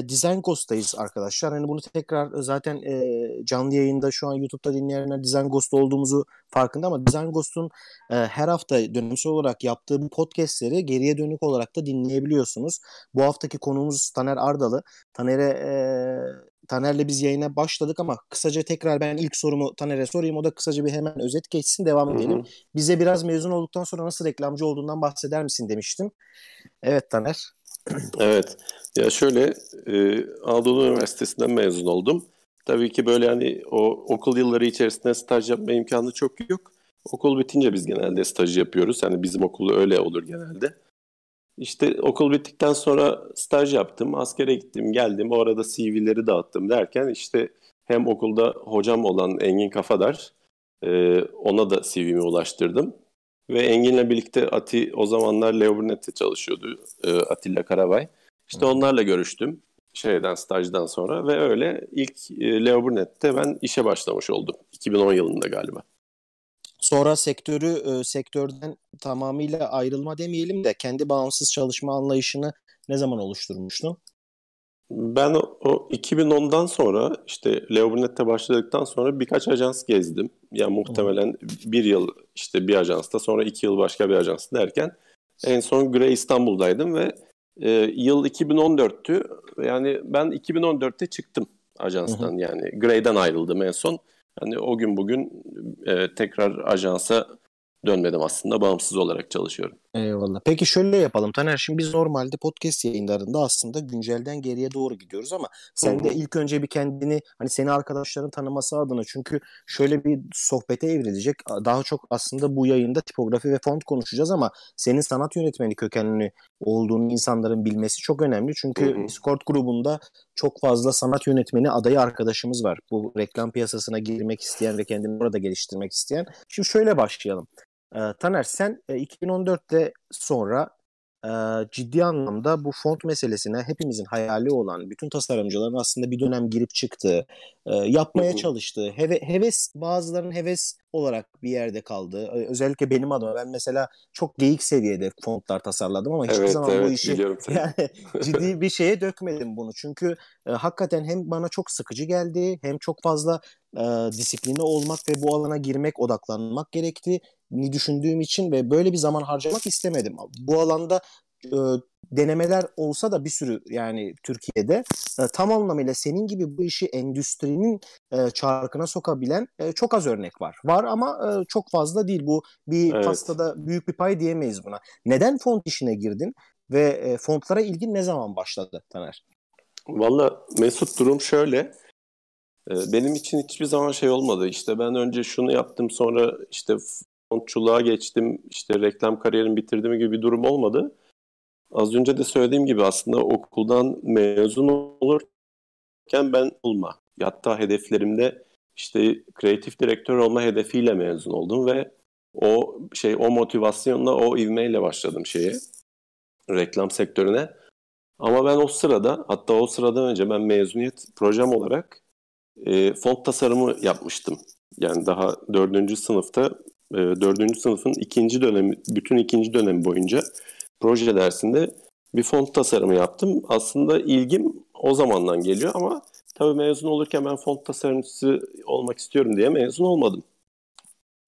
E, Design Ghost'tayız arkadaşlar. Hani bunu tekrar zaten e, canlı yayında şu an YouTube'da dinleyenler Design Ghost olduğumuzu farkında ama Design Ghost'un e, her hafta dönemsel olarak yaptığı bu podcastleri geriye dönük olarak da dinleyebiliyorsunuz. Bu haftaki konuğumuz Taner Ardalı. Taner'e e, Taner'le biz yayına başladık ama kısaca tekrar ben ilk sorumu Taner'e sorayım. O da kısaca bir hemen özet geçsin devam edelim. Hı hı. Bize biraz mezun olduktan sonra nasıl reklamcı olduğundan bahseder misin demiştim. Evet Taner. Evet. Ya şöyle e, Anadolu Üniversitesi'nden mezun oldum. Tabii ki böyle hani o okul yılları içerisinde staj yapma imkanı çok yok. Okul bitince biz genelde staj yapıyoruz. Yani bizim okul öyle olur genelde. İşte okul bittikten sonra staj yaptım, askere gittim, geldim. O arada CV'leri dağıttım derken işte hem okulda hocam olan Engin Kafadar, e, ona da CV'mi ulaştırdım. Ve Engin'le birlikte Ati o zamanlar Leo Burnett'te çalışıyordu, e, Atilla Karabay. İşte onlarla görüştüm şeyden stajdan sonra ve öyle ilk e, Leo Burnett'te ben işe başlamış oldum. 2010 yılında galiba. Sonra sektörü e, sektörden tamamıyla ayrılma demeyelim de kendi bağımsız çalışma anlayışını ne zaman oluşturmuştun? Ben o, o 2010'dan sonra işte Leo Burnett'te başladıktan sonra birkaç ajans gezdim. Yani muhtemelen bir yıl işte bir ajansta sonra iki yıl başka bir ajans derken en son Grey İstanbul'daydım ve e, yıl 2014'tü. Yani ben 2014'te çıktım ajanstan hı hı. yani Grey'den ayrıldım en son. Hani o gün bugün e, tekrar ajansa dönmedim aslında. Bağımsız olarak çalışıyorum. Eyvallah. Peki şöyle yapalım Taner. Şimdi biz normalde podcast yayınlarında aslında güncelden geriye doğru gidiyoruz ama sen Hı-hı. de ilk önce bir kendini hani seni arkadaşların tanıması adına çünkü şöyle bir sohbete evrilecek. Daha çok aslında bu yayında tipografi ve font konuşacağız ama senin sanat yönetmeni kökenli olduğunu insanların bilmesi çok önemli. Çünkü Hı-hı. Discord grubunda çok fazla sanat yönetmeni adayı arkadaşımız var. Bu reklam piyasasına girmek isteyen ve kendini orada geliştirmek isteyen. Şimdi şöyle başlayalım. E, Taner sen e, 2014'te sonra e, ciddi anlamda bu font meselesine hepimizin hayali olan bütün tasarımcıların aslında bir dönem girip çıktığı, e, yapmaya çalıştığı, heve, heves bazılarının heves olarak bir yerde kaldı. E, özellikle benim adıma ben mesela çok geyik seviyede fontlar tasarladım ama hiçbir evet, zaman evet, bu işi yani ciddi bir şeye dökmedim bunu. Çünkü e, hakikaten hem bana çok sıkıcı geldi hem çok fazla e, disipline olmak ve bu alana girmek, odaklanmak gerekti ni düşündüğüm için ve böyle bir zaman harcamak istemedim. Bu alanda e, denemeler olsa da bir sürü yani Türkiye'de e, tam anlamıyla senin gibi bu işi endüstrinin e, çarkına sokabilen e, çok az örnek var. Var ama e, çok fazla değil. Bu bir evet. pastada büyük bir pay diyemeyiz buna. Neden font işine girdin ve e, fontlara ilgin ne zaman başladı Taner? Valla Mesut durum şöyle. E, benim için hiçbir zaman şey olmadı. İşte ben önce şunu yaptım sonra işte fontçuluğa geçtim, işte reklam kariyerimi bitirdim gibi bir durum olmadı. Az önce de söylediğim gibi aslında okuldan mezun olurken ben olma. Hatta hedeflerimde işte kreatif direktör olma hedefiyle mezun oldum ve o şey o motivasyonla o ivmeyle başladım şeye reklam sektörüne. Ama ben o sırada hatta o sıradan önce ben mezuniyet projem olarak e, font tasarımı yapmıştım. Yani daha dördüncü sınıfta e, dördüncü sınıfın ikinci dönemi, bütün ikinci dönemi boyunca proje dersinde bir font tasarımı yaptım. Aslında ilgim o zamandan geliyor ama tabii mezun olurken ben font tasarımcısı olmak istiyorum diye mezun olmadım.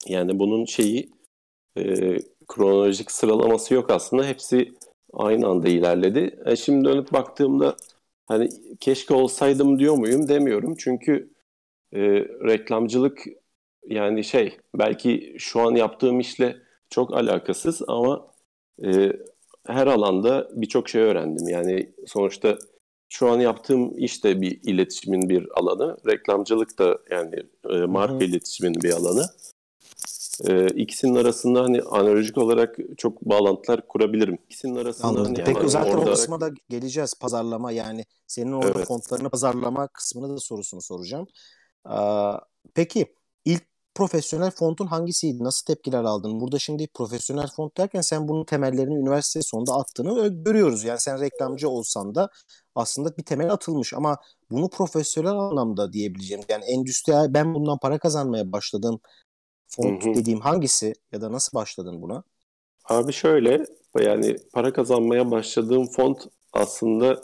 Yani bunun şeyi e, kronolojik sıralaması yok aslında. Hepsi aynı anda ilerledi. E şimdi dönüp baktığımda hani keşke olsaydım diyor muyum demiyorum. Çünkü e, reklamcılık yani şey belki şu an yaptığım işle çok alakasız ama e, her alanda birçok şey öğrendim. Yani sonuçta şu an yaptığım iş de bir iletişimin bir alanı. Reklamcılık da yani e, marka Hı-hı. iletişimin bir alanı. E, ikisinin arasında hani analojik olarak çok bağlantılar kurabilirim. İkisinin arasında Anladım. Hani Peki zaten orada... o kısma da geleceğiz. Pazarlama yani senin orada evet. fontlarını pazarlama kısmını da sorusunu soracağım. Aa, peki ilk profesyonel fontun hangisiydi? Nasıl tepkiler aldın? Burada şimdi profesyonel font derken sen bunun temellerini üniversite sonunda attığını görüyoruz. Yani sen reklamcı olsan da aslında bir temel atılmış ama bunu profesyonel anlamda diyebileceğim. Yani endüstriyel ben bundan para kazanmaya başladım font hı hı. dediğim hangisi ya da nasıl başladın buna? Abi şöyle yani para kazanmaya başladığım font aslında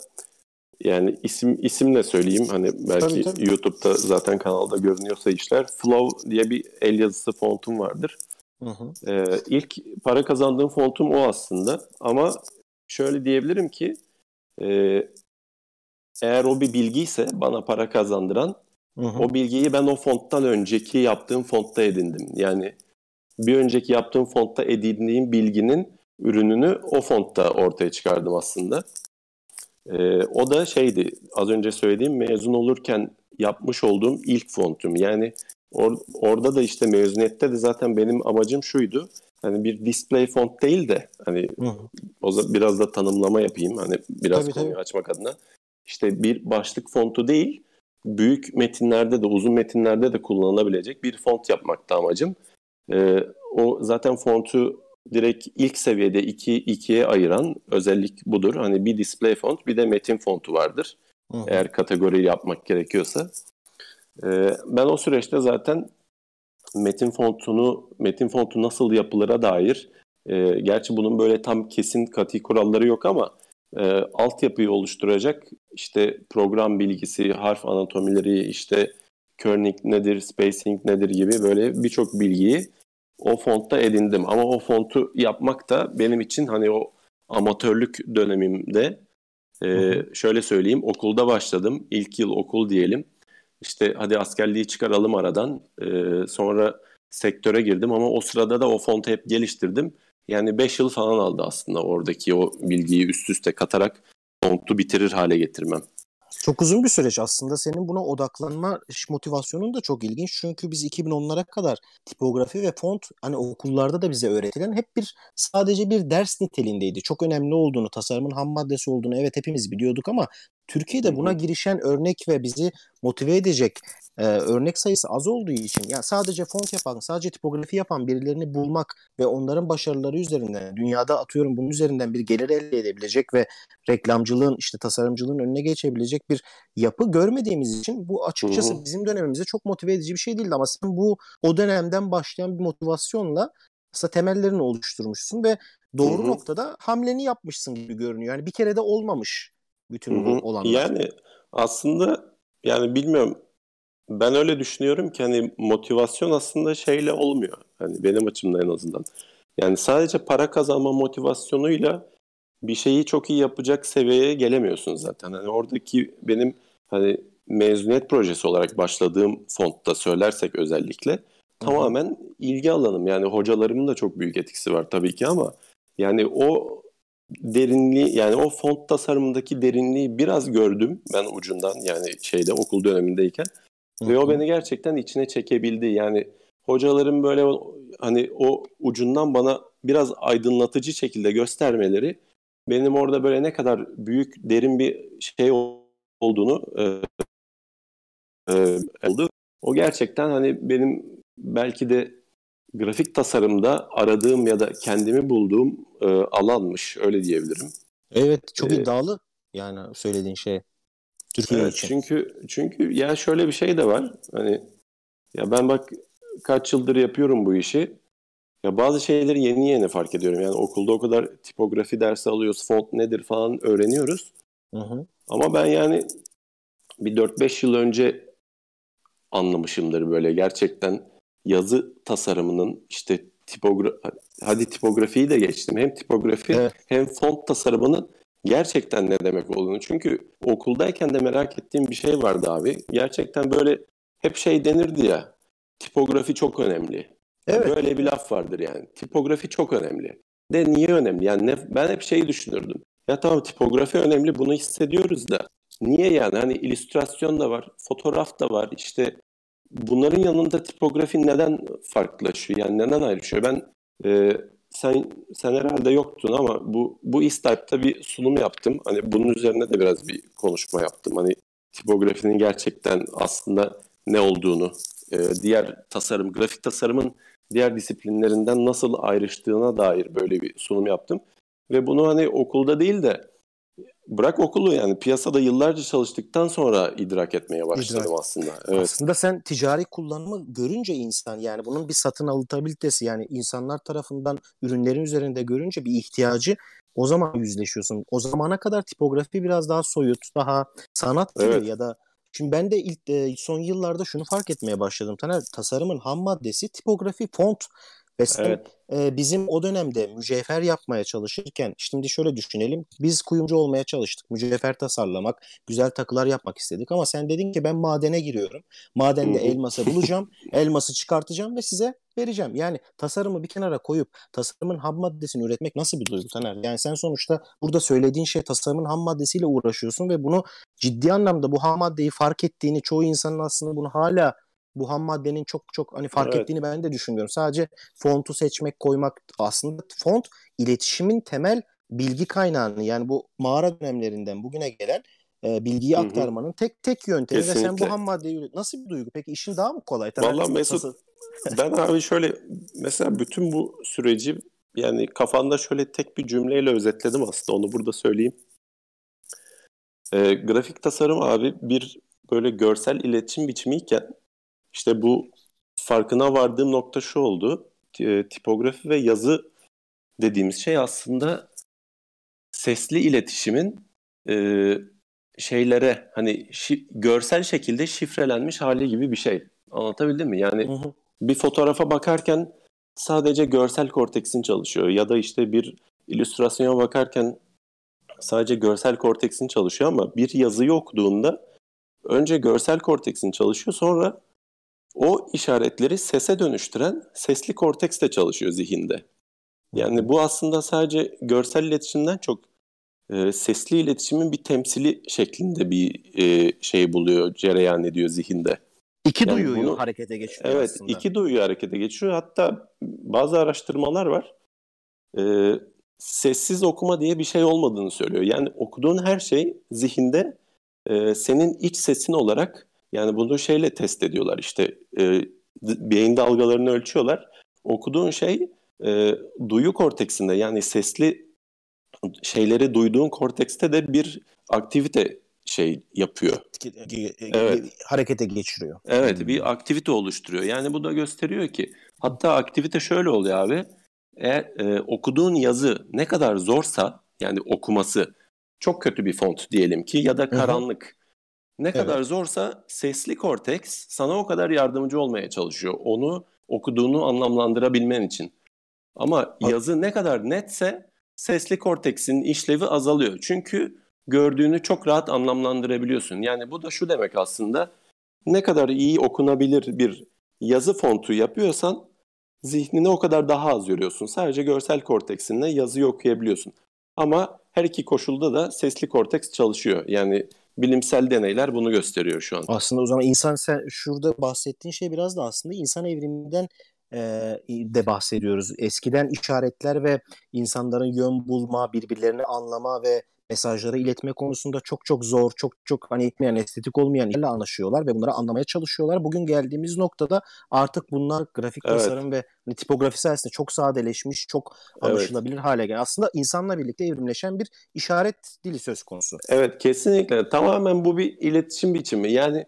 yani isim isimle söyleyeyim hani belki tabii, tabii. YouTube'da zaten kanalda görünüyorsa işler Flow diye bir el yazısı fontum vardır. Hı hı. Ee, ilk para kazandığım fontum o aslında ama şöyle diyebilirim ki e, eğer o bir bilgiyse bana para kazandıran hı hı. o bilgiyi ben o fonttan önceki yaptığım fontta edindim. Yani bir önceki yaptığım fontta edindiğim bilginin ürününü o fontta ortaya çıkardım aslında. Ee, o da şeydi az önce söylediğim mezun olurken yapmış olduğum ilk fontum. Yani or, orada da işte mezuniyette de zaten benim amacım şuydu. Hani bir display font değil de hani Hı. o zaman biraz da tanımlama yapayım. Hani biraz tabii, konuyu tabii. açmak adına. İşte bir başlık fontu değil, büyük metinlerde de uzun metinlerde de kullanılabilecek bir font yapmakta amacım. Ee, o zaten fontu direkt ilk seviyede 2 iki, 2'ye ayıran özellik budur. Hani bir display font bir de metin fontu vardır. Hı. Eğer kategori yapmak gerekiyorsa. Ee, ben o süreçte zaten metin fontunu, metin fontu nasıl yapılır'a dair e, gerçi bunun böyle tam kesin katı kuralları yok ama e, altyapıyı oluşturacak işte program bilgisi, harf anatomileri, işte kerning nedir, spacing nedir gibi böyle birçok bilgiyi o fontta edindim. Ama o fontu yapmak da benim için hani o amatörlük dönemimde e, şöyle söyleyeyim okulda başladım. İlk yıl okul diyelim. İşte hadi askerliği çıkaralım aradan. E, sonra sektöre girdim ama o sırada da o fontu hep geliştirdim. Yani 5 yıl falan aldı aslında oradaki o bilgiyi üst üste katarak fontu bitirir hale getirmem. Çok uzun bir süreç aslında senin buna odaklanma motivasyonun da çok ilginç. Çünkü biz 2010'lara kadar tipografi ve font hani okullarda da bize öğretilen hep bir sadece bir ders niteliğindeydi. Çok önemli olduğunu, tasarımın ham maddesi olduğunu evet hepimiz biliyorduk ama Türkiye'de buna girişen örnek ve bizi motive edecek e, örnek sayısı az olduğu için yani sadece font yapan, sadece tipografi yapan birilerini bulmak ve onların başarıları üzerinden dünyada atıyorum bunun üzerinden bir gelir elde edebilecek ve reklamcılığın işte tasarımcılığın önüne geçebilecek bir yapı görmediğimiz için bu açıkçası Hı-hı. bizim dönemimizde çok motive edici bir şey değildi ama sen bu o dönemden başlayan bir motivasyonla aslında temellerini oluşturmuşsun ve doğru Hı-hı. noktada hamleni yapmışsın gibi görünüyor. Yani bir kere de olmamış bütün bu olanlar. Yani aslında yani bilmiyorum ben öyle düşünüyorum ki hani motivasyon aslında şeyle olmuyor. Hani benim açımdan en azından. Yani sadece para kazanma motivasyonuyla bir şeyi çok iyi yapacak seviyeye gelemiyorsun zaten. Hani oradaki benim hani mezuniyet projesi olarak başladığım fontta söylersek özellikle tamamen ilgi alanım. Yani hocalarımın da çok büyük etkisi var tabii ki ama yani o derinliği yani o font tasarımındaki derinliği biraz gördüm ben ucundan yani şeyde okul dönemindeyken. Ve o beni gerçekten içine çekebildi. Yani hocaların böyle hani o ucundan bana biraz aydınlatıcı şekilde göstermeleri benim orada böyle ne kadar büyük derin bir şey olduğunu e, e, oldu. O gerçekten hani benim belki de grafik tasarımda aradığım ya da kendimi bulduğum e, alanmış öyle diyebilirim. Evet çok ee, iddialı yani söylediğin şey. Türkiye evet, için. Çünkü çünkü ya şöyle bir şey de var. Hani ya ben bak kaç yıldır yapıyorum bu işi. Ya bazı şeyleri yeni yeni fark ediyorum. Yani okulda o kadar tipografi dersi alıyoruz, font nedir falan öğreniyoruz. Hı hı. Ama ben yani bir 4-5 yıl önce anlamışımdır böyle gerçekten yazı tasarımının işte tipogra hadi tipografiyi de geçtim. Hem tipografi evet. hem font tasarımının gerçekten ne demek olduğunu. Çünkü okuldayken de merak ettiğim bir şey vardı abi. Gerçekten böyle hep şey denirdi ya. Tipografi çok önemli. Evet. Böyle bir laf vardır yani. Tipografi çok önemli. De niye önemli? Yani ne, ben hep şeyi düşünürdüm. Ya tamam tipografi önemli bunu hissediyoruz da. Niye yani? Hani illüstrasyon da var, fotoğraf da var. İşte bunların yanında tipografi neden farklılaşıyor? Yani neden ayrışıyor? Ben e, sen sen herhalde yoktun ama bu bu İSTYP'ta bir sunum yaptım. Hani bunun üzerine de biraz bir konuşma yaptım. Hani tipografinin gerçekten aslında ne olduğunu, e, diğer tasarım, grafik tasarımın diğer disiplinlerinden nasıl ayrıştığına dair böyle bir sunum yaptım. Ve bunu hani okulda değil de bırak okulu yani piyasada yıllarca çalıştıktan sonra idrak etmeye başladım idrak. aslında. Evet. Aslında sen ticari kullanımı görünce insan yani bunun bir satın alınabilitesi yani insanlar tarafından ürünlerin üzerinde görünce bir ihtiyacı o zaman yüzleşiyorsun. O zamana kadar tipografi biraz daha soyut, daha sanat gibi evet. ya da Şimdi ben de ilk e, son yıllarda şunu fark etmeye başladım. Taner tasarımın ham maddesi tipografi, font ve sen evet. e, bizim o dönemde mücevher yapmaya çalışırken şimdi şöyle düşünelim. Biz kuyumcu olmaya çalıştık. Mücevher tasarlamak, güzel takılar yapmak istedik ama sen dedin ki ben madene giriyorum. Madende elması bulacağım, elması çıkartacağım ve size vereceğim. Yani tasarımı bir kenara koyup tasarımın ham maddesini üretmek nasıl bir duygu Taner? Yani sen sonuçta burada söylediğin şey tasarımın ham maddesiyle uğraşıyorsun ve bunu ciddi anlamda bu ham maddeyi fark ettiğini çoğu insanın aslında bunu hala bu ham maddenin çok çok hani fark evet. ettiğini ben de düşünmüyorum. Sadece fontu seçmek, koymak aslında font iletişimin temel bilgi kaynağını yani bu mağara dönemlerinden bugüne gelen e, bilgiyi Hı-hı. aktarmanın tek tek yöntemi Kesinlikle. ve sen bu ham maddeyi nasıl bir duygu? Peki işin daha mı kolay? Valla Mesut ben abi şöyle mesela bütün bu süreci yani kafanda şöyle tek bir cümleyle özetledim aslında onu burada söyleyeyim. E, grafik tasarım abi bir böyle görsel iletişim biçimiyken işte bu farkına vardığım nokta şu oldu. E, tipografi ve yazı dediğimiz şey aslında sesli iletişimin e, şeylere hani şi, görsel şekilde şifrelenmiş hali gibi bir şey. Anlatabildim mi? Yani hı hı. bir fotoğrafa bakarken sadece görsel korteksin çalışıyor ya da işte bir illüstrasyona bakarken sadece görsel korteksin çalışıyor ama bir yazıyı okuduğunda önce görsel korteksin çalışıyor sonra o işaretleri sese dönüştüren sesli korteks de çalışıyor zihinde. Yani bu aslında sadece görsel iletişimden çok e, sesli iletişimin bir temsili şeklinde bir e, şey buluyor, cereyan ediyor zihinde. İki yani duyuyu bunu, harekete geçiriyor evet, aslında. Evet, iki duyuyu harekete geçiriyor. Hatta bazı araştırmalar var. E, sessiz okuma diye bir şey olmadığını söylüyor. Yani okuduğun her şey zihinde e, senin iç sesin olarak yani bunu şeyle test ediyorlar işte e, beyin dalgalarını ölçüyorlar. Okuduğun şey e, duyu korteksinde yani sesli şeyleri duyduğun kortekste de bir aktivite şey yapıyor. Evet. Harekete geçiriyor. Evet bir aktivite oluşturuyor. Yani bu da gösteriyor ki hatta aktivite şöyle oluyor abi. Eğer e, okuduğun yazı ne kadar zorsa yani okuması çok kötü bir font diyelim ki ya da karanlık. Hı hı. Ne evet. kadar zorsa sesli korteks sana o kadar yardımcı olmaya çalışıyor. Onu okuduğunu anlamlandırabilmen için. Ama yazı ne kadar netse sesli korteksin işlevi azalıyor. Çünkü gördüğünü çok rahat anlamlandırabiliyorsun. Yani bu da şu demek aslında. Ne kadar iyi okunabilir bir yazı fontu yapıyorsan zihnine o kadar daha az yoruyorsun. Sadece görsel korteksinle yazıyı okuyabiliyorsun. Ama her iki koşulda da sesli korteks çalışıyor. Yani bilimsel deneyler bunu gösteriyor şu an. Aslında o zaman insan sen şurada bahsettiğin şey biraz da aslında insan evriminden e, de bahsediyoruz. Eskiden işaretler ve insanların yön bulma, birbirlerini anlama ve mesajları iletme konusunda çok çok zor, çok çok hani yani estetik olmayan ile anlaşıyorlar ve bunları anlamaya çalışıyorlar. Bugün geldiğimiz noktada artık bunlar grafik evet. tasarım ve hani, tipografi sayesinde çok sadeleşmiş, çok anlaşılabilir evet. hale gelen. Aslında insanla birlikte evrimleşen bir işaret dili söz konusu. Evet kesinlikle. Tamamen bu bir iletişim biçimi. Yani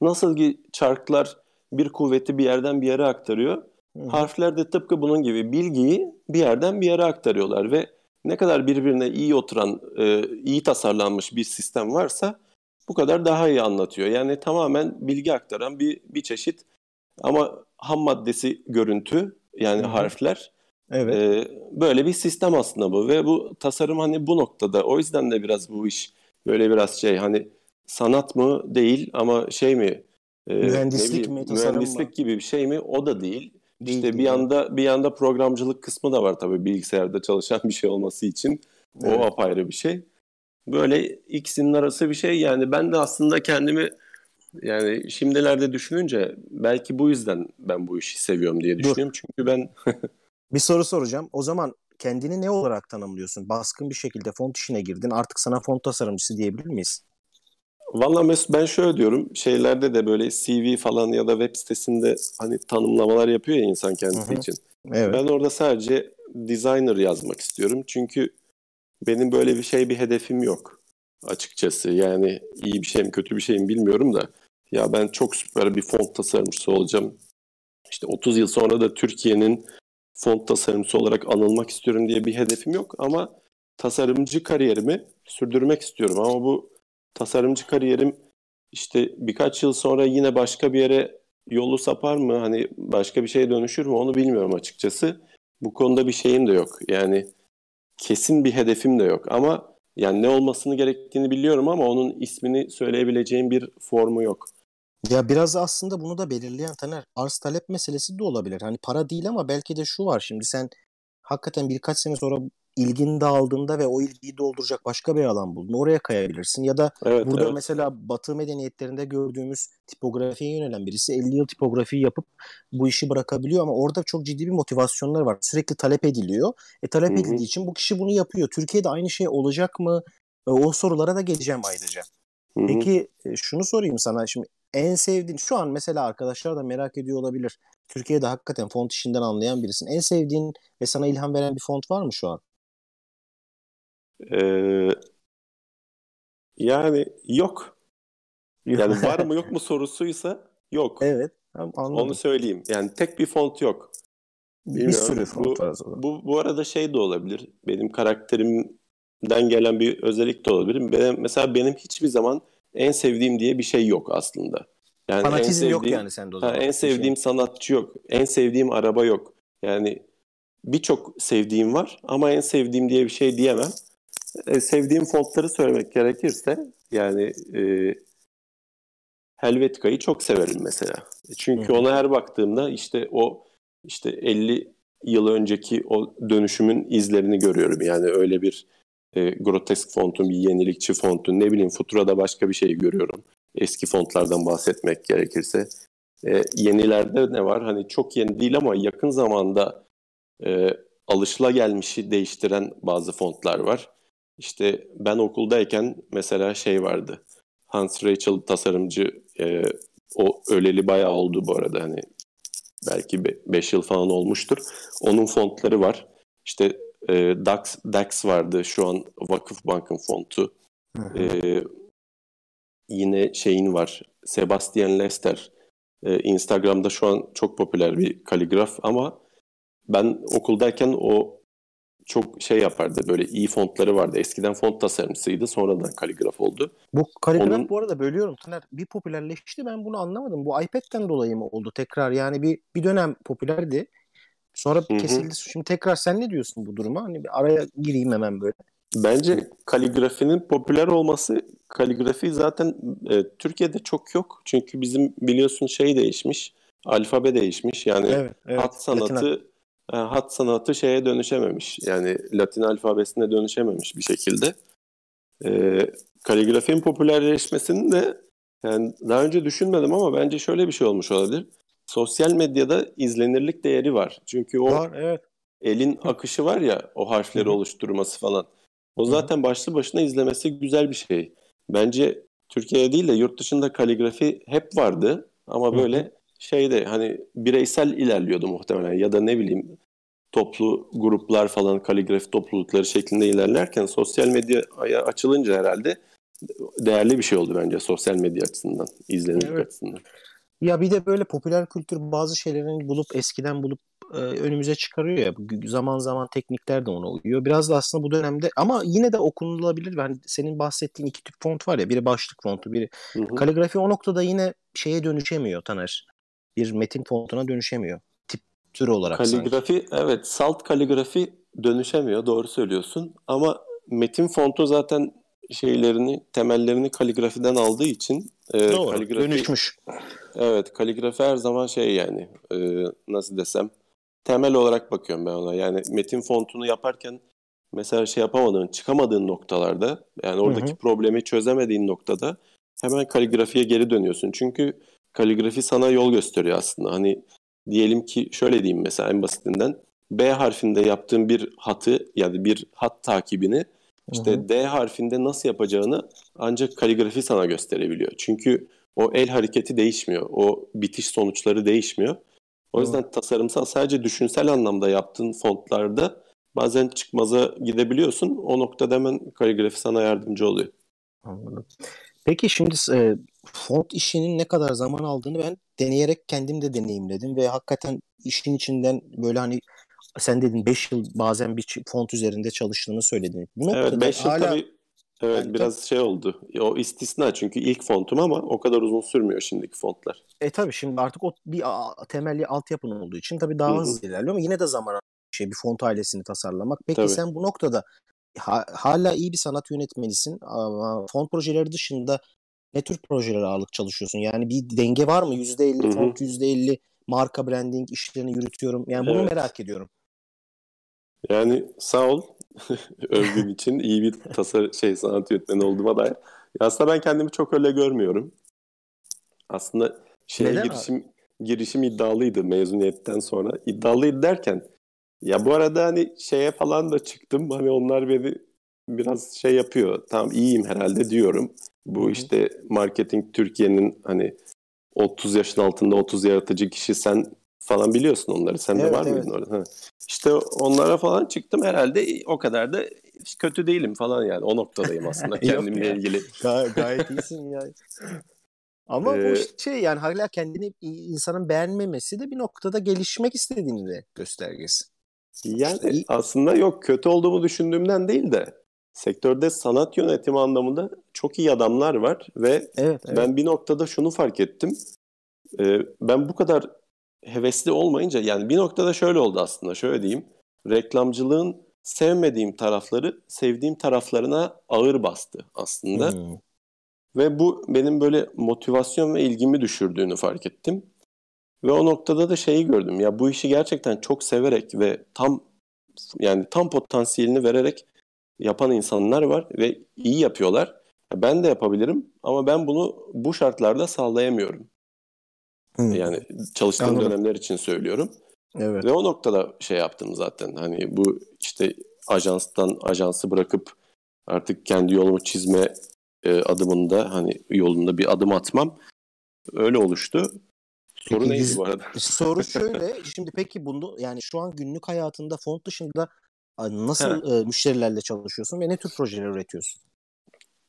nasıl ki çarklar bir kuvveti bir yerden bir yere aktarıyor. Hı. Harfler de tıpkı bunun gibi bilgiyi bir yerden bir yere aktarıyorlar ve ne kadar birbirine iyi oturan, e, iyi tasarlanmış bir sistem varsa bu kadar daha iyi anlatıyor. Yani tamamen bilgi aktaran bir bir çeşit ama ham maddesi görüntü yani Hı-hı. harfler. Evet. E, böyle bir sistem aslında bu ve bu tasarım hani bu noktada. O yüzden de biraz bu iş böyle biraz şey hani sanat mı değil ama şey mi? E, mühendislik mi? Mühendislik mı? gibi bir şey mi? O da değil. Değil, işte bir yanda bir yanda programcılık kısmı da var tabii bilgisayarda çalışan bir şey olması için. Evet. O apayrı bir şey. Böyle ikisinin arası bir şey yani ben de aslında kendimi yani şimdilerde düşününce belki bu yüzden ben bu işi seviyorum diye düşünüyorum. Dur. Çünkü ben bir soru soracağım. O zaman kendini ne olarak tanımlıyorsun? Baskın bir şekilde font işine girdin. Artık sana font tasarımcısı diyebilir miyiz? Valla Mesut ben şöyle diyorum. Şeylerde de böyle CV falan ya da web sitesinde hani tanımlamalar yapıyor ya insan kendisi Hı-hı. için. Evet. Ben orada sadece designer yazmak istiyorum. Çünkü benim böyle bir şey bir hedefim yok. açıkçası. Yani iyi bir şey mi kötü bir şey mi bilmiyorum da. Ya ben çok süper bir font tasarımcısı olacağım. İşte 30 yıl sonra da Türkiye'nin font tasarımcısı olarak anılmak istiyorum diye bir hedefim yok ama tasarımcı kariyerimi sürdürmek istiyorum ama bu tasarımcı kariyerim işte birkaç yıl sonra yine başka bir yere yolu sapar mı? Hani başka bir şeye dönüşür mü? Onu bilmiyorum açıkçası. Bu konuda bir şeyim de yok. Yani kesin bir hedefim de yok ama yani ne olmasını gerektiğini biliyorum ama onun ismini söyleyebileceğim bir formu yok. Ya biraz aslında bunu da belirleyen Taner arz talep meselesi de olabilir. Hani para değil ama belki de şu var şimdi sen hakikaten birkaç sene sonra ilgin dağıldığında ve o ilgiyi dolduracak başka bir alan buldun. Oraya kayabilirsin. Ya da evet, burada evet. mesela Batı medeniyetlerinde gördüğümüz tipografiye yönelen birisi 50 yıl tipografi yapıp bu işi bırakabiliyor ama orada çok ciddi bir motivasyonlar var. Sürekli talep ediliyor. E talep Hı-hı. edildiği için bu kişi bunu yapıyor. Türkiye'de aynı şey olacak mı? E, o sorulara da geleceğim ayrıca. Hı-hı. Peki e, şunu sorayım sana şimdi en sevdiğin şu an mesela arkadaşlar da merak ediyor olabilir. Türkiye'de hakikaten font işinden anlayan birisin. En sevdiğin ve sana ilham veren bir font var mı şu an? Ee, yani yok. Yani var mı yok mu sorusuysa yok. Evet. Anladım. Onu söyleyeyim. Yani tek bir font yok. Bilmiyorum. Bir sürü font bu, var. Bu, bu arada şey de olabilir. Benim karakterimden gelen bir özellik de olabilir. Benim, mesela benim hiçbir zaman en sevdiğim diye bir şey yok aslında. Yani Fanatizm en sevdiğim, yok yani sende o zaman. Ha, en sevdiğim şey. sanatçı yok. En sevdiğim araba yok. Yani birçok sevdiğim var ama en sevdiğim diye bir şey diyemem. E, sevdiğim fontları söylemek gerekirse yani e, Helvetica'yı çok severim mesela. Çünkü Hı. ona her baktığımda işte o işte 50 yıl önceki o dönüşümün izlerini görüyorum. Yani öyle bir e, grotesk fontun, bir yenilikçi fontun, ne bileyim Futura'da başka bir şey görüyorum. Eski fontlardan bahsetmek gerekirse. E, yenilerde ne var? Hani çok yeni değil ama yakın zamanda e, alışılagelmişi değiştiren bazı fontlar var. İşte ben okuldayken mesela şey vardı. Hans Rachel tasarımcı e, o öleli bayağı oldu bu arada hani belki 5 yıl falan olmuştur. Onun fontları var. İşte e, DAX, DAX vardı şu an Vakıf Bank'ın fontu. E, yine şeyin var Sebastian Lester. E, Instagram'da şu an çok popüler bir kaligraf ama ben okuldayken o çok şey yapardı böyle iyi fontları vardı. Eskiden font tasarımcısıydı sonradan kaligraf oldu. Bu kaligraf Onun... bu arada bölüyorum Taner. Bir popülerleşti ben bunu anlamadım. Bu iPad'den dolayı mı oldu tekrar? Yani bir bir dönem popülerdi. Sonra Hı-hı. kesildi. Şimdi tekrar sen ne diyorsun bu duruma? Hani bir araya gireyim hemen böyle. Bence kaligrafinin popüler olması kaligrafi zaten e, Türkiye'de çok yok. Çünkü bizim biliyorsun şey değişmiş. Alfabe değişmiş. Yani evet, evet. hat sanatı Latin e, hat sanatı şeye dönüşememiş. Yani Latin alfabesine dönüşememiş bir şekilde. E, kaligrafinin popülerleşmesini de yani daha önce düşünmedim ama bence şöyle bir şey olmuş olabilir. Sosyal medyada izlenirlik değeri var. Çünkü o var, evet. elin akışı var ya o harfleri oluşturması falan. O zaten başlı başına izlemesi güzel bir şey. Bence Türkiye'de değil de yurt dışında kaligrafi hep vardı ama böyle şeyde hani bireysel ilerliyordu muhtemelen ya da ne bileyim toplu gruplar falan kaligrafi toplulukları şeklinde ilerlerken sosyal medyaya açılınca herhalde değerli bir şey oldu bence sosyal medya açısından, izlenirlik evet. açısından. Ya bir de böyle popüler kültür bazı şeylerin bulup eskiden bulup e, önümüze çıkarıyor ya. Zaman zaman teknikler de ona uyuyor. Biraz da aslında bu dönemde ama yine de okunulabilir. Yani senin bahsettiğin iki tip font var ya. Biri başlık fontu, biri hı hı. kaligrafi o noktada yine şeye dönüşemiyor Taner bir metin fontuna dönüşemiyor. Tip tür olarak Kaligrafi sanki. evet salt kaligrafi dönüşemiyor doğru söylüyorsun ama metin fontu zaten şeylerini temellerini kaligrafiden aldığı için e, Doğru, kaligrafi, dönüşmüş. Evet kaligrafi her zaman şey yani e, nasıl desem temel olarak bakıyorum ben ona. Yani metin fontunu yaparken mesela şey yapamadığın, çıkamadığın noktalarda yani oradaki hı hı. problemi çözemediğin noktada hemen kaligrafiye geri dönüyorsun. Çünkü kaligrafi sana yol gösteriyor aslında. Hani diyelim ki şöyle diyeyim mesela en basitinden B harfinde yaptığın bir hatı yani bir hat takibini işte hı hı. D harfinde nasıl yapacağını ancak kaligrafi sana gösterebiliyor. Çünkü o el hareketi değişmiyor. O bitiş sonuçları değişmiyor. O yüzden hı. tasarımsal sadece düşünsel anlamda yaptığın fontlarda bazen çıkmaza gidebiliyorsun. O noktada hemen kaligrafi sana yardımcı oluyor. Anladım. Peki şimdi e, font işinin ne kadar zaman aldığını ben deneyerek kendim de deneyimledim ve hakikaten işin içinden böyle hani sen dedin 5 yıl bazen bir font üzerinde çalıştığını söyledin. Bu evet 5 yıl hala... tabii Evet yani biraz şey oldu. O istisna çünkü ilk fontum ama o kadar uzun sürmüyor şimdiki fontlar. E tabii şimdi artık o bir temelli altyapın olduğu için tabii daha Hı-hı. hızlı ilerliyor ama yine de zaman şey bir font ailesini tasarlamak. Peki tabii. sen bu noktada ha, hala iyi bir sanat yönetmenisin. Ama font projeleri dışında ne tür projeler ağırlık çalışıyorsun? Yani bir denge var mı? %50 Hı-hı. font, %50 marka branding işlerini yürütüyorum. Yani bunu evet. merak ediyorum. Yani sağ ol övgün için iyi bir tasar şey sanat yönetmeni olduğuma dair. Aslında ben kendimi çok öyle görmüyorum. Aslında şeye Neden girişim abi? girişim iddialıydı mezuniyetten sonra. İddialıydı derken ya bu arada hani şeye falan da çıktım. Hani onlar beni biraz şey yapıyor. Tamam iyiyim herhalde diyorum. Bu işte marketing Türkiye'nin hani 30 yaşın altında 30 yaratıcı kişi sen falan biliyorsun onları. Sen evet, de var evet. mıydın orada? Ha. İşte onlara falan çıktım herhalde o kadar da kötü değilim falan yani. O noktadayım aslında kendimle ilgili. Gay- gayet iyisin ya. Ama ee, bu şey yani hala kendini insanın beğenmemesi de bir noktada gelişmek istediğini de göstergesi. Yani aslında yok kötü olduğumu düşündüğümden değil de sektörde sanat yönetimi anlamında çok iyi adamlar var ve evet, evet. ben bir noktada şunu fark ettim. Ee, ben bu kadar hevesli olmayınca yani bir noktada şöyle oldu aslında şöyle diyeyim. Reklamcılığın sevmediğim tarafları sevdiğim taraflarına ağır bastı aslında. Hmm. Ve bu benim böyle motivasyon ve ilgimi düşürdüğünü fark ettim. Ve o noktada da şeyi gördüm. Ya bu işi gerçekten çok severek ve tam yani tam potansiyelini vererek yapan insanlar var ve iyi yapıyorlar. Ben de yapabilirim ama ben bunu bu şartlarda sağlayamıyorum. Hmm. Yani çalıştığım Anladım. dönemler için söylüyorum. Evet. Ve o noktada şey yaptım zaten. Hani bu işte ajanstan ajansı bırakıp artık kendi yolumu çizme e, adımında hani yolunda bir adım atmam öyle oluştu. Soru peki, neydi bu arada? Soru şöyle. şimdi peki bunu yani şu an günlük hayatında font dışında nasıl e, müşterilerle çalışıyorsun ve ne tür projeler üretiyorsun?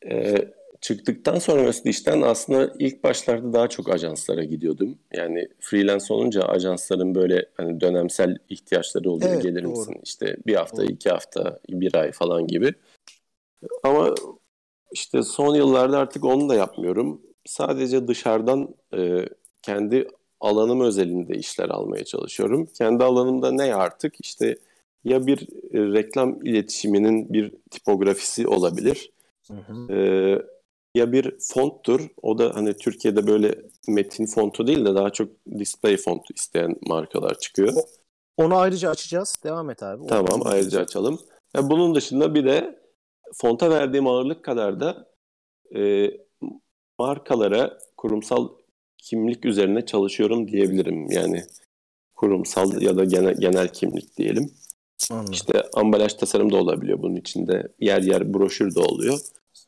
Ee, çıktıktan sonra mesela işten aslında ilk başlarda daha çok ajanslara gidiyordum. Yani freelance olunca ajansların böyle hani dönemsel ihtiyaçları oluyor. Evet, Gelir doğru. misin? İşte bir hafta, doğru. iki hafta, bir ay falan gibi. Ama işte son yıllarda artık onu da yapmıyorum. Sadece dışarıdan e, kendi alanım özelinde işler almaya çalışıyorum. Kendi alanımda ne artık? İşte ya bir e, reklam iletişiminin bir tipografisi olabilir. Hı hı. E, ya bir fonttur. O da hani Türkiye'de böyle metin fontu değil de daha çok display fontu isteyen markalar çıkıyor. Onu ayrıca açacağız. Devam et abi. Tamam Onu ayrıca açalım. Ya bunun dışında bir de fonta verdiğim ağırlık kadar da e, markalara kurumsal kimlik üzerine çalışıyorum diyebilirim. Yani kurumsal ya da genel, genel kimlik diyelim. Anladım. İşte ambalaj tasarım da olabiliyor bunun içinde. Yer yer broşür de oluyor.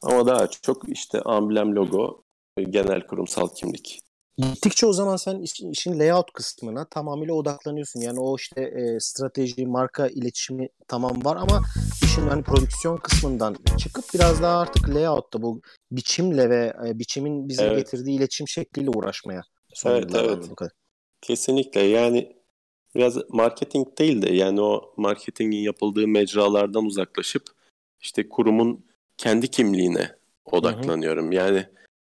Ama daha çok işte amblem, logo, genel kurumsal kimlik. Gittikçe o zaman sen işin, layout kısmına tamamıyla odaklanıyorsun. Yani o işte e, strateji, marka iletişimi tamam var ama işin hani prodüksiyon kısmından çıkıp biraz daha artık layout'ta bu biçimle ve e, biçimin bize evet. getirdiği iletişim şekliyle uğraşmaya. Evet evet. Kesinlikle yani biraz marketing değil de yani o marketingin yapıldığı mecralardan uzaklaşıp işte kurumun kendi kimliğine odaklanıyorum. Hı hı. Yani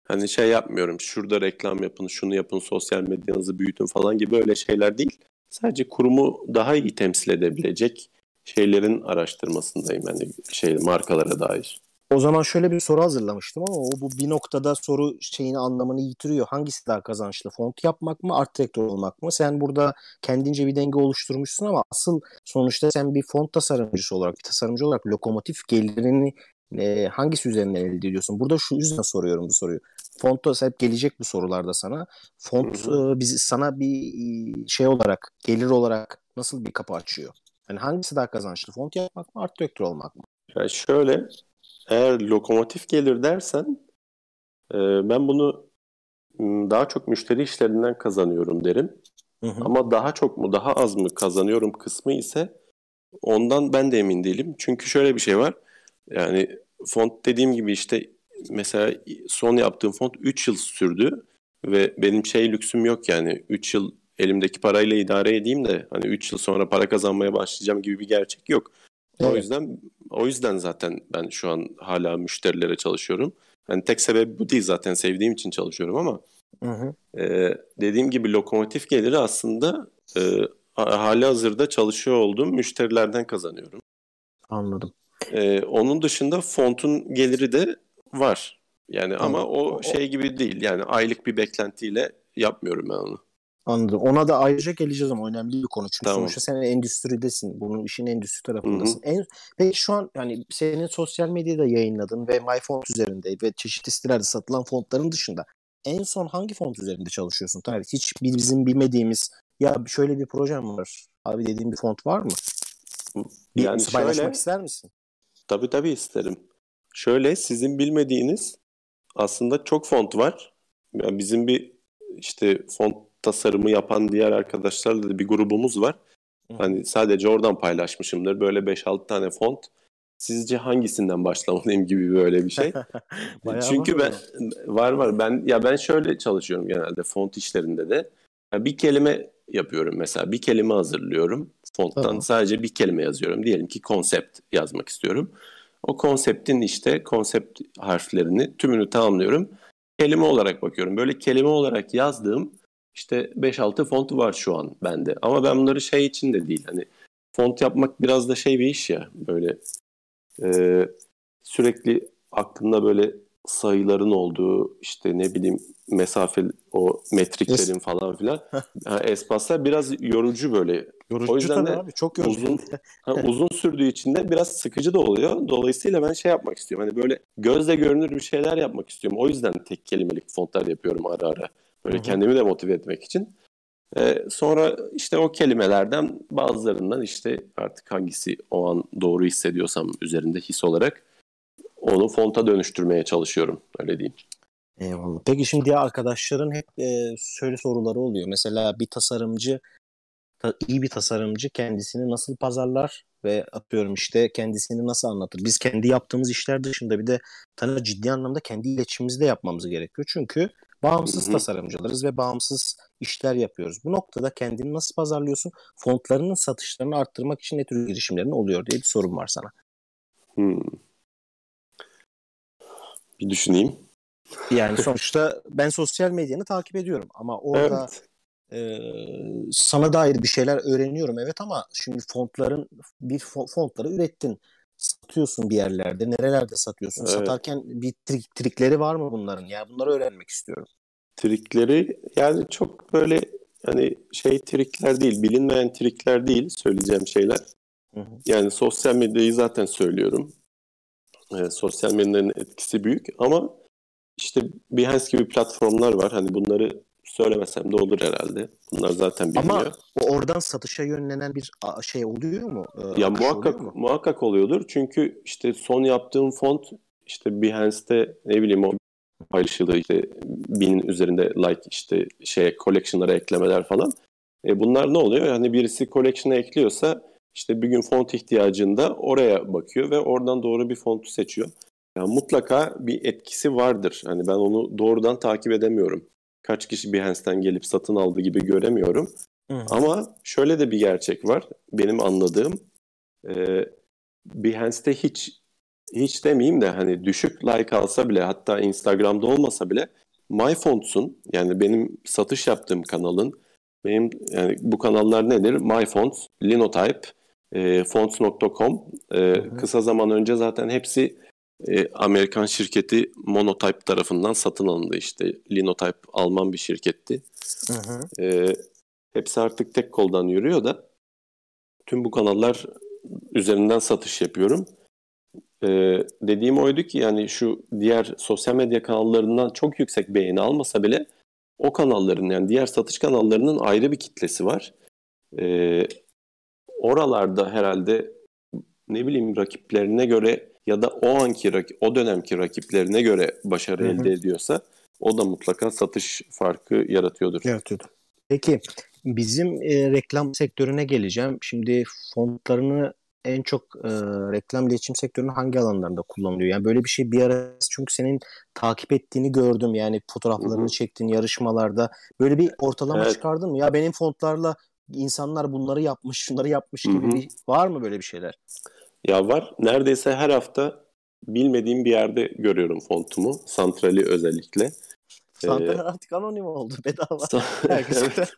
hani şey yapmıyorum şurada reklam yapın, şunu yapın, sosyal medyanızı büyütün falan gibi öyle şeyler değil. Sadece kurumu daha iyi temsil edebilecek şeylerin araştırmasındayım yani şey markalara dair. O zaman şöyle bir soru hazırlamıştım ama o bu bir noktada soru şeyini anlamını yitiriyor. Hangisi daha kazançlı? Font yapmak mı, art direktör olmak mı? Sen burada kendince bir denge oluşturmuşsun ama asıl sonuçta sen bir font tasarımcısı olarak, bir tasarımcı olarak lokomotif gelirini e, hangisi üzerinden elde ediyorsun? Burada şu yüzden soruyorum bu soruyu. Fontta hep gelecek bu sorularda sana. Font e, bizi sana bir şey olarak, gelir olarak nasıl bir kapı açıyor? Yani hangisi daha kazançlı? Font yapmak mı, art direktör olmak mı? Yani şöyle, eğer lokomotif gelir dersen e, ben bunu daha çok müşteri işlerinden kazanıyorum derim. Hı hı. Ama daha çok mu daha az mı kazanıyorum kısmı ise ondan ben de emin değilim. Çünkü şöyle bir şey var. Yani font dediğim gibi işte mesela son yaptığım font 3 yıl sürdü ve benim şey lüksüm yok yani 3 yıl elimdeki parayla idare edeyim de hani 3 yıl sonra para kazanmaya başlayacağım gibi bir gerçek yok. Evet. O yüzden o yüzden zaten ben şu an hala müşterilere çalışıyorum. Yani tek sebebi bu değil zaten sevdiğim için çalışıyorum ama hı hı. E, dediğim gibi lokomotif geliri aslında e, hali hazırda çalışıyor olduğum müşterilerden kazanıyorum. Anladım. E, onun dışında fontun geliri de var. Yani Anladım. ama o, o şey gibi değil. Yani aylık bir beklentiyle yapmıyorum ben onu. Anladım. Ona da ayrıca geleceğiz ama önemli bir konu. Çünkü tamam. sonuçta sen endüstridesin. Bunun işin endüstri tarafındasın. En, peki şu an yani senin sosyal medyada yayınladın ve MyFont üzerinde ve çeşitli sitelerde satılan fontların dışında en son hangi font üzerinde çalışıyorsun? Tabii hiç bizim bilmediğimiz ya şöyle bir projem var. Abi dediğim bir font var mı? Bir yani paylaşmak şöyle, ister misin? Tabii tabii isterim. Şöyle sizin bilmediğiniz aslında çok font var. Yani bizim bir işte font tasarımı yapan diğer arkadaşlarla da bir grubumuz var. Hani sadece oradan paylaşmışımdır. Böyle 5-6 tane font. Sizce hangisinden başlamalıyım gibi böyle bir şey. Çünkü ben var var ben ya ben şöyle çalışıyorum genelde font işlerinde de. Yani bir kelime yapıyorum mesela. Bir kelime hazırlıyorum. Fonttan tamam. sadece bir kelime yazıyorum. Diyelim ki konsept yazmak istiyorum. O konseptin işte konsept harflerini tümünü tamamlıyorum. Kelime olarak bakıyorum. Böyle kelime olarak yazdığım işte 5-6 font var şu an bende. Ama ben bunları şey için de değil. Hani font yapmak biraz da şey bir iş ya. Böyle e, sürekli aklımda böyle sayıların olduğu işte ne bileyim mesafe o metriklerin es- falan filan. yani espaslar biraz yorucu böyle. Yorucu o yüzden de abi çok yorucu. Uzun, ha, uzun sürdüğü için de biraz sıkıcı da oluyor. Dolayısıyla ben şey yapmak istiyorum. Hani böyle gözle görünür bir şeyler yapmak istiyorum. O yüzden tek kelimelik fontlar yapıyorum ara ara. Böyle Hı-hı. kendimi de motive etmek için. Ee, sonra işte o kelimelerden bazılarından işte artık hangisi o an doğru hissediyorsam üzerinde his olarak onu fonta dönüştürmeye çalışıyorum öyle diyeyim. Eyvallah. Peki şimdi diğer arkadaşların hep e, şöyle soruları oluyor. Mesela bir tasarımcı iyi bir tasarımcı kendisini nasıl pazarlar ve atıyorum işte kendisini nasıl anlatır. Biz kendi yaptığımız işler dışında bir de tanı ciddi anlamda kendi iletişimimizi de yapmamız gerekiyor. Çünkü bağımsız Hı-hı. tasarımcılarız ve bağımsız işler yapıyoruz. Bu noktada kendini nasıl pazarlıyorsun? Fontlarının satışlarını arttırmak için ne tür girişimlerin oluyor diye bir sorum var sana. Hmm. Bir düşüneyim. Yani sonuçta ben sosyal medyanı takip ediyorum ama orada evet. e, sana dair bir şeyler öğreniyorum evet ama şimdi fontların bir fontları ürettin satıyorsun bir yerlerde nerelerde satıyorsun evet. satarken bir trik, trikleri var mı bunların ya bunları öğrenmek istiyorum. Trikleri yani çok böyle hani şey trikler değil bilinmeyen trikler değil söyleyeceğim şeyler. Hı hı. Yani sosyal medyayı zaten söylüyorum. E, sosyal medyanın etkisi büyük ama işte Behance gibi platformlar var. Hani bunları söylemesem de olur herhalde. Bunlar zaten biliniyor. Ama oradan satışa yönlenen bir şey oluyor mu? Ee, ya muhakkak mu? muhakkak oluyordur. Çünkü işte son yaptığım font işte Behance'te ne bileyim o paylaşıldı işte binin üzerinde like işte şey collection'lara eklemeler falan. E bunlar ne oluyor? Yani birisi collection'a ekliyorsa işte bir gün font ihtiyacında oraya bakıyor ve oradan doğru bir fontu seçiyor. Yani mutlaka bir etkisi vardır. Hani ben onu doğrudan takip edemiyorum. Kaç kişi Behance'den gelip satın aldı gibi göremiyorum. Hı. Ama şöyle de bir gerçek var. Benim anladığım e, Behance'te hiç hiç demeyeyim de hani düşük like alsa bile hatta Instagram'da olmasa bile MyFonts'un yani benim satış yaptığım kanalın benim yani bu kanallar nedir? MyFonts, Linotype, e, fonts.com e, kısa zaman önce zaten hepsi e, Amerikan şirketi Monotype tarafından satın alındı işte. Linotype Alman bir şirketti. Hı hı. E, hepsi artık tek koldan yürüyor da tüm bu kanallar üzerinden satış yapıyorum. E, dediğim oydu ki yani şu diğer sosyal medya kanallarından çok yüksek beğeni almasa bile o kanalların yani diğer satış kanallarının ayrı bir kitlesi var. E, oralarda herhalde ne bileyim rakiplerine göre ya da o anki o dönemki rakiplerine göre başarı Hı-hı. elde ediyorsa o da mutlaka satış farkı yaratıyordur. Yaratıyordur. Peki bizim e, reklam sektörüne geleceğim. Şimdi fontlarını en çok e, reklam iletişim sektörünün hangi alanlarında kullanılıyor? Yani böyle bir şey bir ara çünkü senin takip ettiğini gördüm. Yani fotoğraflarını Hı-hı. çektiğin yarışmalarda böyle bir ortalama evet. çıkardın mı? Ya benim fontlarla insanlar bunları yapmış, şunları yapmış gibi Hı-hı. bir var mı böyle bir şeyler? Ya var. Neredeyse her hafta bilmediğim bir yerde görüyorum fontumu. Santrali özellikle. Santral ee, artık anonim oldu bedava. evet.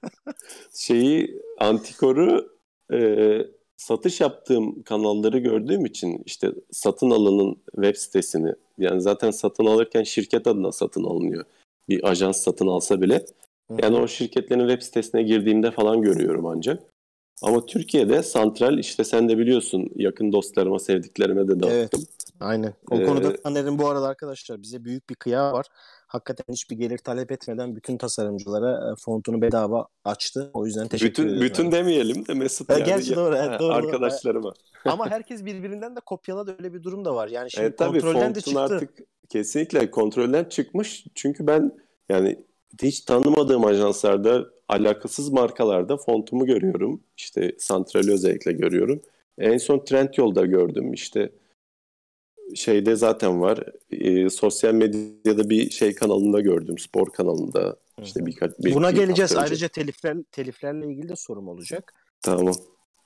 Şeyi Antikor'u e, satış yaptığım kanalları gördüğüm için işte satın alanın web sitesini yani zaten satın alırken şirket adına satın alınıyor. Bir ajans satın alsa bile. Yani o şirketlerin web sitesine girdiğimde falan görüyorum ancak. Ama Türkiye'de santral işte sen de biliyorsun yakın dostlarıma, sevdiklerime de dağıttım. Evet, aynen. O ee, konuda Taner'in bu arada arkadaşlar bize büyük bir kıya var. Hakikaten hiçbir gelir talep etmeden bütün tasarımcılara e, fontunu bedava açtı. O yüzden teşekkür bütün, ederim. Bütün demeyelim de Mesut yani. Gerçi doğru, evet, doğru. Arkadaşlarıma. Ama herkes birbirinden de kopyaladı öyle bir durum da var. Yani şimdi evet, tabii, kontrolden de çıktı. artık kesinlikle kontrolden çıkmış. Çünkü ben yani hiç tanımadığım ajanslarda alakasız markalarda fontumu görüyorum. İşte santrali özellikle görüyorum. En son Trendyol'da gördüm. İşte şeyde zaten var. E, sosyal medyada bir şey kanalında gördüm. Spor kanalında. İşte birkaç bir, Buna geleceğiz. Ayrıca telifler teliflerle ilgili de sorum olacak. Tamam.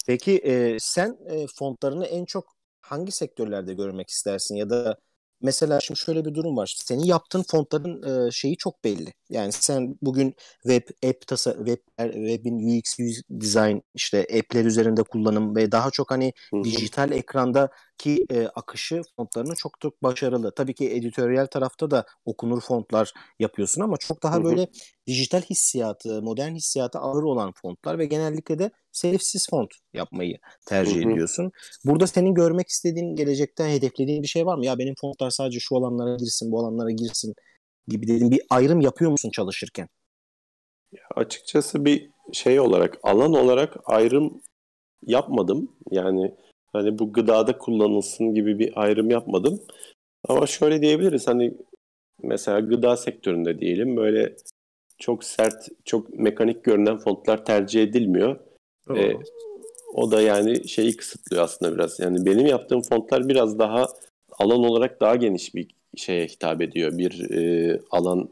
Peki e, sen e, fontlarını en çok hangi sektörlerde görmek istersin ya da mesela şimdi şöyle bir durum var. Senin yaptığın fontların e, şeyi çok belli. Yani sen bugün web app tasa web web'in UX, UX design işte app'ler üzerinde kullanım ve daha çok hani Hı-hı. dijital ekrandaki e, akışı fontlarının çok çok başarılı. Tabii ki editoryal tarafta da okunur fontlar yapıyorsun ama çok daha Hı-hı. böyle dijital hissiyatı, modern hissiyatı ağır olan fontlar ve genellikle de serifsiz font yapmayı tercih Hı-hı. ediyorsun. Burada senin görmek istediğin, gelecekte hedeflediğin bir şey var mı? Ya benim fontlar sadece şu alanlara girsin, bu alanlara girsin gibi dedim bir ayrım yapıyor musun çalışırken? Ya açıkçası bir şey olarak alan olarak ayrım yapmadım. Yani hani bu gıdada kullanılsın gibi bir ayrım yapmadım. Ama şöyle diyebiliriz hani mesela gıda sektöründe diyelim böyle çok sert, çok mekanik görünen fontlar tercih edilmiyor. Ee, o da yani şeyi kısıtlıyor aslında biraz. Yani benim yaptığım fontlar biraz daha alan olarak daha geniş bir şeye hitap ediyor. Bir e, alan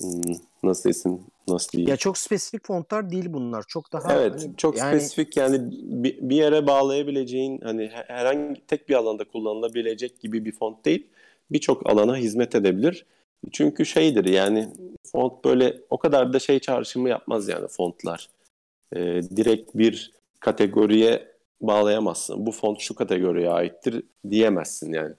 hmm, nasıl isim nasıl diyeyim? Ya çok spesifik fontlar değil bunlar. Çok daha Evet, hani, çok yani... spesifik yani bir, bir yere bağlayabileceğin hani herhangi tek bir alanda kullanılabilecek gibi bir font değil. Birçok alana hizmet edebilir. Çünkü şeydir yani font böyle o kadar da şey çağrışımı yapmaz yani fontlar. Ee, direkt bir kategoriye bağlayamazsın. Bu font şu kategoriye aittir diyemezsin yani.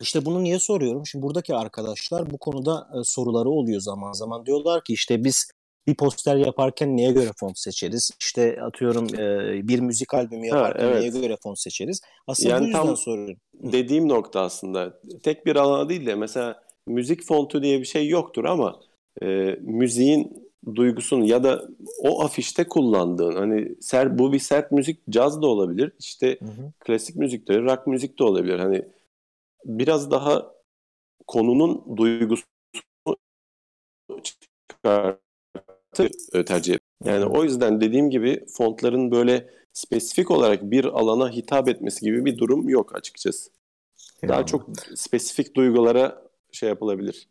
İşte bunu niye soruyorum? Şimdi buradaki arkadaşlar bu konuda e, soruları oluyor zaman zaman. Diyorlar ki işte biz bir poster yaparken neye göre font seçeriz? İşte atıyorum e, bir müzik albümü yaparken ha, evet. neye göre font seçeriz? Aslında yani bu yüzden tam soruyorum. Dediğim nokta aslında. Tek bir alana değil de mesela müzik fontu diye bir şey yoktur ama e, müziğin duygusunu ya da o afişte kullandığın hani ser, bu bir sert müzik caz da olabilir. İşte hı hı. klasik müzik de rock müzik de olabilir. Hani biraz daha konunun duygusunu çıkartı tercih Yani o yüzden dediğim gibi fontların böyle spesifik olarak bir alana hitap etmesi gibi bir durum yok açıkçası. Daha çok spesifik duygulara şey yapılabilir,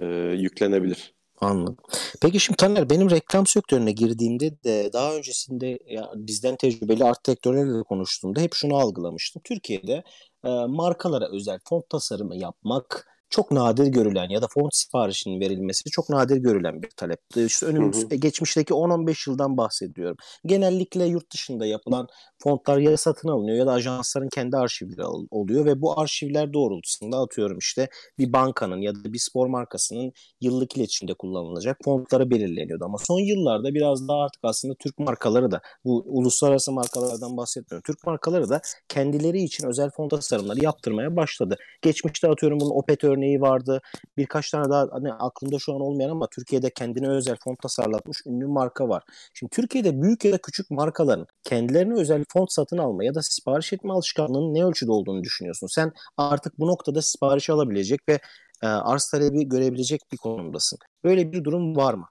e, yüklenebilir. Anladım. Peki şimdi Taner benim reklam sektörüne girdiğimde de daha öncesinde ya bizden tecrübeli art direktörlerle konuştuğumda hep şunu algılamıştım. Türkiye'de e, markalara özel font tasarımı yapmak çok nadir görülen ya da font siparişinin verilmesi çok nadir görülen bir talep. İşte önümüz hı hı. geçmişteki 10-15 yıldan bahsediyorum. Genellikle yurt dışında yapılan fontlar ya satın alınıyor ya da ajansların kendi arşivleri oluyor ve bu arşivler doğrultusunda atıyorum işte bir bankanın ya da bir spor markasının yıllık iletişimde kullanılacak fontları belirleniyordu. Ama son yıllarda biraz daha artık aslında Türk markaları da bu uluslararası markalardan bahsetmiyorum. Türk markaları da kendileri için özel font tasarımları yaptırmaya başladı. Geçmişte atıyorum bunun Opet örneği vardı. Birkaç tane daha hani aklımda şu an olmayan ama Türkiye'de kendine özel font tasarlatmış ünlü marka var. Şimdi Türkiye'de büyük ya da küçük markaların kendilerine özel font satın alma ya da sipariş etme alışkanlığının ne ölçüde olduğunu düşünüyorsun? Sen artık bu noktada sipariş alabilecek ve e, arz talebi görebilecek bir konumdasın. Böyle bir durum var mı?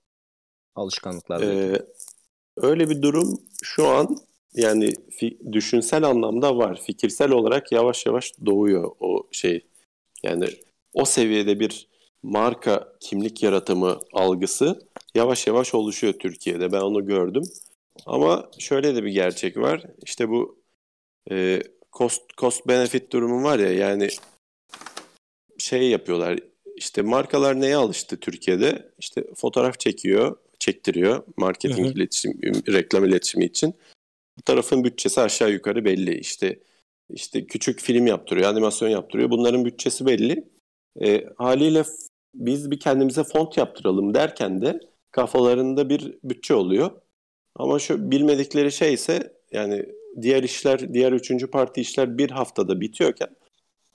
Alışkanlıklarla. Ee, öyle bir durum şu an yani fi- düşünsel anlamda var. Fikirsel olarak yavaş yavaş doğuyor o şey. Yani o seviyede bir marka kimlik yaratımı algısı yavaş yavaş oluşuyor Türkiye'de. Ben onu gördüm. Ama şöyle de bir gerçek var. İşte bu e, cost, cost benefit durumu var ya yani şey yapıyorlar. İşte markalar neye alıştı Türkiye'de? İşte fotoğraf çekiyor, çektiriyor marketing hı hı. iletişim, reklam iletişimi için. Bu tarafın bütçesi aşağı yukarı belli. İşte işte küçük film yaptırıyor, animasyon yaptırıyor. Bunların bütçesi belli. E, haliyle biz bir kendimize font yaptıralım derken de kafalarında bir bütçe oluyor. Ama şu bilmedikleri şey ise yani diğer işler, diğer üçüncü parti işler bir haftada bitiyorken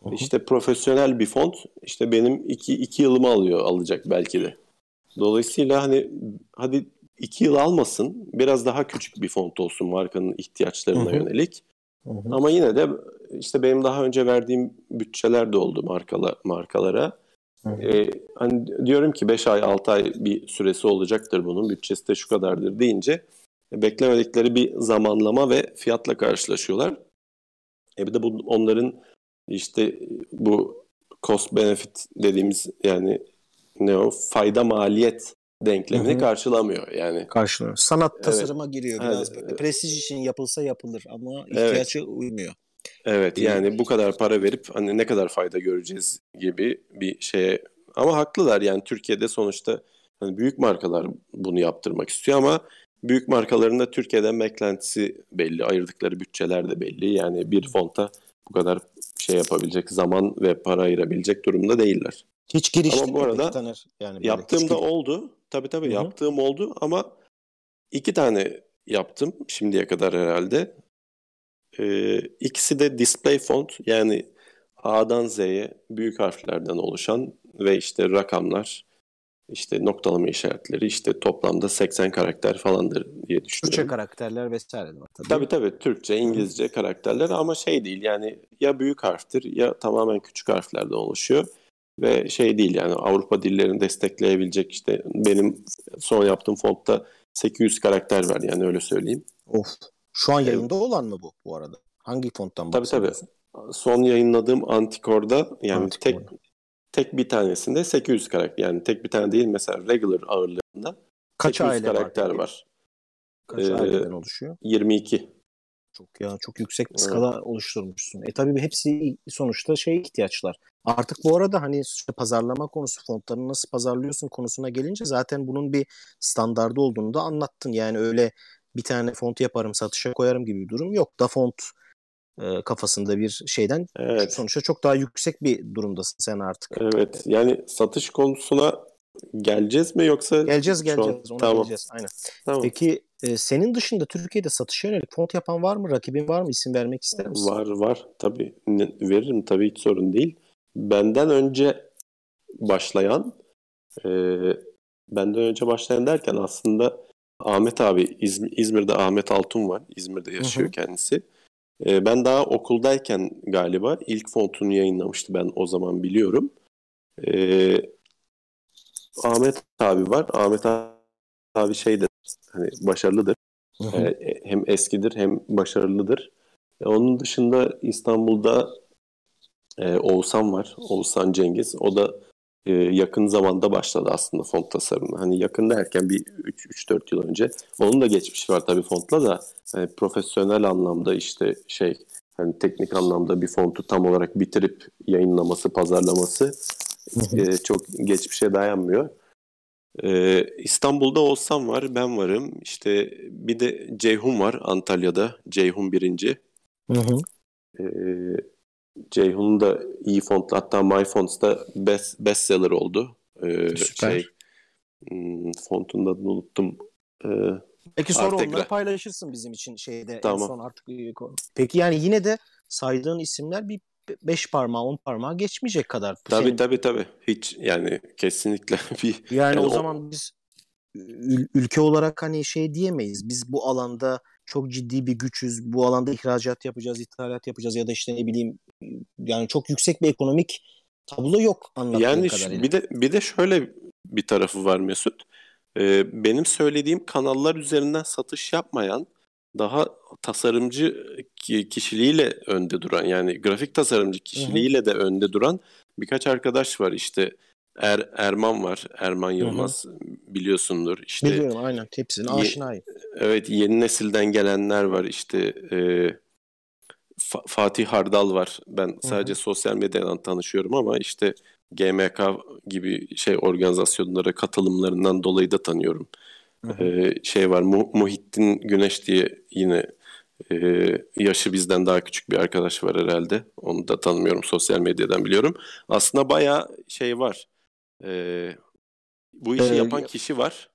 Hı-hı. işte profesyonel bir font işte benim iki, iki yılımı alıyor, alacak belki de. Dolayısıyla hani hadi iki yıl almasın, biraz daha küçük bir font olsun markanın ihtiyaçlarına Hı-hı. yönelik. Hı-hı. Ama yine de işte benim daha önce verdiğim bütçeler de oldu markala, markalara. Ee, hani diyorum ki 5 ay 6 ay bir süresi olacaktır bunun bütçesi de şu kadardır deyince beklemedikleri bir zamanlama ve fiyatla karşılaşıyorlar. E bir de bu onların işte bu cost benefit dediğimiz yani ne o fayda maliyet denklemini Hı-hı. karşılamıyor yani. Karşılamıyor. Sanat tasarıma evet. giriyor biraz. Evet. Prestij için yapılsa yapılır ama ihtiyacı evet. uymuyor. Evet yani bu kadar para verip hani ne kadar fayda göreceğiz gibi bir şeye ama haklılar yani Türkiye'de sonuçta hani büyük markalar bunu yaptırmak istiyor ama büyük markaların da Türkiye'den beklentisi belli, ayırdıkları bütçeler de belli. Yani bir fonta bu kadar şey yapabilecek zaman ve para ayırabilecek durumda değiller. Hiç girişti ama bu arada Taner? Yani yaptığım da oldu. Tabii tabii Hı-hı. yaptığım oldu ama iki tane yaptım şimdiye kadar herhalde. Ee, ikisi de display font yani A'dan Z'ye büyük harflerden oluşan ve işte rakamlar, işte noktalama işaretleri işte toplamda 80 karakter falandır diye düşünüyorum. Türkçe karakterler vesaire var tabii. Tabii tabii Türkçe, İngilizce karakterler ama şey değil yani ya büyük harftir ya tamamen küçük harflerden oluşuyor. Ve şey değil yani Avrupa dillerini destekleyebilecek işte benim son yaptığım fontta 800 karakter var yani öyle söyleyeyim. Of. Şu an yayında evet. olan mı bu bu arada? Hangi fonttan bahsediyorsun? Tabii tabii. Son yayınladığım Anticore'da yani Anticore. tek tek bir tanesinde 800 karakter. Yani tek bir tane değil mesela regular ağırlığında Kaç 800 aile karakter var. var. Kaç ee, aileden oluşuyor? 22. Çok ya çok yüksek bir skala evet. oluşturmuşsun. E tabii hepsi sonuçta şey ihtiyaçlar. Artık bu arada hani işte pazarlama konusu fontlarını nasıl pazarlıyorsun konusuna gelince zaten bunun bir standardı olduğunu da anlattın. Yani öyle bir tane font yaparım satışa koyarım gibi bir durum yok. Da font e, kafasında bir şeyden evet. sonuçta çok daha yüksek bir durumdasın sen artık. Evet yani satış konusuna geleceğiz mi yoksa? Geleceğiz geleceğiz ona tamam. geleceğiz aynen. Tamam. Peki e, senin dışında Türkiye'de satışa yönelik font yapan var mı? Rakibin var mı? İsim vermek ister misin? Var var tabii veririm tabii hiç sorun değil. Benden önce başlayan e, benden önce başlayan derken aslında Ahmet abi İzmir, İzmir'de Ahmet Altun var. İzmir'de yaşıyor hı hı. kendisi. E, ben daha okuldayken galiba ilk fontunu yayınlamıştı ben o zaman biliyorum. E, Ahmet abi var. Ahmet abi şey de hani başarılıdır. E, hem eskidir hem başarılıdır. E, onun dışında İstanbul'da e, Oğuzhan var. Oğuzhan Cengiz. O da e, yakın zamanda başladı aslında font tasarımı. Hani yakın derken bir 3-4 yıl önce. Onun da geçmişi var tabii fontla da yani profesyonel anlamda işte şey hani teknik anlamda bir fontu tam olarak bitirip yayınlaması, pazarlaması e, çok geçmişe dayanmıyor. E, İstanbul'da olsam var, ben varım. İşte bir de Ceyhun var Antalya'da. Ceyhun birinci. Hı hı. E, Ceyhun'un da iyi fontlu hatta MyFonts'da best, bestseller oldu. Ee, Süper. Şey, hmm, fontun adını unuttum. Ee, Peki sonra Artegra. onları paylaşırsın bizim için şeyde tamam. en son artık. Peki yani yine de saydığın isimler bir beş parmağı on parmağı geçmeyecek kadar. Tabii senin... tabii tabii. Hiç yani kesinlikle bir. Yani, yani o, o zaman biz ülke olarak hani şey diyemeyiz. Biz bu alanda çok ciddi bir güçüz. Bu alanda ihracat yapacağız, ithalat yapacağız ya da işte ne bileyim yani çok yüksek bir ekonomik tablo yok anladığım yani kadarıyla. bir de bir de şöyle bir tarafı var Mesut. Ee, benim söylediğim kanallar üzerinden satış yapmayan daha tasarımcı kişiliğiyle önde duran yani grafik tasarımcı kişiliğiyle de önde duran birkaç arkadaş var işte Er, Erman var. Erman Yılmaz hı hı. biliyorsundur. İşte Biliyorum aynen. Hepsine aşinayım. Evet yeni nesilden gelenler var. İşte e, Fa- Fatih Hardal var. Ben sadece hı hı. sosyal medyadan tanışıyorum ama işte GMK gibi şey organizasyonlara katılımlarından dolayı da tanıyorum. Hı hı. Ee, şey var Mu- Muhittin Güneş diye yine e, yaşı bizden daha küçük bir arkadaş var herhalde. Onu da tanımıyorum sosyal medyadan biliyorum. Aslında baya şey var. E, bu işi ee, yapan kişi var.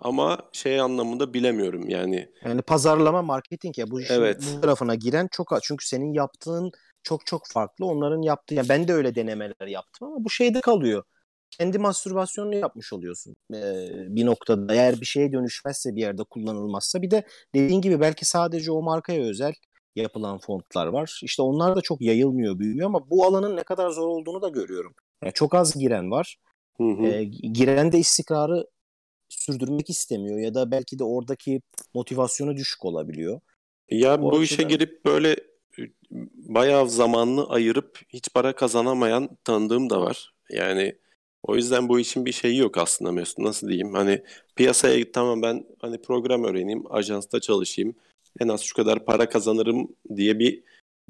Ama şey anlamında bilemiyorum yani. Yani pazarlama, marketing ya bu işin evet. bu tarafına giren çok az. Çünkü senin yaptığın çok çok farklı. Onların yaptığı yani ben de öyle denemeler yaptım ama bu şeyde kalıyor. Kendi mastürbasyonunu yapmış oluyorsun ee, bir noktada. Eğer bir şeye dönüşmezse bir yerde kullanılmazsa bir de dediğin gibi belki sadece o markaya özel yapılan fontlar var. İşte onlar da çok yayılmıyor, büyümüyor ama bu alanın ne kadar zor olduğunu da görüyorum. Yani çok az giren var. Hı hı. E, giren de istikrarı sürdürmek istemiyor ya da belki de oradaki motivasyonu düşük olabiliyor. Ya o bu açıdan... işe girip böyle bayağı zamanını ayırıp hiç para kazanamayan tanıdığım da var. Yani o yüzden bu işin bir şeyi yok aslında Mesut. Nasıl diyeyim? Hani piyasaya tamam ben hani program öğreneyim, ajansta çalışayım. En az şu kadar para kazanırım diye bir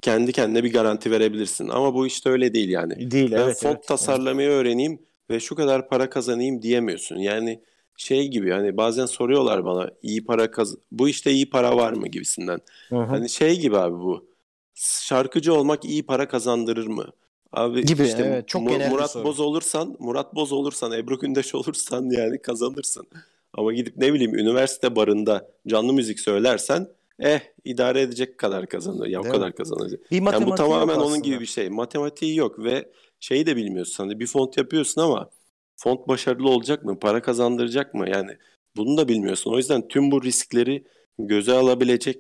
kendi kendine bir garanti verebilirsin. Ama bu işte öyle değil yani. Değil ben evet. font evet, tasarlamayı evet. öğreneyim ve şu kadar para kazanayım diyemiyorsun. Yani şey gibi hani bazen soruyorlar bana iyi para kaz bu işte iyi para var mı gibisinden. Hı hı. Hani şey gibi abi bu. Şarkıcı olmak iyi para kazandırır mı? Abi gibi, işte evet, çok Mu- Murat Boz olursan, Murat Boz olursan, Ebru Gündeş olursan yani kazanırsın. Ama gidip ne bileyim üniversite barında canlı müzik söylersen eh idare edecek kadar kazanır. Ya Değil o kadar mi? kazanacak. Bir yani bu tamamen onun gibi bir şey. Matematiği yok ve şeyi de bilmiyorsun. Hani bir font yapıyorsun ama font başarılı olacak mı? Para kazandıracak mı? Yani bunu da bilmiyorsun. O yüzden tüm bu riskleri göze alabilecek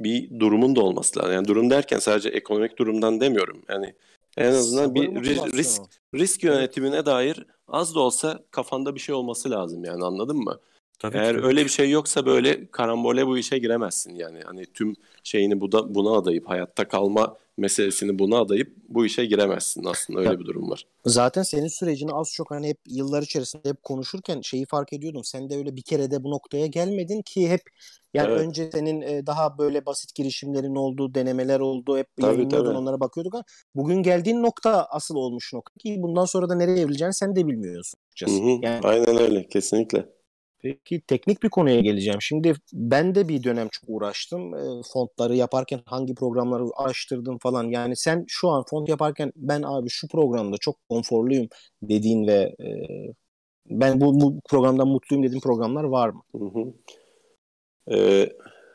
bir durumun da olması lazım. Yani durum derken sadece ekonomik durumdan demiyorum. Yani en azından bir ri- risk risk yönetimine dair az da olsa kafanda bir şey olması lazım yani anladın mı? Tabii Eğer tabii. öyle bir şey yoksa böyle karambole bu işe giremezsin yani. Hani tüm şeyini buna, buna adayıp hayatta kalma meselesini buna adayıp bu işe giremezsin aslında öyle bir durum var. Zaten senin sürecini az çok hani hep yıllar içerisinde hep konuşurken şeyi fark ediyordum. Sen de öyle bir kere de bu noktaya gelmedin ki hep yani evet. önce senin e, daha böyle basit girişimlerin olduğu denemeler oldu. Hep tabii, yayınlıyordun tabii. onlara bakıyorduk ama bugün geldiğin nokta asıl olmuş nokta ki bundan sonra da nereye evrileceğini sen de bilmiyorsun. Hı hı. Yani, Aynen öyle kesinlikle. Peki teknik bir konuya geleceğim. Şimdi ben de bir dönem çok uğraştım. E, fontları yaparken hangi programları araştırdım falan. Yani sen şu an font yaparken ben abi şu programda çok konforluyum dediğin ve e, ben bu, bu programdan mutluyum dediğin programlar var mı? Hı hı. Ee,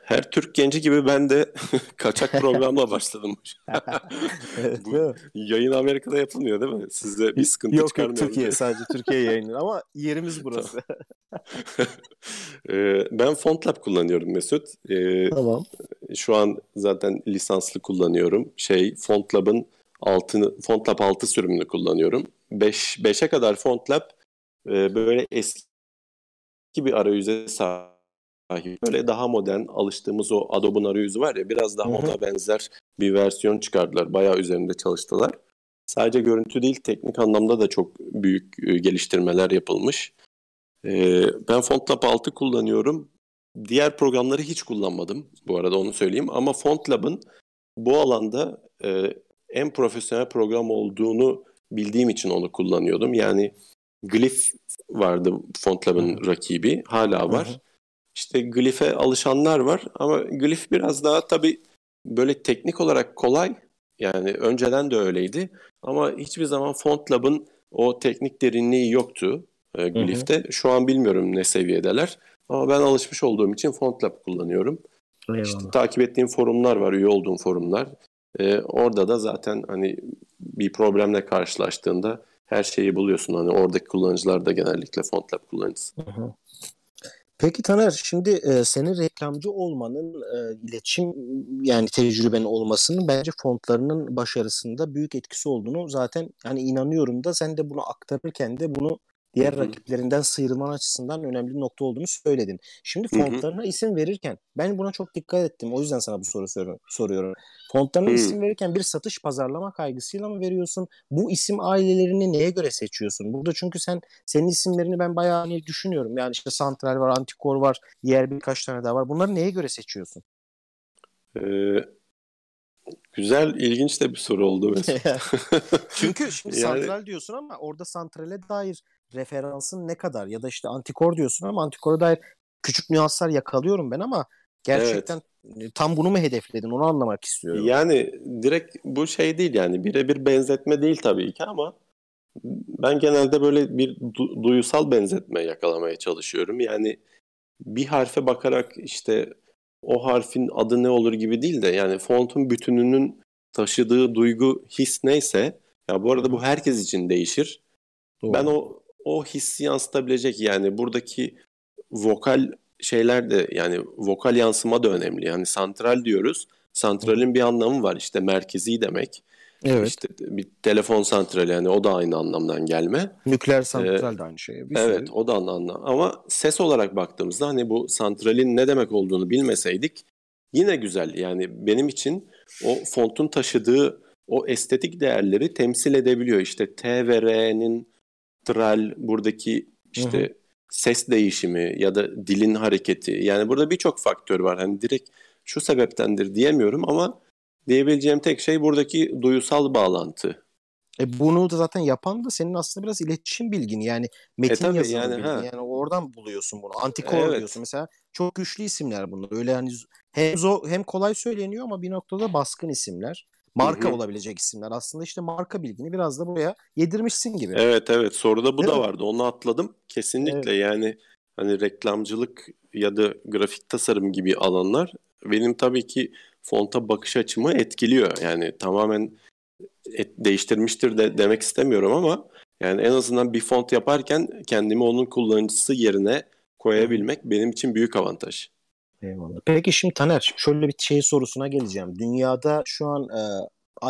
her Türk genci gibi ben de kaçak programla başladım. Bu yayın Amerika'da yapılmıyor değil mi? Sizde bir sıkıntı yok, çıkarmıyor. Yok Türkiye sadece Türkiye yayınları ama yerimiz burası. ee, ben FontLab kullanıyorum Mesut. Ee, tamam. Şu an zaten lisanslı kullanıyorum. Şey FontLab'ın altını FontLab 6 sürümünü kullanıyorum. 5 5'e kadar FontLab e, böyle eski bir arayüze sahip Böyle daha modern alıştığımız o Adobe'un arayüzü var ya biraz daha ona benzer bir versiyon çıkardılar. Bayağı üzerinde çalıştılar. Sadece görüntü değil teknik anlamda da çok büyük e, geliştirmeler yapılmış. E, ben FontLab 6 kullanıyorum. Diğer programları hiç kullanmadım bu arada onu söyleyeyim. Ama FontLab'ın bu alanda e, en profesyonel program olduğunu bildiğim için onu kullanıyordum. Yani Glyph vardı FontLab'ın rakibi. Hala var. Hı hı. İşte Glyph'e alışanlar var ama Glyph biraz daha tabii böyle teknik olarak kolay. Yani önceden de öyleydi ama hiçbir zaman FontLab'ın o teknik derinliği yoktu e, Glyph'te. Hı hı. Şu an bilmiyorum ne seviyedeler ama ben alışmış olduğum için FontLab kullanıyorum. Eyvallah. İşte takip ettiğim forumlar var, üye olduğum forumlar. Ee, orada da zaten hani bir problemle karşılaştığında her şeyi buluyorsun. Hani oradaki kullanıcılar da genellikle FontLab kullanıcısı. Hı hı. Peki Taner, şimdi e, senin reklamcı olmanın, e, iletişim yani tecrüben olmasının bence fontlarının başarısında büyük etkisi olduğunu zaten yani inanıyorum da sen de bunu aktarırken de bunu diğer Hı-hı. rakiplerinden sıyrılman açısından önemli bir nokta olduğunu söyledin. Şimdi fontlarına Hı-hı. isim verirken ben buna çok dikkat ettim. O yüzden sana bu soru soruyorum. Fontlarına Hı-hı. isim verirken bir satış pazarlama kaygısıyla mı veriyorsun? Bu isim ailelerini neye göre seçiyorsun? Burada çünkü sen senin isimlerini ben bayağı hani düşünüyorum. Yani işte Santral var, Antikor var, diğer birkaç tane daha var. Bunları neye göre seçiyorsun? Ee, güzel, ilginç de bir soru oldu. Çünkü şimdi yani... santral diyorsun ama orada santrale dair referansın ne kadar ya da işte antikor diyorsun ama antikora dair küçük nüanslar yakalıyorum ben ama gerçekten evet. tam bunu mu hedefledin onu anlamak istiyorum. Yani direkt bu şey değil yani birebir benzetme değil tabii ki ama ben genelde böyle bir du- duyusal benzetme yakalamaya çalışıyorum. Yani bir harfe bakarak işte o harfin adı ne olur gibi değil de yani fontun bütününün taşıdığı duygu, his neyse ya bu arada bu herkes için değişir. Doğru. Ben o o hissi yansıtabilecek yani buradaki vokal şeyler de yani vokal yansıma da önemli. Yani santral diyoruz. Santralin bir anlamı var işte merkezi demek. Evet. İşte bir telefon santrali yani o da aynı anlamdan gelme. Nükleer santral ee, de aynı şey. Bir evet sürü. o da anlam. Ama ses olarak baktığımızda hani bu santralin ne demek olduğunu bilmeseydik yine güzel. Yani benim için o fontun taşıdığı o estetik değerleri temsil edebiliyor. İşte T ve R'nin tral buradaki işte hı hı. ses değişimi ya da dilin hareketi. Yani burada birçok faktör var. Hani direkt şu sebeptendir diyemiyorum ama diyebileceğim tek şey buradaki duyusal bağlantı. E bunu da zaten yapan da senin aslında biraz iletişim bilgin yani metin e yazımı yani, bilgin. Yani oradan buluyorsun bunu. Antikor evet. diyorsun mesela. Çok güçlü isimler bunlar. Öyle hani hem zor, hem kolay söyleniyor ama bir noktada baskın isimler. Marka Hı-hı. olabilecek isimler. Aslında işte marka bilgini biraz da buraya yedirmişsin gibi. Evet evet soruda bu Değil da mi? vardı. Onu atladım. Kesinlikle evet. yani hani reklamcılık ya da grafik tasarım gibi alanlar benim tabii ki fonta bakış açımı etkiliyor. Yani tamamen et, değiştirmiştir de demek istemiyorum ama yani en azından bir font yaparken kendimi onun kullanıcısı yerine koyabilmek benim için büyük avantaj. Eyvallah. Peki şimdi Taner şöyle bir şey sorusuna geleceğim. Dünyada şu an e,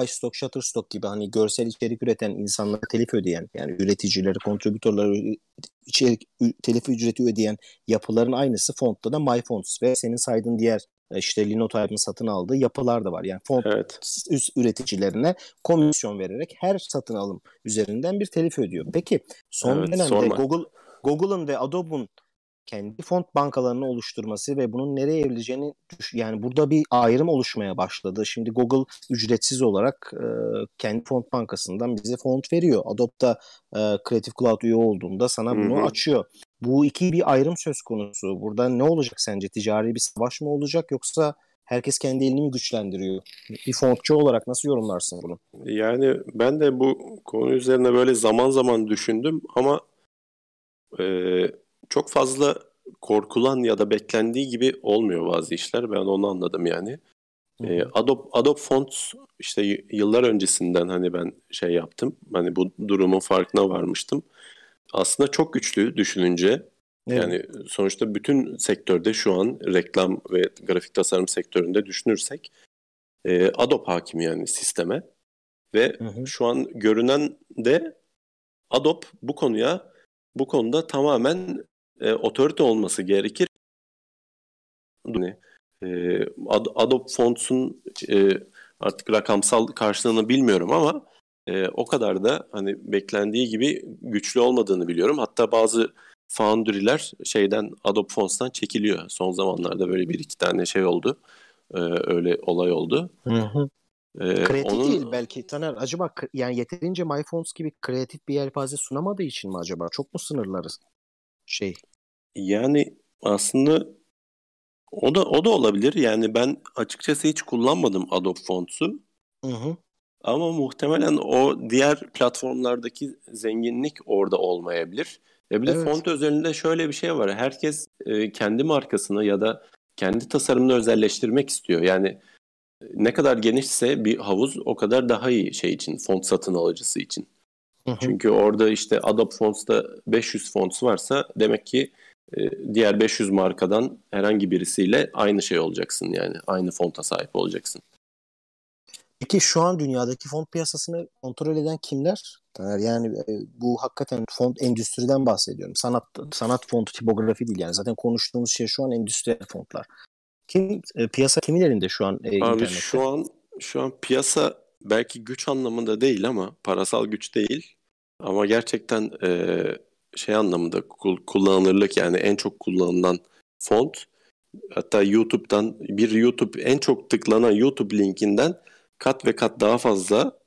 iStock, Shutterstock gibi hani görsel içerik üreten insanlara telif ödeyen yani üreticileri, kontribütörleri içerik telif ücreti ödeyen yapıların aynısı fontta da MyFonts ve senin saydığın diğer e, işte Linotype'ın satın aldığı yapılar da var. Yani font evet. üreticilerine komisyon vererek her satın alım üzerinden bir telif ödüyor. Peki son evet, dönemde sorma. Google Google'ın ve Adobe'un kendi font bankalarını oluşturması ve bunun nereye evrileceğini yani burada bir ayrım oluşmaya başladı. Şimdi Google ücretsiz olarak e, kendi font bankasından bize font veriyor. Adobe'da e, Creative Cloud üye olduğunda sana bunu Hı-hı. açıyor. Bu iki bir ayrım söz konusu. Burada ne olacak sence? Ticari bir savaş mı olacak yoksa herkes kendi elini mi güçlendiriyor? Bir fontçu olarak nasıl yorumlarsın bunu? Yani ben de bu konu üzerine böyle zaman zaman düşündüm ama e, çok fazla korkulan ya da beklendiği gibi olmuyor bazı işler. Ben onu anladım yani. Ee, Adobe, Adobe Fonts işte yıllar öncesinden hani ben şey yaptım. Hani bu durumun farkına varmıştım. Aslında çok güçlü düşününce. Evet. Yani sonuçta bütün sektörde şu an reklam ve grafik tasarım sektöründe düşünürsek e, Adobe hakim yani sisteme. Ve hı hı. şu an görünen de Adobe bu konuya bu konuda tamamen e, otorite olması gerekir. Hani, e, Adobe Fonts'un e, artık rakamsal karşılığını bilmiyorum ama e, o kadar da hani beklendiği gibi güçlü olmadığını biliyorum. Hatta bazı foundry'ler şeyden Adobe Fonts'tan çekiliyor. Son zamanlarda böyle bir iki tane şey oldu. E, öyle olay oldu. Hı hı. Ee, kreatif onun... değil belki Taner. Acaba yani yeterince MyFonts gibi kreatif bir yelpaze sunamadığı için mi acaba? Çok mu sınırlarız şey? Yani aslında o da o da olabilir. Yani ben açıkçası hiç kullanmadım Adobe Fonts'u. Hı hı. Ama muhtemelen o diğer platformlardaki zenginlik orada olmayabilir. Ya bir de evet. font özelinde şöyle bir şey var. Herkes e, kendi markasını ya da kendi tasarımını özelleştirmek istiyor. Yani e, ne kadar genişse bir havuz o kadar daha iyi şey için, font satın alıcısı için. Hı hı. Çünkü orada işte Adobe Fonts'ta 500 fonts varsa demek ki diğer 500 markadan herhangi birisiyle aynı şey olacaksın yani. Aynı fonta sahip olacaksın. Peki şu an dünyadaki font piyasasını kontrol eden kimler? Yani e, bu hakikaten font endüstriden bahsediyorum. Sanat sanat fontu tipografi değil yani. Zaten konuştuğumuz şey şu an endüstriyel fontlar. Kim e, piyasa kimin elinde şu an e, Abi internette? şu an şu an piyasa belki güç anlamında değil ama parasal güç değil. Ama gerçekten e, şey anlamında kullanılırlık yani en çok kullanılan font hatta YouTube'dan bir YouTube en çok tıklanan YouTube linkinden kat ve kat daha fazla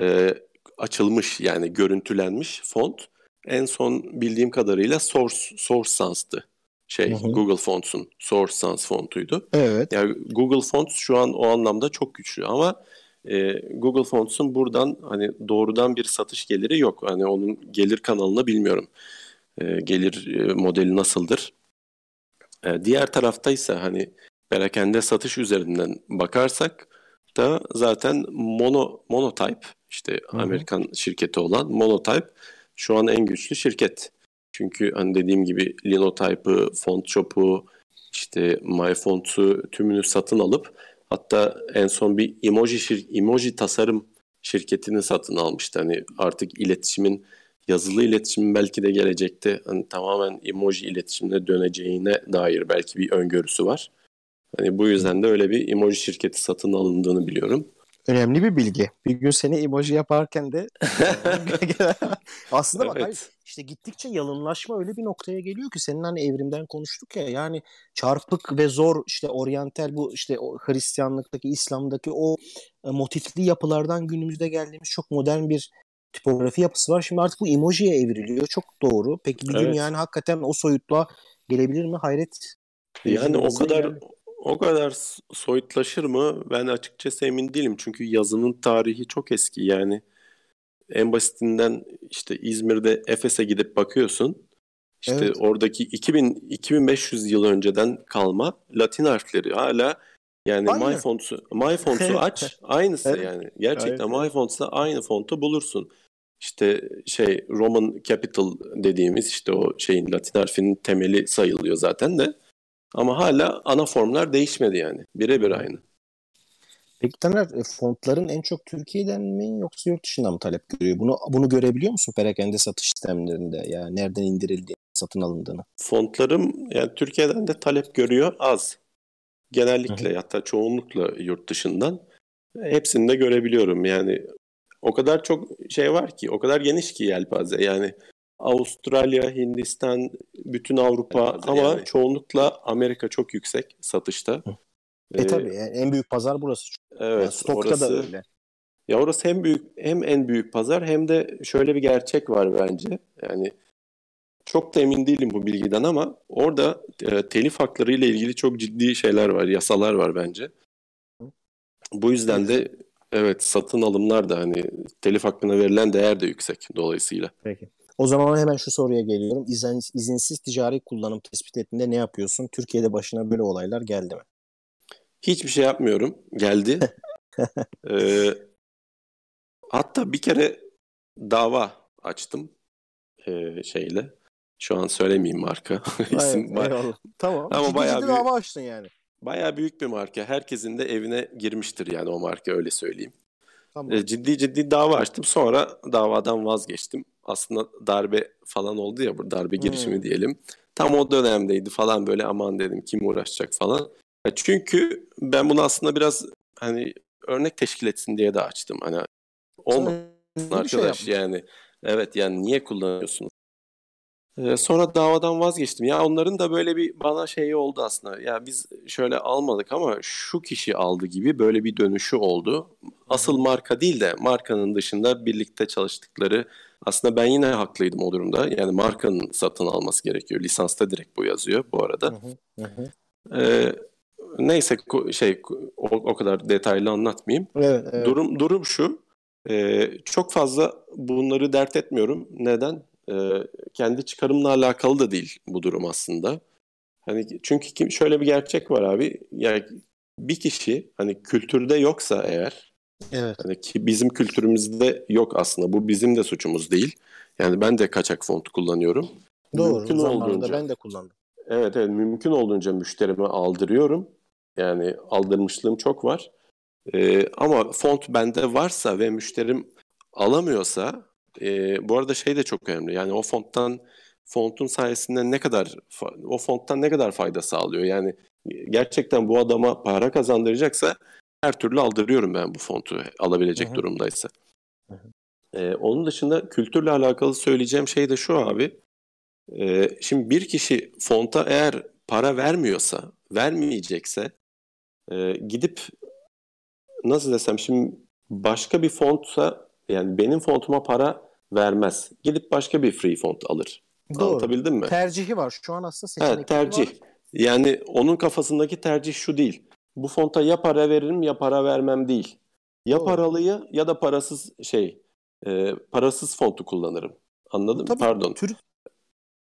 e, açılmış yani görüntülenmiş font. En son bildiğim kadarıyla Source Source Sans'tı. Şey hı hı. Google Fonts'un Source Sans fontuydu. Evet. Yani Google Fonts şu an o anlamda çok güçlü ama e, Google Fonts'un buradan hani doğrudan bir satış geliri yok. Hani onun gelir kanalını bilmiyorum. E, gelir e, modeli nasıldır? E, diğer taraftaysa hani perakende satış üzerinden bakarsak da zaten Mono Monotype işte Hı-hı. Amerikan şirketi olan Monotype şu an en güçlü şirket. Çünkü hani dediğim gibi Linotype'ı, Fontshop'u, işte MyFont'u tümünü satın alıp hatta en son bir emoji şir emoji tasarım şirketini satın almıştı. Hani artık iletişimin yazılı iletişimin belki de gelecekte hani tamamen emoji iletişimine döneceğine dair belki bir öngörüsü var. Hani bu yüzden de öyle bir emoji şirketi satın alındığını biliyorum. Önemli bir bilgi. Bir gün seni emoji yaparken de aslında bak evet. hayır, işte gittikçe yalınlaşma öyle bir noktaya geliyor ki senin hani evrimden konuştuk ya yani çarpık ve zor işte oryantal bu işte o Hristiyanlıktaki İslam'daki o e, motifli yapılardan günümüzde geldiğimiz çok modern bir tipografi yapısı var. Şimdi artık bu emojiye evriliyor. Çok doğru. Peki bir evet. gün yani hakikaten o soyutluğa gelebilir mi? Hayret. Yani o kadar yani. O kadar soyutlaşır mı? Ben açıkçası emin değilim. Çünkü yazının tarihi çok eski. Yani en basitinden işte İzmir'de Efes'e gidip bakıyorsun. İşte evet. oradaki 2000 2500 yıl önceden kalma Latin harfleri hala yani Aynı. MyFonts'u MyFonts'u aç aynısı evet. yani. Gerçekten evet. MyFonts'ta aynı fontu bulursun. İşte şey Roman Capital dediğimiz işte o şeyin Latin harfinin temeli sayılıyor zaten de. Ama hala ana formlar değişmedi yani. Birebir aynı. Peki Taner e, fontların en çok Türkiye'den mi yoksa yurt dışından mı talep görüyor? Bunu bunu görebiliyor musun perakende satış sistemlerinde? Yani nereden indirildiğini, satın alındığını? Fontlarım yani Türkiye'den de talep görüyor az. Genellikle Hı-hı. hatta çoğunlukla yurt dışından. Hepsini de görebiliyorum. Yani o kadar çok şey var ki, o kadar geniş ki yelpaze. Yani Avustralya, Hindistan, bütün Avrupa evet, ama yani. çoğunlukla Amerika çok yüksek satışta. Hı. E ee, tabii yani en büyük pazar burası. Evet. Yani stokta orası, da öyle. Ya orası hem büyük hem en büyük pazar hem de şöyle bir gerçek var bence. Yani çok da emin değilim bu bilgiden ama orada e, telif hakları ile ilgili çok ciddi şeyler var, yasalar var bence. Bu yüzden de evet satın alımlar da hani telif hakkına verilen değer de yüksek dolayısıyla. Peki. O zaman hemen şu soruya geliyorum. İzin, izinsiz ticari kullanım tespit ettiğinde ne yapıyorsun? Türkiye'de başına böyle olaylar geldi mi? Hiçbir şey yapmıyorum. Geldi. ee, hatta bir kere dava açtım ee, şeyle. Şu an söylemeyeyim marka. İsim Hayır, Tamam. Ama ciddi bayağı büyük, dava açtın yani. Bayağı büyük bir marka. Herkesin de evine girmiştir yani o marka öyle söyleyeyim. Tamam. E, ciddi ciddi dava açtım. Sonra davadan vazgeçtim. Aslında darbe falan oldu ya bu darbe girişimi hmm. diyelim. Tam o dönemdeydi falan böyle aman dedim kim uğraşacak falan. E, çünkü ben bunu aslında biraz hani örnek teşkil etsin diye de açtım. Hani olmasın şey arkadaş şey yani. Evet yani niye kullanıyorsunuz ee, sonra davadan vazgeçtim. Ya onların da böyle bir bana şeyi oldu aslında. Ya biz şöyle almadık ama şu kişi aldı gibi böyle bir dönüşü oldu. Asıl marka değil de markanın dışında birlikte çalıştıkları aslında ben yine haklıydım o durumda. Yani markanın satın alması gerekiyor. Lisansta direkt bu yazıyor bu arada. Hı hı, hı. Ee, neyse şey o, o kadar detaylı anlatmayayım. Evet, evet. Durum durum şu. E, çok fazla bunları dert etmiyorum. Neden? E, kendi çıkarımla alakalı da değil bu durum aslında. Hani çünkü kim, şöyle bir gerçek var abi. Yani bir kişi hani kültürde yoksa eğer Evet. Hani ki bizim kültürümüzde yok aslında. Bu bizim de suçumuz değil. Yani ben de kaçak font kullanıyorum. Doğru. Mümkün olduğunca ben de kullandım. Evet evet mümkün olduğunca müşterime aldırıyorum. Yani aldırmışlığım çok var. E, ama font bende varsa ve müşterim alamıyorsa e, bu arada şey de çok önemli. Yani o fonttan fontun sayesinde ne kadar o fonttan ne kadar fayda sağlıyor? Yani gerçekten bu adama para kazandıracaksa her türlü aldırıyorum ben bu fontu alabilecek Hı-hı. durumdaysa. Ee, onun dışında kültürle alakalı söyleyeceğim şey de şu abi. Ee, şimdi bir kişi fonta eğer para vermiyorsa, vermeyecekse e, gidip nasıl desem şimdi başka bir fontsa yani benim fontuma para vermez. Gidip başka bir free font alır. Doğru. Anlatabildim mi? Tercihi var. Şu an aslında seçenekleri evet, tercih. var. Yani onun kafasındaki tercih şu değil. Bu fonta ya para veririm ya para vermem değil. Ya Doğru. paralıyı ya da parasız şey e, parasız fontu kullanırım. Anladın mı? Pardon. Tür...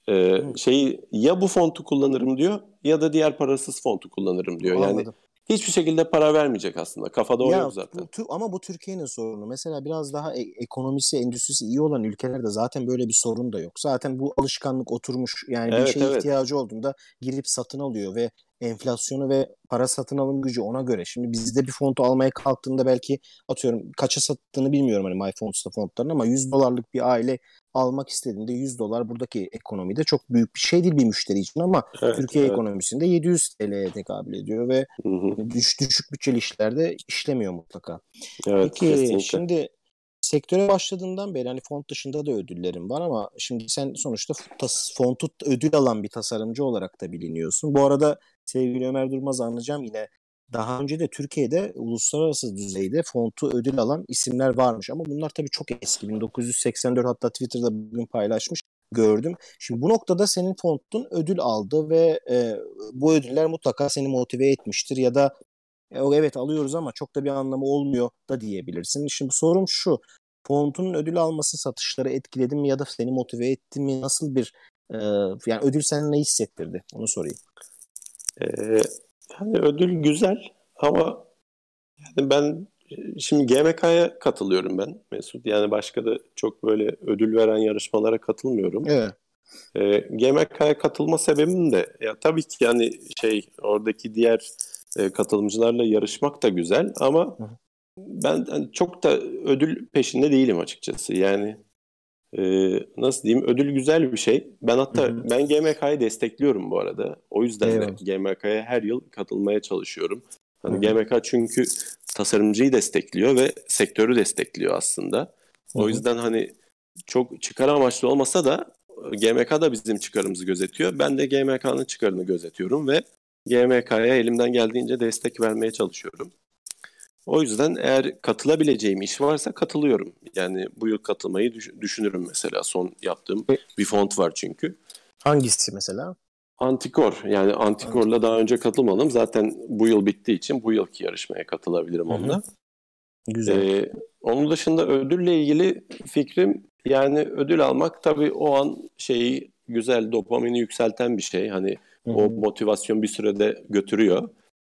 Ee, şeyi ya bu fontu kullanırım diyor ya da diğer parasız fontu kullanırım diyor. Anladım. Yani hiçbir şekilde para vermeyecek aslında. Kafada o ya, yok zaten. Bu, ama bu Türkiye'nin sorunu. Mesela biraz daha e- ekonomisi, endüstrisi iyi olan ülkelerde zaten böyle bir sorun da yok. Zaten bu alışkanlık oturmuş. Yani evet, bir şeye evet. ihtiyacı olduğunda girip satın alıyor ve enflasyonu ve para satın alım gücü ona göre. Şimdi bizde bir fontu almaya kalktığında belki atıyorum kaça sattığını bilmiyorum hani MyFonts'ta fontların ama 100 dolarlık bir aile almak istediğinde 100 dolar buradaki ekonomide çok büyük bir şey değil bir müşteri için ama evet, Türkiye evet. ekonomisinde 700 TL'ye tekabül ediyor ve hı hı. Düş, düşük bütçeli işlerde işlemiyor mutlaka. Evet, Peki kesinlikle. şimdi sektöre başladığından beri hani font dışında da ödüllerim var ama şimdi sen sonuçta fontu ödül alan bir tasarımcı olarak da biliniyorsun. Bu arada sevgili Ömer Durmaz anlayacağım yine daha önce de Türkiye'de uluslararası düzeyde fontu ödül alan isimler varmış ama bunlar tabii çok eski. 1984 hatta Twitter'da bugün paylaşmış gördüm. Şimdi bu noktada senin fontun ödül aldı ve e, bu ödüller mutlaka seni motive etmiştir ya da e, evet alıyoruz ama çok da bir anlamı olmuyor da diyebilirsin. Şimdi sorum şu. Fontun ödül alması satışları etkiledi mi ya da seni motive etti mi? Nasıl bir e, yani ödül sana ne hissettirdi? Onu sorayım. Ee, yani ödül güzel ama yani ben şimdi GMK'ya katılıyorum ben Mesut. Yani başka da çok böyle ödül veren yarışmalara katılmıyorum. Evet. E, GMK'ya katılma sebebim de ya tabii ki yani şey oradaki diğer e, katılımcılarla yarışmak da güzel ama ben yani çok da ödül peşinde değilim açıkçası. Yani e, nasıl diyeyim ödül güzel bir şey. Ben hatta hı hı. ben GMK'yı destekliyorum bu arada. O yüzden Eyvallah. de GMK'ya her yıl katılmaya çalışıyorum. Hani hı hı. GMK çünkü tasarımcıyı destekliyor ve sektörü destekliyor aslında. Hı hı. O yüzden hani çok çıkar amaçlı olmasa da GMK da bizim çıkarımızı gözetiyor. Ben de GMK'nın çıkarını gözetiyorum ve GMK'ya elimden geldiğince destek vermeye çalışıyorum. O yüzden eğer katılabileceğim iş varsa katılıyorum. Yani bu yıl katılmayı düşünürüm mesela. Son yaptığım bir font var çünkü. Hangisi mesela? Antikor. Yani Antikor'la daha önce katılmadım. Zaten bu yıl bittiği için bu yılki yarışmaya katılabilirim onunla. Güzel. Ee, onun dışında ödülle ilgili fikrim yani ödül almak tabii o an şeyi güzel dopamini yükselten bir şey. Hani Hı-hı. o motivasyon bir sürede götürüyor.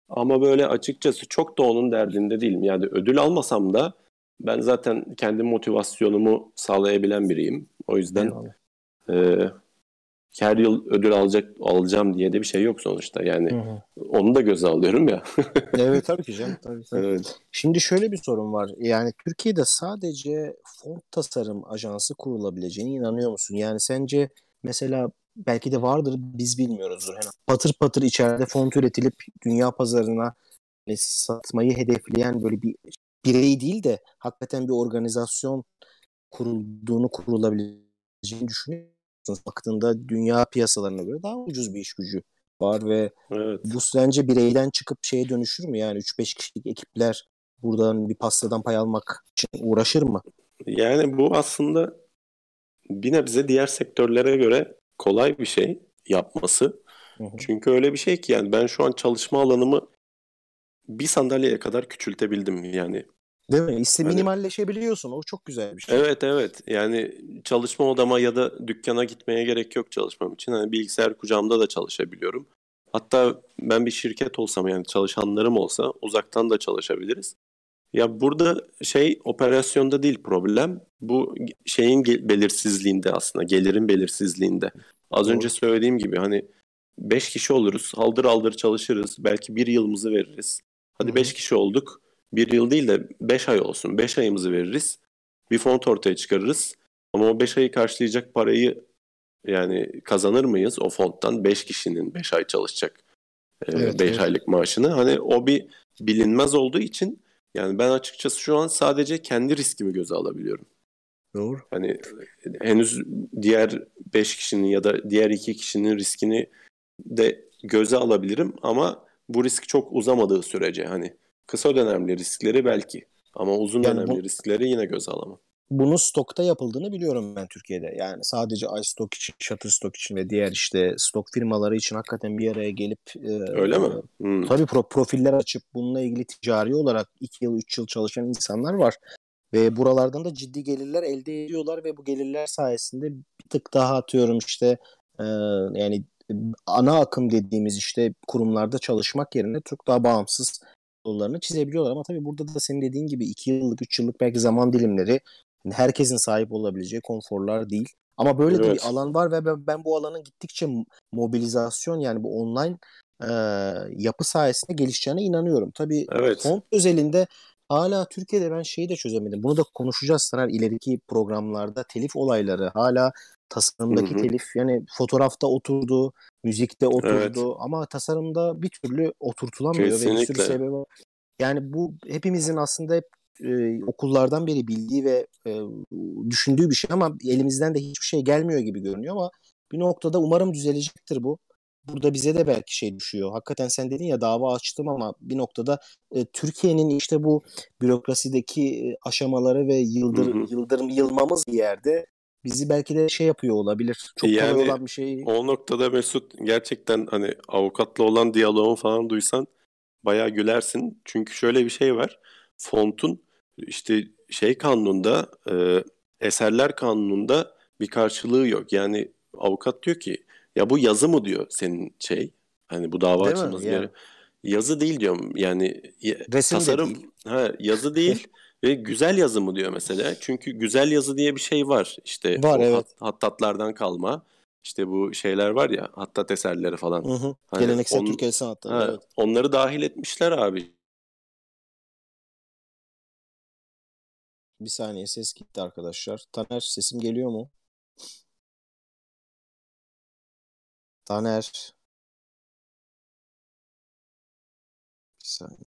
Ama böyle açıkçası çok da onun derdinde değilim. Yani ödül almasam da ben zaten kendi motivasyonumu sağlayabilen biriyim. O yüzden e, her yıl ödül alacak alacağım diye de bir şey yok sonuçta. Yani hı hı. onu da göze alıyorum ya. evet tabii ki canım. Tabii, tabii. Evet. Şimdi şöyle bir sorun var. Yani Türkiye'de sadece font tasarım ajansı kurulabileceğine inanıyor musun? Yani sence mesela belki de vardır biz bilmiyoruzdur. Yani patır patır içeride font üretilip dünya pazarına hani satmayı hedefleyen böyle bir birey değil de hakikaten bir organizasyon kurulduğunu kurulabileceğini düşünüyor Baktığında dünya piyasalarına göre daha ucuz bir iş gücü var ve evet. bu sence bireyden çıkıp şeye dönüşür mü? Yani 3-5 kişilik ekipler buradan bir pastadan pay almak için uğraşır mı? Yani bu aslında bir nebze diğer sektörlere göre kolay bir şey yapması. Hı hı. Çünkü öyle bir şey ki yani ben şu an çalışma alanımı bir sandalyeye kadar küçültebildim yani. Değil mi? İşte hani, minimalleşebiliyorsun. O çok güzel bir şey. Evet evet. Yani çalışma odama ya da dükkana gitmeye gerek yok çalışmam için. Hani bilgisayar kucağımda da çalışabiliyorum. Hatta ben bir şirket olsam yani çalışanlarım olsa uzaktan da çalışabiliriz. Ya burada şey operasyonda değil problem. Bu şeyin belirsizliğinde aslında. Gelirin belirsizliğinde. Az Doğru. önce söylediğim gibi hani 5 kişi oluruz. Aldır aldır çalışırız. Belki bir yılımızı veririz. Hadi 5 kişi olduk. bir yıl değil de 5 ay olsun. 5 ayımızı veririz. Bir font ortaya çıkarırız. Ama o 5 ayı karşılayacak parayı yani kazanır mıyız o fonttan 5 kişinin 5 ay çalışacak 5 evet, evet. aylık maaşını. Hani o bir bilinmez olduğu için yani ben açıkçası şu an sadece kendi riskimi göze alabiliyorum. Doğru. Hani henüz diğer 5 kişinin ya da diğer 2 kişinin riskini de göze alabilirim ama bu risk çok uzamadığı sürece hani kısa dönemli riskleri belki ama uzun yani dönemli bu, riskleri yine göze alamam. Bunun stokta yapıldığını biliyorum ben Türkiye'de. Yani sadece iStock için, Shutterstock için ve diğer işte stok firmaları için hakikaten bir araya gelip e, Öyle mi? Hmm. Tabii pro, profiller açıp bununla ilgili ticari olarak 2 yıl 3 yıl çalışan insanlar var. Ve buralardan da ciddi gelirler elde ediyorlar ve bu gelirler sayesinde bir tık daha atıyorum işte e, yani ana akım dediğimiz işte kurumlarda çalışmak yerine çok daha bağımsız yollarını çizebiliyorlar. Ama tabii burada da senin dediğin gibi 2 yıllık, 3 yıllık belki zaman dilimleri herkesin sahip olabileceği konforlar değil. Ama böyle evet. de bir alan var ve ben, ben bu alanın gittikçe mobilizasyon yani bu online e, yapı sayesinde gelişeceğine inanıyorum. Tabii evet. font özelinde hala Türkiye'de ben şeyi de çözemedim. Bunu da konuşacağız Saner ileriki programlarda. Telif olayları hala tasarımdaki hı hı. telif yani fotoğrafta oturdu, müzikte oturdu evet. ama tasarımda bir türlü oturtulamıyor Kesinlikle. ve bir sürü sebebi var. Yani bu hepimizin aslında hep e, okullardan beri bildiği ve e, düşündüğü bir şey ama elimizden de hiçbir şey gelmiyor gibi görünüyor ama bir noktada umarım düzelecektir bu. Burada bize de belki şey düşüyor. Hakikaten sen dedin ya dava açtım ama bir noktada e, Türkiye'nin işte bu bürokrasideki e, aşamaları ve yıldır, hı hı. yıldırım yılmamız bir yerde bizi belki de şey yapıyor olabilir. Çok yani, kolay olan bir şey. O noktada Mesut gerçekten hani avukatla olan diyaloğu falan duysan bayağı gülersin. Çünkü şöyle bir şey var. Fontun işte şey kanununda e, eserler kanununda bir karşılığı yok. Yani avukat diyor ki ya bu yazı mı diyor senin şey hani bu dava açılması yani. yazı değil diyorum yani Resim tasarım de değil. ha yazı değil ve güzel yazı mı diyor mesela çünkü güzel yazı diye bir şey var işte var, evet. hat, hattatlardan kalma işte bu şeyler var ya hattat eserleri falan. Hı hı. Hani Geleneksel on, Türk sanatları. Evet. Onları dahil etmişler abi Bir saniye ses gitti arkadaşlar. Taner sesim geliyor mu? Taner. Bir saniye.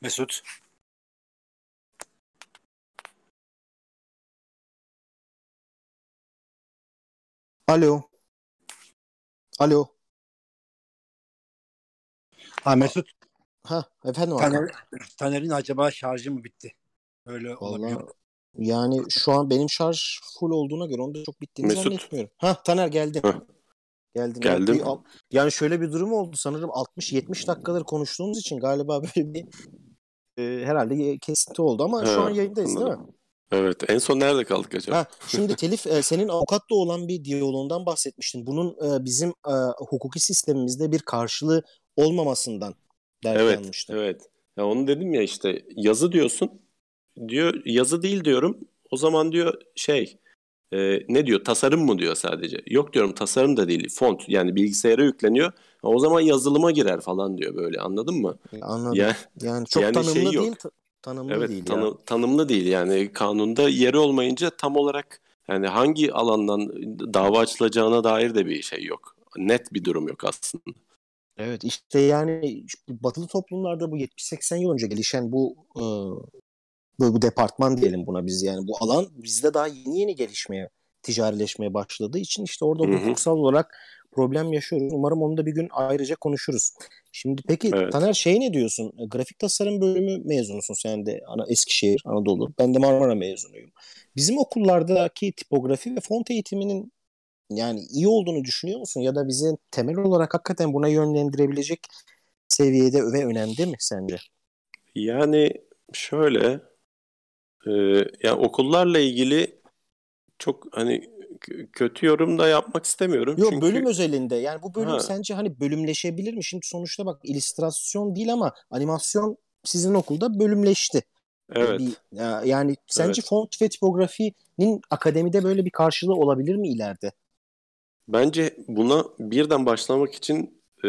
Mesut. Alo. Alo. Ha Mesut. Ha efendim Taner, Taner'in acaba şarjı mı bitti? Öyle Vallahi, olabiliyor. Yani şu an benim şarj full olduğuna göre onda çok bittiğini Mesut. zannetmiyorum. Ha Taner geldi. Heh. Geldin. Geldim. Yani şöyle bir durum oldu sanırım 60-70 dakikadır konuştuğumuz için galiba böyle bir e, herhalde kesinti oldu ama ha, şu an yayındayız anladım. değil mi? Evet. En son nerede kaldık acaba? Ha, şimdi Telif e, senin avukatla olan bir diyaloğundan bahsetmiştin. Bunun e, bizim e, hukuki sistemimizde bir karşılığı olmamasından derken evet. Evet. Ya onu dedim ya işte yazı diyorsun. Diyor yazı değil diyorum. O zaman diyor şey e, ne diyor tasarım mı diyor sadece. Yok diyorum tasarım da değil font yani bilgisayara yükleniyor. O zaman yazılıma girer falan diyor böyle anladın mı? Anladım. Yani, yani çok yani tanımlı şey yok. değil tanımlı evet, değil tanı, ya. tanımlı değil yani kanunda yeri olmayınca tam olarak yani hangi alandan dava açılacağına dair de bir şey yok. Net bir durum yok aslında. Evet işte yani batılı toplumlarda bu 70-80 yıl önce gelişen bu e, bu, bu departman diyelim buna biz yani bu alan bizde daha yeni yeni gelişmeye ticarileşmeye başladığı için işte orada Hı-hı. hukuksal olarak problem yaşıyoruz. Umarım onu da bir gün ayrıca konuşuruz. Şimdi peki evet. Taner şey ne diyorsun? E, grafik tasarım bölümü mezunusun sen de Ana Eskişehir, Anadolu. Ben de Marmara mezunuyum. Bizim okullardaki tipografi ve font eğitiminin yani iyi olduğunu düşünüyor musun? Ya da bizi temel olarak hakikaten buna yönlendirebilecek seviyede ve önemli mi sence? Yani şöyle e, yani okullarla ilgili çok hani kötü yorum da yapmak istemiyorum. Yok çünkü... bölüm özelinde yani bu bölüm ha. sence hani bölümleşebilir mi? Şimdi sonuçta bak illüstrasyon değil ama animasyon sizin okulda bölümleşti. Evet. Bir, yani sence evet. font ve tipografinin akademide böyle bir karşılığı olabilir mi ileride? Bence buna birden başlamak için e,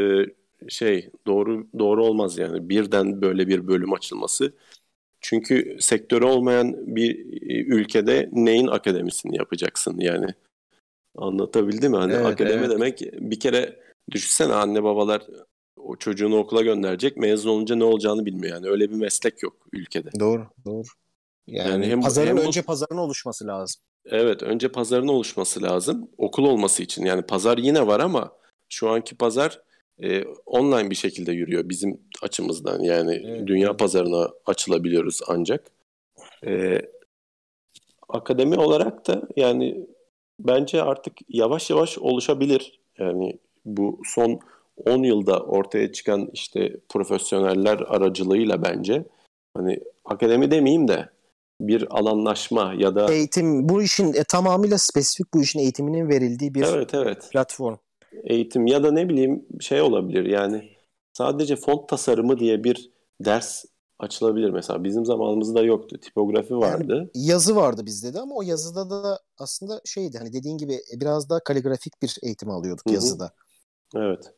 şey doğru doğru olmaz yani birden böyle bir bölüm açılması. Çünkü sektörü olmayan bir e, ülkede neyin akademisini yapacaksın yani? Anlatabildim mi? Hani evet, akademi evet. demek bir kere düşünsene anne babalar o çocuğunu okula gönderecek. Mezun olunca ne olacağını bilmiyor yani. Öyle bir meslek yok ülkede. Doğru, doğru. Yani, yani hem, pazarın hem önce pazarın oluşması lazım. Evet, önce pazarın oluşması lazım. Okul olması için. Yani pazar yine var ama şu anki pazar e, online bir şekilde yürüyor bizim açımızdan. Yani evet. dünya pazarına açılabiliyoruz ancak. E, akademi olarak da yani bence artık yavaş yavaş oluşabilir. Yani bu son 10 yılda ortaya çıkan işte profesyoneller aracılığıyla bence hani akademi demeyeyim de bir alanlaşma ya da eğitim bu işin e, tamamıyla spesifik bu işin eğitiminin verildiği bir evet, evet. platform. Eğitim ya da ne bileyim şey olabilir yani sadece font tasarımı diye bir ders açılabilir mesela. Bizim zamanımızda yoktu. Tipografi vardı. Yani yazı vardı bizde de ama o yazıda da aslında şeydi hani dediğin gibi biraz daha kaligrafik bir eğitim alıyorduk Hı-hı. yazıda. Evet.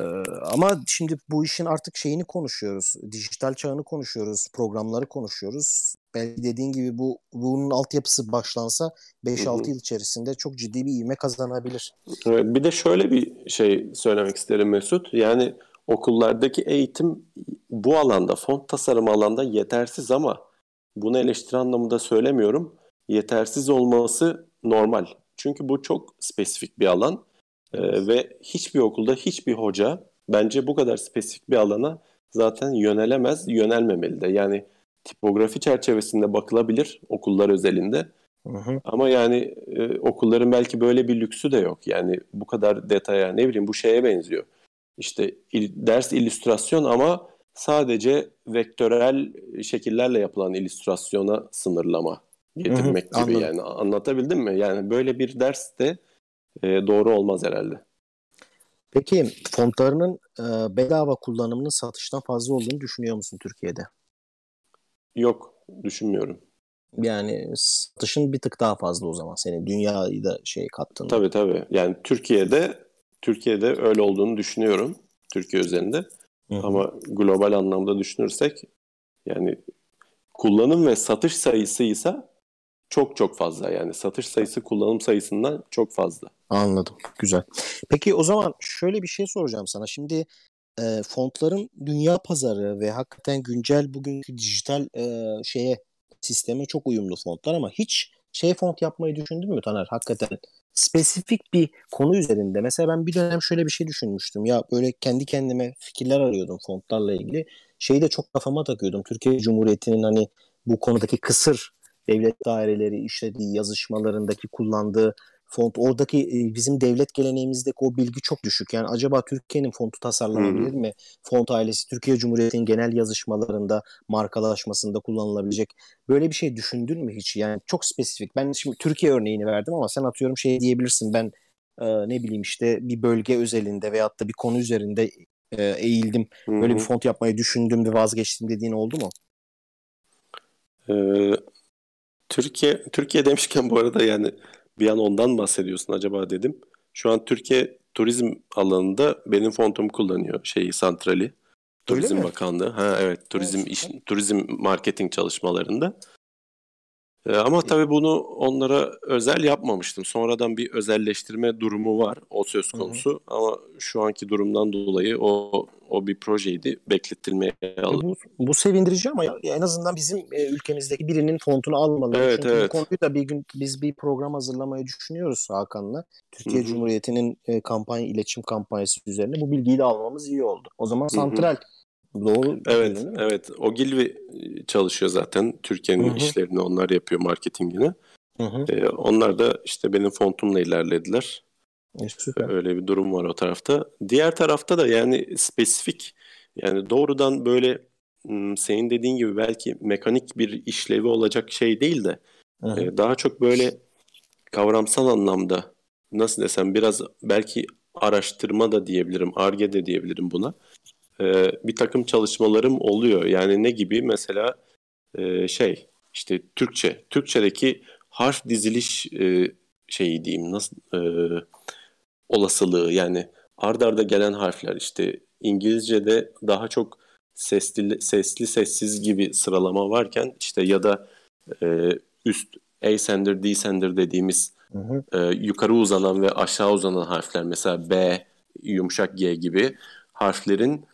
Ee, ama şimdi bu işin artık şeyini konuşuyoruz. Dijital çağını konuşuyoruz. Programları konuşuyoruz. Belki dediğin gibi bu bunun altyapısı başlansa 5-6 yıl içerisinde çok ciddi bir ivme kazanabilir. Evet, bir de şöyle bir şey söylemek isterim Mesut. Yani okullardaki eğitim bu alanda, font tasarımı alanda yetersiz ama bunu eleştiri anlamında söylemiyorum. Yetersiz olması normal. Çünkü bu çok spesifik bir alan ee, ve hiçbir okulda hiçbir hoca bence bu kadar spesifik bir alana zaten yönelemez, yönelmemeli de. Yani tipografi çerçevesinde bakılabilir okullar özelinde. Hı hı. Ama yani e, okulların belki böyle bir lüksü de yok. Yani bu kadar detaya ne bileyim bu şeye benziyor. İşte il, ders illüstrasyon ama sadece vektörel şekillerle yapılan illüstrasyona sınırlama getirmek hı hı, gibi anladım. yani anlatabildim mi? Yani böyle bir ders de e, doğru olmaz herhalde. Peki fontlarının e, bedava kullanımının satıştan fazla olduğunu düşünüyor musun Türkiye'de? Yok, düşünmüyorum. Yani satışın bir tık daha fazla o zaman senin dünyayı da şey kattığında. Tabii tabii. Yani Türkiye'de Türkiye'de öyle olduğunu düşünüyorum. Türkiye üzerinde. Hı-hı. Ama global anlamda düşünürsek yani kullanım ve satış sayısı ise çok çok fazla yani satış sayısı kullanım sayısından çok fazla. Anladım. Güzel. Peki o zaman şöyle bir şey soracağım sana. Şimdi e, fontların dünya pazarı ve hakikaten güncel bugünkü dijital e, şeye sisteme çok uyumlu fontlar ama hiç şey font yapmayı düşündün mü Taner? Hakikaten spesifik bir konu üzerinde. Mesela ben bir dönem şöyle bir şey düşünmüştüm. Ya böyle kendi kendime fikirler arıyordum fontlarla ilgili. Şeyi de çok kafama takıyordum. Türkiye Cumhuriyeti'nin hani bu konudaki kısır devlet daireleri işlediği yazışmalarındaki kullandığı font oradaki e, bizim devlet geleneğimizdeki o bilgi çok düşük. Yani acaba Türkiye'nin fontu tasarlanabilir mi? Font ailesi Türkiye Cumhuriyeti'nin genel yazışmalarında, markalaşmasında kullanılabilecek böyle bir şey düşündün mü hiç? Yani çok spesifik. Ben şimdi Türkiye örneğini verdim ama sen atıyorum şey diyebilirsin. Ben e, ne bileyim işte bir bölge özelinde veyahut da bir konu üzerinde e, eğildim. Böyle bir font yapmayı düşündüm ve vazgeçtim dediğin oldu mu? Ee, Türkiye Türkiye demişken bu arada yani bir an ondan bahsediyorsun acaba dedim. Şu an Türkiye turizm alanında benim fontumu kullanıyor şeyi santrali. Turizm Bakanlığı. Ha evet turizm evet. iş turizm marketing çalışmalarında. Ee, ama tabii bunu onlara özel yapmamıştım. Sonradan bir özelleştirme durumu var. O söz konusu. Hı hı. Ama şu anki durumdan dolayı o o bir projeydi. Bekletilmeye aldı. Bu, bu sevindirici ama ya, en azından bizim e, ülkemizdeki birinin fontunu almalı. Evet, Çünkü evet. bu konuyu da bir gün biz bir program hazırlamayı düşünüyoruz Hakan'la. Türkiye Hı-hı. Cumhuriyeti'nin e, kampanya iletişim kampanyası üzerine bu bilgiyi de almamız iyi oldu. O zaman santral Hı-hı Doğru. Evet, evet. O Gilvi çalışıyor zaten. Türkiye'nin işlerini onlar yapıyor marketingini. Hı hı. Ee, onlar da işte benim fontumla ilerlediler. E, süper. Öyle bir durum var o tarafta. Diğer tarafta da yani spesifik yani doğrudan böyle senin dediğin gibi belki mekanik bir işlevi olacak şey değil de hı hı. daha çok böyle kavramsal anlamda nasıl desem biraz belki araştırma da diyebilirim, arge de diyebilirim buna e, bir takım çalışmalarım oluyor. Yani ne gibi? Mesela e, şey işte Türkçe. Türkçedeki harf diziliş e, şeyi diyeyim nasıl e, olasılığı yani ard arda gelen harfler işte İngilizce'de daha çok sesli sesli sessiz gibi sıralama varken işte ya da e, üst ascender descender dediğimiz hı hı. E, yukarı uzanan ve aşağı uzanan harfler mesela B yumuşak G gibi harflerin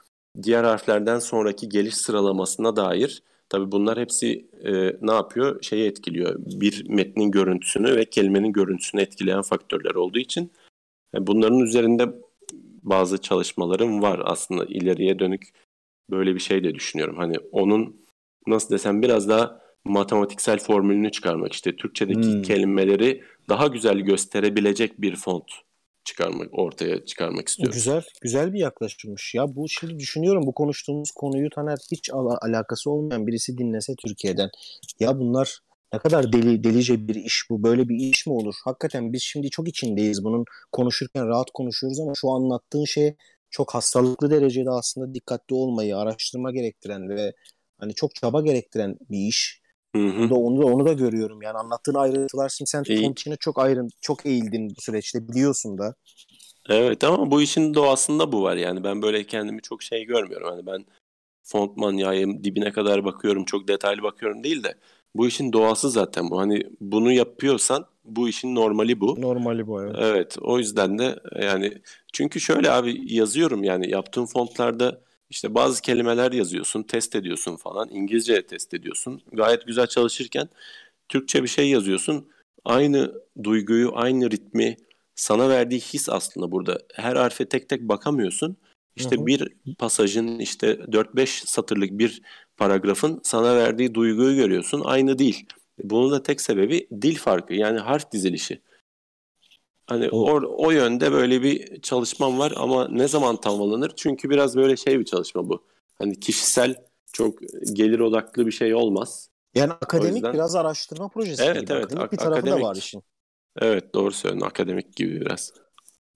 diğer harflerden sonraki geliş sıralamasına dair tabi bunlar hepsi e, ne yapıyor? Şeyi etkiliyor. Bir metnin görüntüsünü ve kelimenin görüntüsünü etkileyen faktörler olduğu için yani e, bunların üzerinde bazı çalışmalarım var aslında ileriye dönük böyle bir şey de düşünüyorum. Hani onun nasıl desem biraz daha matematiksel formülünü çıkarmak işte Türkçedeki hmm. kelimeleri daha güzel gösterebilecek bir font çıkarmak ortaya çıkarmak istiyorum. Güzel, güzel bir yaklaşımmış. Ya bu şimdi düşünüyorum bu konuştuğumuz konuyu Taner hiç al- alakası olmayan birisi dinlese Türkiye'den. Ya bunlar ne kadar deli delice bir iş bu. Böyle bir iş mi olur? Hakikaten biz şimdi çok içindeyiz bunun. Konuşurken rahat konuşuyoruz ama şu anlattığın şey çok hastalıklı derecede aslında dikkatli olmayı, araştırma gerektiren ve hani çok çaba gerektiren bir iş. Hı hı. Onu da onu da görüyorum. Yani anlattığın ayrıntılar şimdi sen İyi. font içine çok ayrın çok eğildin bu süreçte biliyorsun da. Evet ama bu işin doğasında bu var yani ben böyle kendimi çok şey görmüyorum. Hani ben font manyağıyım dibine kadar bakıyorum çok detaylı bakıyorum değil de bu işin doğası zaten bu. Hani bunu yapıyorsan bu işin normali bu. Normali bu evet. Evet o yüzden de yani çünkü şöyle abi yazıyorum yani yaptığım fontlarda işte bazı kelimeler yazıyorsun, test ediyorsun falan. İngilizce test ediyorsun. Gayet güzel çalışırken Türkçe bir şey yazıyorsun. Aynı duyguyu, aynı ritmi sana verdiği his aslında burada. Her harfe tek tek bakamıyorsun. İşte hı hı. bir pasajın işte 4-5 satırlık bir paragrafın sana verdiği duyguyu görüyorsun. Aynı değil. Bunun da tek sebebi dil farkı yani harf dizilişi. Hani o, o, o yönde böyle bir çalışmam var ama ne zaman tamamlanır? Çünkü biraz böyle şey bir çalışma bu. Hani kişisel çok gelir odaklı bir şey olmaz. Yani akademik yüzden... biraz araştırma projesi evet, gibi. Evet, akademik bir tarafı akademik. da var işin. Evet doğru söylüyorsun akademik gibi biraz.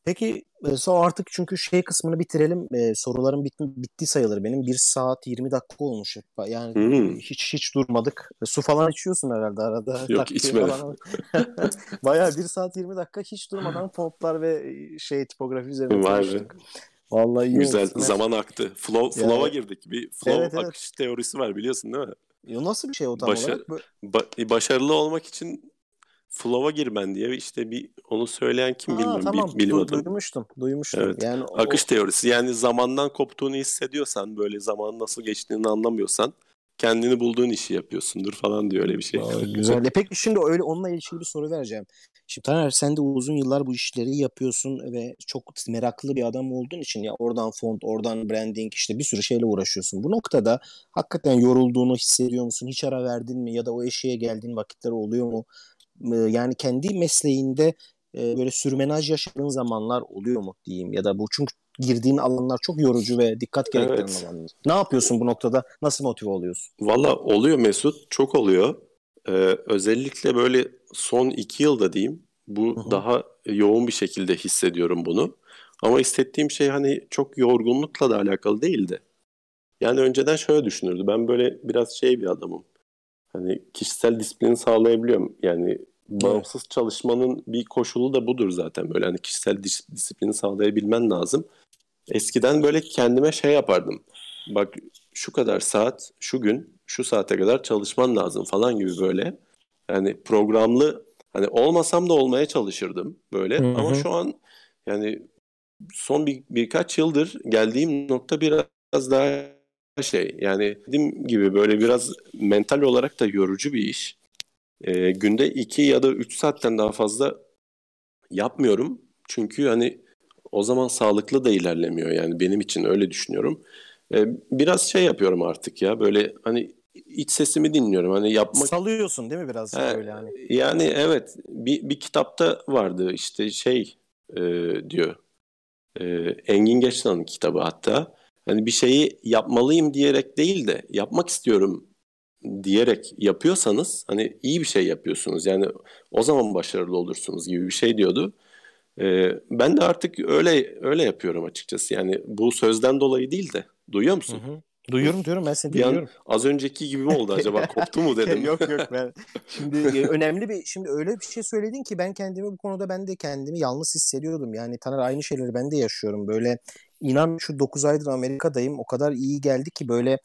Peki e, son artık çünkü şey kısmını bitirelim. Ee, sorularım bit, bitti sayılır benim. 1 saat 20 dakika olmuş. Yani hmm. hiç hiç durmadık. E, su falan içiyorsun herhalde arada. Yok içmedim. Bayağı 1 saat 20 dakika hiç durmadan fontlar ve şey tipografi üzerine konuştuk. Vallahi iyi Güzel olsun. zaman aktı. Flow, flow'a yani, girdik. Bir flow evet, evet. akış teorisi var biliyorsun değil mi? Ya nasıl bir şey o tam Başar, olarak? Ba- başarılı olmak için flow'a girmen diye işte bir onu söyleyen kim Aa, bilmiyorum tamam. bilim adamı. Duymuştum. Duymuştum. Evet. Yani Akış o... teorisi. Yani zamandan koptuğunu hissediyorsan böyle zaman nasıl geçtiğini anlamıyorsan kendini bulduğun işi yapıyorsundur falan diyor öyle bir şey. Aa, güzel. E peki şimdi öyle onunla ilgili bir soru vereceğim. Şimdi Taner sen de uzun yıllar bu işleri yapıyorsun ve çok meraklı bir adam olduğun için ya oradan font, oradan branding işte bir sürü şeyle uğraşıyorsun. Bu noktada hakikaten yorulduğunu hissediyor musun? Hiç ara verdin mi? Ya da o eşeğe geldiğin vakitler oluyor mu? Yani kendi mesleğinde böyle sürmenaj yaşadığın zamanlar oluyor mu diyeyim ya da bu çünkü girdiğin alanlar çok yorucu ve dikkat gerektiren evet. alanlar. Ne yapıyorsun bu noktada? Nasıl motive oluyorsun? Valla oluyor Mesut. Çok oluyor. Ee, özellikle böyle son iki yılda diyeyim bu Hı-hı. daha yoğun bir şekilde hissediyorum bunu. Ama hissettiğim şey hani çok yorgunlukla da alakalı değildi. Yani önceden şöyle düşünürdü. Ben böyle biraz şey bir adamım. Hani kişisel disiplini sağlayabiliyorum. Yani bağımsız evet. çalışmanın bir koşulu da budur zaten. Böyle hani kişisel dis- disiplini sağlayabilmen lazım. Eskiden böyle kendime şey yapardım. Bak şu kadar saat, şu gün, şu saate kadar çalışman lazım falan gibi böyle. Yani programlı hani olmasam da olmaya çalışırdım böyle. Hı-hı. Ama şu an yani son bir, birkaç yıldır geldiğim nokta biraz daha şey yani dediğim gibi böyle biraz mental olarak da yorucu bir iş. E, günde 2 ya da 3 saatten daha fazla yapmıyorum. Çünkü hani o zaman sağlıklı da ilerlemiyor yani benim için öyle düşünüyorum. E, biraz şey yapıyorum artık ya böyle hani iç sesimi dinliyorum. Hani yapmak salıyorsun değil mi biraz He, öyle hani. Yani evet bir, bir kitapta vardı işte şey e, diyor. E, Engin Geçtan'ın kitabı hatta. Hani bir şeyi yapmalıyım diyerek değil de yapmak istiyorum diyerek yapıyorsanız hani iyi bir şey yapıyorsunuz. Yani o zaman başarılı olursunuz gibi bir şey diyordu. Ee, ben de artık öyle öyle yapıyorum açıkçası. Yani bu sözden dolayı değil de duyuyor musun? Hı hı. Duyuyorum diyorum ben seni Bir an dinliyorum. az önceki gibi mi oldu acaba? Koptu mu dedim. yok yok ben şimdi e, önemli bir şimdi öyle bir şey söyledin ki ben kendimi bu konuda ben de kendimi yalnız hissediyordum. Yani Taner aynı şeyleri ben de yaşıyorum. Böyle inan şu 9 aydır Amerika'dayım. O kadar iyi geldi ki böyle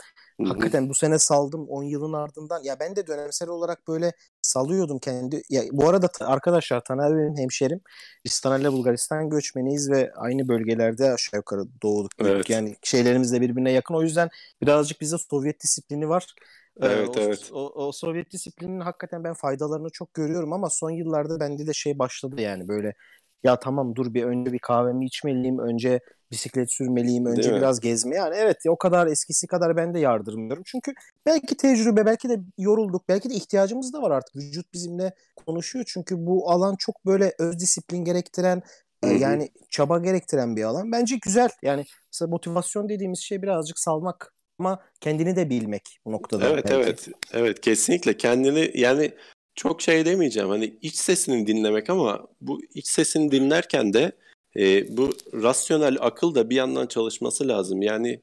Hakikaten bu sene saldım 10 yılın ardından. Ya ben de dönemsel olarak böyle salıyordum kendi. Ya bu arada arkadaşlar Taner benim hemşerim. Biz Taner'le Bulgaristan göçmeniyiz ve aynı bölgelerde aşağı yukarı doğduk. Evet. Yani şeylerimiz de birbirine yakın. O yüzden birazcık bizde Sovyet disiplini var. Ee, Evet, o, evet. O, o Sovyet disiplininin hakikaten ben faydalarını çok görüyorum ama son yıllarda bende de şey başladı yani böyle ya tamam dur bir önce bir kahvemi içmeliyim, önce bisiklet sürmeliyim, önce Değil mi? biraz gezme. Yani evet o kadar eskisi kadar ben de yardırmıyorum. Çünkü belki tecrübe, belki de yorulduk, belki de ihtiyacımız da var artık. Vücut bizimle konuşuyor çünkü bu alan çok böyle öz disiplin gerektiren, yani çaba gerektiren bir alan. Bence güzel. Yani mesela motivasyon dediğimiz şey birazcık salmak ama kendini de bilmek bu noktada. Evet belki. evet. Evet kesinlikle kendini yani çok şey demeyeceğim hani iç sesini dinlemek ama bu iç sesini dinlerken de e, bu rasyonel akıl da bir yandan çalışması lazım. Yani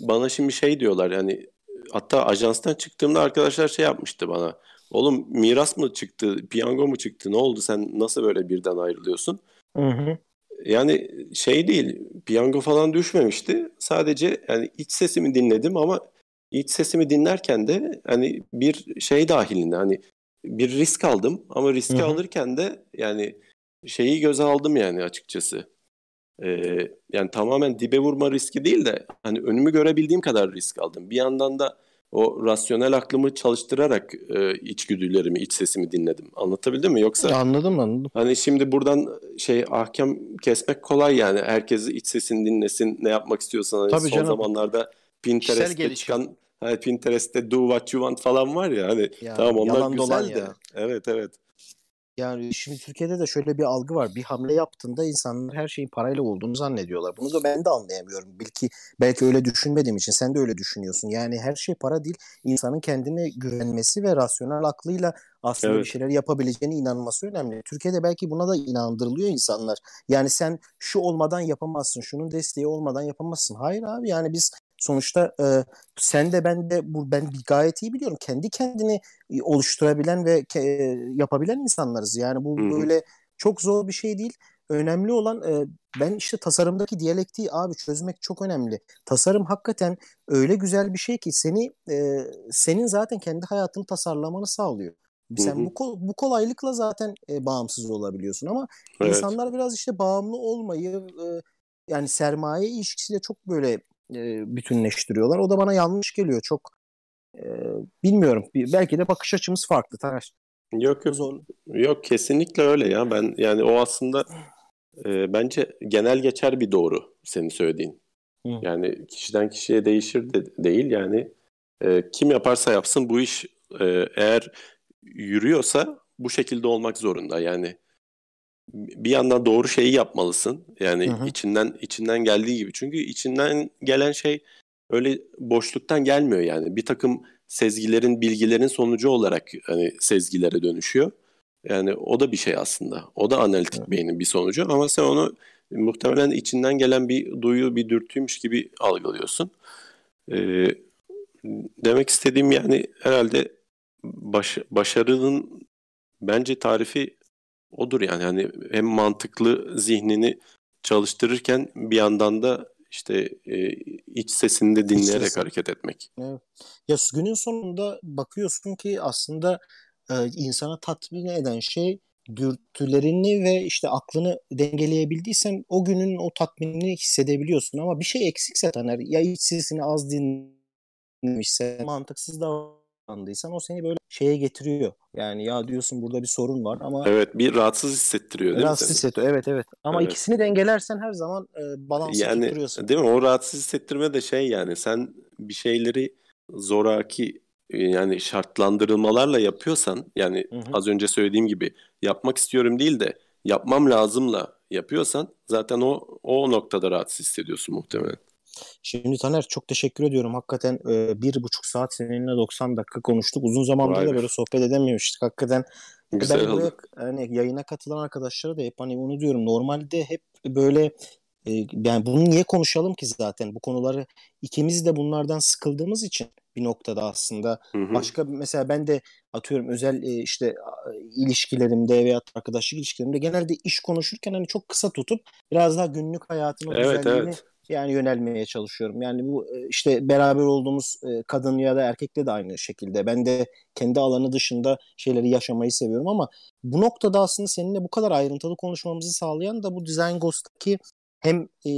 bana şimdi şey diyorlar yani hatta ajanstan çıktığımda arkadaşlar şey yapmıştı bana. Oğlum miras mı çıktı, piyango mu çıktı, ne oldu sen nasıl böyle birden ayrılıyorsun? Hı hı. Yani şey değil, piyango falan düşmemişti. Sadece yani iç sesimi dinledim ama iç sesimi dinlerken de hani bir şey dahilinde hani bir risk aldım ama riski Hı hı. alırken de yani şeyi göze aldım yani açıkçası. Ee, yani tamamen dibe vurma riski değil de hani önümü görebildiğim kadar risk aldım. Bir yandan da o rasyonel aklımı çalıştırarak e, içgüdülerimi, iç sesimi dinledim. Anlatabildim mi? Yoksa Anladım anladım. Hani şimdi buradan şey ahkam kesmek kolay yani. Herkes iç sesini dinlesin. Ne yapmak istiyorsan. Hani Tabii son canım. zamanlarda Pinterest'te çıkan hani Pinterest'te do what you want falan var ya hani Ya, tamam onlar güzel de. ya. Evet evet. Yani şimdi Türkiye'de de şöyle bir algı var. Bir hamle yaptığında insanlar her şeyin parayla olduğunu zannediyorlar. Bunu da ben de anlayamıyorum. Belki belki öyle düşünmediğim için sen de öyle düşünüyorsun. Yani her şey para değil. İnsanın kendine güvenmesi ve rasyonel aklıyla aslında Evet. bir şeyler yapabileceğine inanması önemli. Türkiye'de belki buna da inandırılıyor insanlar. Yani sen şu olmadan yapamazsın, şunun desteği olmadan yapamazsın. Hayır abi yani biz sonuçta e, sen de ben de bu ben bir gayet iyi biliyorum. Kendi kendini e, oluşturabilen ve e, yapabilen insanlarız. Yani bu Hı hı. böyle çok zor bir şey değil. Önemli olan e, ben işte tasarımdaki diyalektiği abi çözmek çok önemli. Tasarım hakikaten öyle güzel bir şey ki seni e, senin zaten kendi hayatını tasarlamanı sağlıyor. Hı Sen hı. bu kol- bu kolaylıkla zaten e, bağımsız olabiliyorsun ama Evet. insanlar biraz işte bağımlı olmayı e, yani sermaye ilişkisiyle çok böyle e, bütünleştiriyorlar. O da bana yanlış geliyor. Çok e, bilmiyorum. Belki de bakış açımız farklı Taner. Yok yok. Zor. Yok kesinlikle öyle ya. Ben yani o aslında e, bence genel geçer bir doğru senin söylediğin. Hı. Yani kişiden kişiye değişir de değil yani e, kim yaparsa yapsın bu iş e, eğer yürüyorsa bu şekilde olmak zorunda. Yani bir yandan doğru şeyi yapmalısın. Yani Hı hı. içinden içinden geldiği gibi. Çünkü içinden gelen şey öyle boşluktan gelmiyor yani. Bir takım sezgilerin, bilgilerin sonucu olarak hani sezgilere dönüşüyor. Yani o da bir şey aslında. O da analitik Evet. beynin bir sonucu ama sen onu muhtemelen içinden gelen bir duyu, bir dürtüymüş gibi algılıyorsun. Ee, demek istediğim yani herhalde baş, başarının bence tarifi odur yani. Hani hem mantıklı zihnini çalıştırırken bir yandan da işte e, iç sesini de dinleyerek sesi. hareket etmek. Evet. Ya günün sonunda bakıyorsun ki aslında e, insana tatmin eden şey dürtülerini ve işte aklını dengeleyebildiysen o günün o tatminini hissedebiliyorsun ama bir şey eksikse Taner ya iç sesini az dinlemişsen mantıksız davrandıysan o seni böyle şeye getiriyor. Yani ya diyorsun burada bir sorun var ama Evet bir rahatsız hissettiriyor değil mi rahatsız seni? hissediyor. Evet evet. Ama Evet. ikisini dengelersen her zaman e, balansı Yani tutturuyorsun. değil mi? O rahatsız hissettirme de şey yani sen bir şeyleri zoraki e, yani şartlandırılmalarla yapıyorsan yani Hı hı. az önce söylediğim gibi yapmak istiyorum değil de yapmam lazımla yapıyorsan zaten o o noktada rahatsız hissediyorsun muhtemelen. Şimdi Taner çok teşekkür ediyorum. Hakikaten e, bir buçuk saat seninle 90 dakika konuştuk. Uzun zamandır Vay da böyle sohbet edememiştik. Hakikaten Güzel ben buraya hani yayına katılan arkadaşlara da hep hani onu diyorum. Normalde hep böyle E, yani bunu niye konuşalım ki zaten? Bu konuları ikimiz de bunlardan sıkıldığımız için bir noktada aslında Hı hı. başka mesela ben de atıyorum özel e, işte ilişkilerimde veya arkadaşlık ilişkilerimde genelde iş konuşurken hani çok kısa tutup biraz daha günlük hayatın o Evet güzelliğini evet. Yani yönelmeye çalışıyorum. Yani bu e, işte beraber olduğumuz e, kadın ya da erkekle de aynı şekilde. Ben de kendi alanı dışında şeyleri yaşamayı seviyorum ama bu noktada aslında seninle bu kadar ayrıntılı konuşmamızı sağlayan da bu Design Ghost'taki hem e,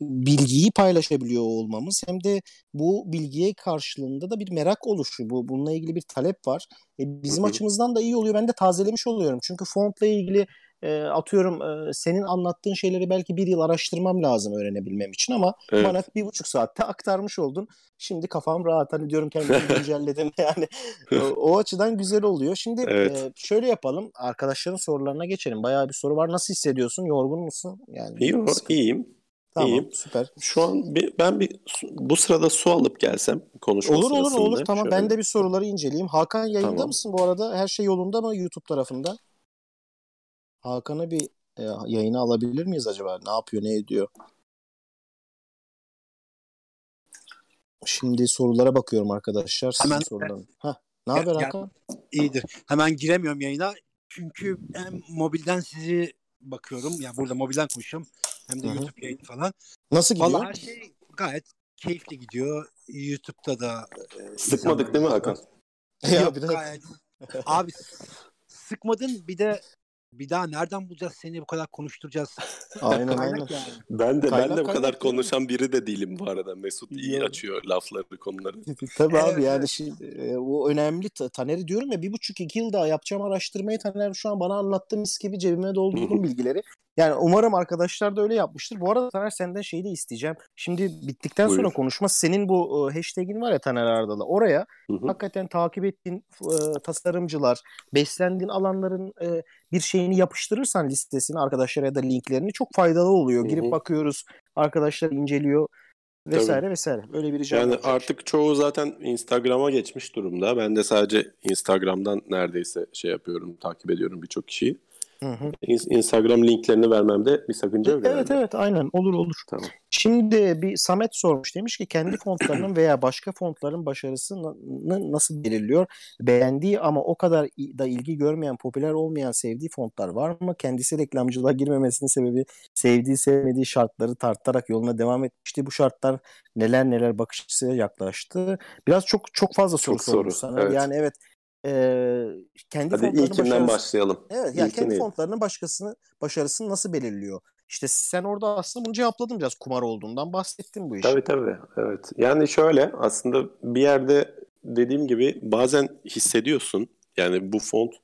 bilgiyi paylaşabiliyor olmamız hem de bu bilgiye karşılığında da bir merak oluşu. Bu bununla ilgili bir talep var. E, bizim Hı hı. açımızdan da iyi oluyor. Ben de tazelemiş oluyorum. Çünkü fontla ilgili e, atıyorum e, senin anlattığın şeyleri belki bir yıl araştırmam lazım öğrenebilmem için ama Evet. bana bir buçuk saatte aktarmış oldun. Şimdi kafam rahat. Hani diyorum kendimi güncelledim. Yani o, o açıdan güzel oluyor. Şimdi Evet. e, şöyle yapalım. Arkadaşların sorularına geçelim. Bayağı bir soru var. Nasıl hissediyorsun? Yorgun musun? Yani sıkı- iyiyim. Tamam, iyiyim. süper. Şu an bir, ben bir bu sırada su alıp gelsem konuşma Olur olur olur. Tamam Şöyle- ben de bir soruları inceleyeyim. Hakan yayında Tamam. mısın bu arada? Her şey yolunda mı YouTube tarafında? Hakan'ı bir e, yayına alabilir miyiz acaba? Ne yapıyor, ne ediyor? Şimdi sorulara bakıyorum arkadaşlar. Sizin Hemen- soruların. Hah, ne haber Hakan? İyidir. Hemen giremiyorum yayına. Çünkü hem mobilden sizi bakıyorum. Yani burada mobilden konuşuyorum. Hem de Hı hı. YouTube yayını falan. Nasıl gidiyor? Vallahi her şey gayet keyifli gidiyor. YouTube'da da e, Sıkmadık değil mi Hakan? Ya Yok, biraz- gayet. Abi sıkmadın bir de bir daha nereden bulacağız seni bu kadar konuşturacağız. Aynen aynen. Yani. Ben de Kaynak ben de bu kadar konuşan biri de değilim bu arada. Mesut iyi Ya. açıyor lafları, konuları. Tabii Evet, abi yani şimdi e, o önemli. Ta- Taner'i diyorum ya bir buçuk iki yıl daha yapacağım araştırmayı Taner şu an bana anlattı mis gibi cebime doldurdum bilgileri. Yani umarım arkadaşlar da öyle yapmıştır. Bu arada Taner senden şeyi de isteyeceğim. Şimdi bittikten sonra Buyur. konuşma senin bu e, hashtag'in var ya Taner Ardal'a. Oraya Hı hı. hakikaten takip ettiğin e, tasarımcılar, beslendiğin alanların e, bir şeyini yapıştırırsan listesine arkadaşlara ya da linklerini çok faydalı oluyor. Girip hı. bakıyoruz, arkadaşlar inceliyor vesaire vesaire. Böyle bir Yani olacak. artık çoğu zaten Instagram'a geçmiş durumda. Ben de sadece Instagram'dan neredeyse şey yapıyorum, takip ediyorum birçok kişiyi. Hı hı. İn- Instagram linklerini vermemde bir sakınca yok Evet herhalde. evet aynen olur olur. Tamam. Şimdi bir Samet sormuş demiş ki kendi fontlarının veya başka fontların başarısını nasıl belirliyor? Beğendiği ama o kadar da ilgi görmeyen, popüler olmayan sevdiği fontlar var mı? Kendisi reklamcılığa girmemesinin sebebi sevdiği sevmediği şartları tartarak yoluna devam etmişti. Bu şartlar neler neler bakış açısıyla yaklaştı. Biraz çok çok fazla soru Çok sormuş soru, sana. evet. Yani evet e, kendi Hadi ilkinden başlayalım. Evet yani kendi fontlarının başkasını başarısını nasıl belirliyor? İşte sen orada aslında bunu cevapladın biraz kumar olduğundan bahsettin bu işi. Tabii tabii. Evet. Yani şöyle aslında bir yerde dediğim gibi bazen hissediyorsun. Yani bu font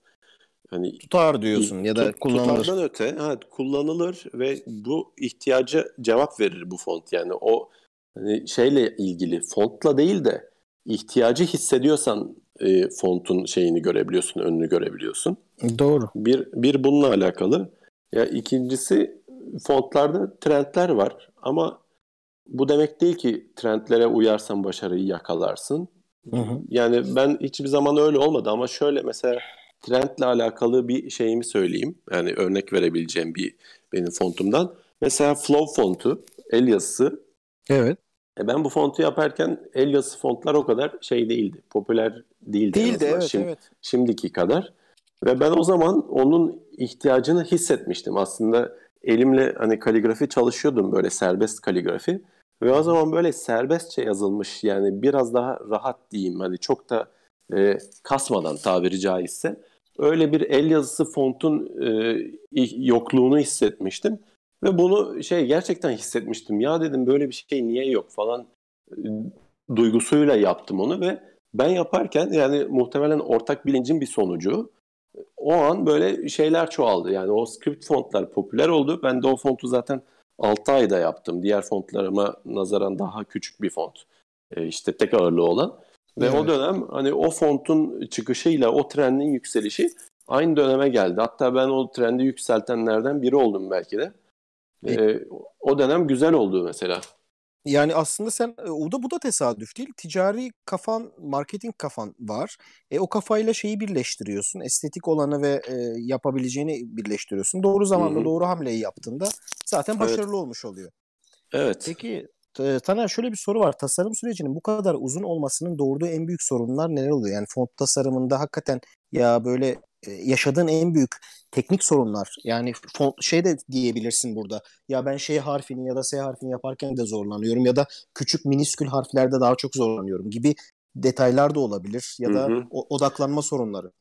hani Tutar diyorsun ya da tut- kullanılır. tutardan öte evet, kullanılır ve bu ihtiyaca cevap verir bu font. Yani o hani şeyle ilgili fontla değil de ihtiyacı hissediyorsan e, fontun şeyini görebiliyorsun, önünü görebiliyorsun. Doğru. Bir, bir bununla alakalı. Ya ikincisi fontlarda trendler var ama bu demek değil ki trendlere uyarsan başarıyı yakalarsın. Hı hı. Yani ben hiçbir zaman öyle olmadı ama şöyle mesela trendle alakalı bir şeyimi söyleyeyim. Yani örnek verebileceğim bir benim fontumdan. Mesela Flow fontu, el yazısı. Evet. E ben bu fontu yaparken el yazısı fontlar o kadar şey değildi. Popüler değildi. en Değil de azından evet şimdi- evet. şimdiki kadar. Ve ben o zaman onun ihtiyacını hissetmiştim. Aslında elimle hani kaligrafi çalışıyordum böyle serbest kaligrafi. Ve o zaman böyle serbestçe yazılmış yani biraz daha rahat diyeyim hani çok da e, kasmadan tabiri caizse öyle bir el yazısı fontun e, yokluğunu hissetmiştim. Ve bunu şey gerçekten hissetmiştim. Ya dedim böyle bir şey niye yok falan e, duygusuyla yaptım onu ve ben yaparken yani muhtemelen ortak bilincin bir sonucu o an böyle şeyler çoğaldı. Yani o script fontlar popüler oldu. Ben de o fontu zaten 6 ayda yaptım. Diğer fontlarıma nazaran daha küçük bir font. E, işte tek ağırlığı olan. Ve Evet. o dönem hani o fontun çıkışıyla o trendin yükselişi aynı döneme geldi. Hatta ben o trendi yükseltenlerden biri oldum belki de. E, o dönem güzel oldu mesela. Yani aslında sen e, o da bu da tesadüf değil. Ticari kafan, marketing kafan var. E, o kafayla şeyi birleştiriyorsun. Estetik olanı ve e, yapabileceğini birleştiriyorsun. Doğru zamanda Hı hı. doğru hamleyi yaptığında zaten başarılı evet. olmuş oluyor. Evet. Peki Taner şöyle bir soru var. Tasarım sürecinin bu kadar uzun olmasının doğurduğu en büyük sorunlar neler oluyor? Yani font tasarımında hakikaten ya böyle yaşadığın en büyük teknik sorunlar yani font, şey de diyebilirsin burada ya ben şey harfini ya da S harfini yaparken de zorlanıyorum ya da küçük miniskül harflerde daha çok zorlanıyorum gibi detaylar da olabilir ya da hı hı. odaklanma sorunları.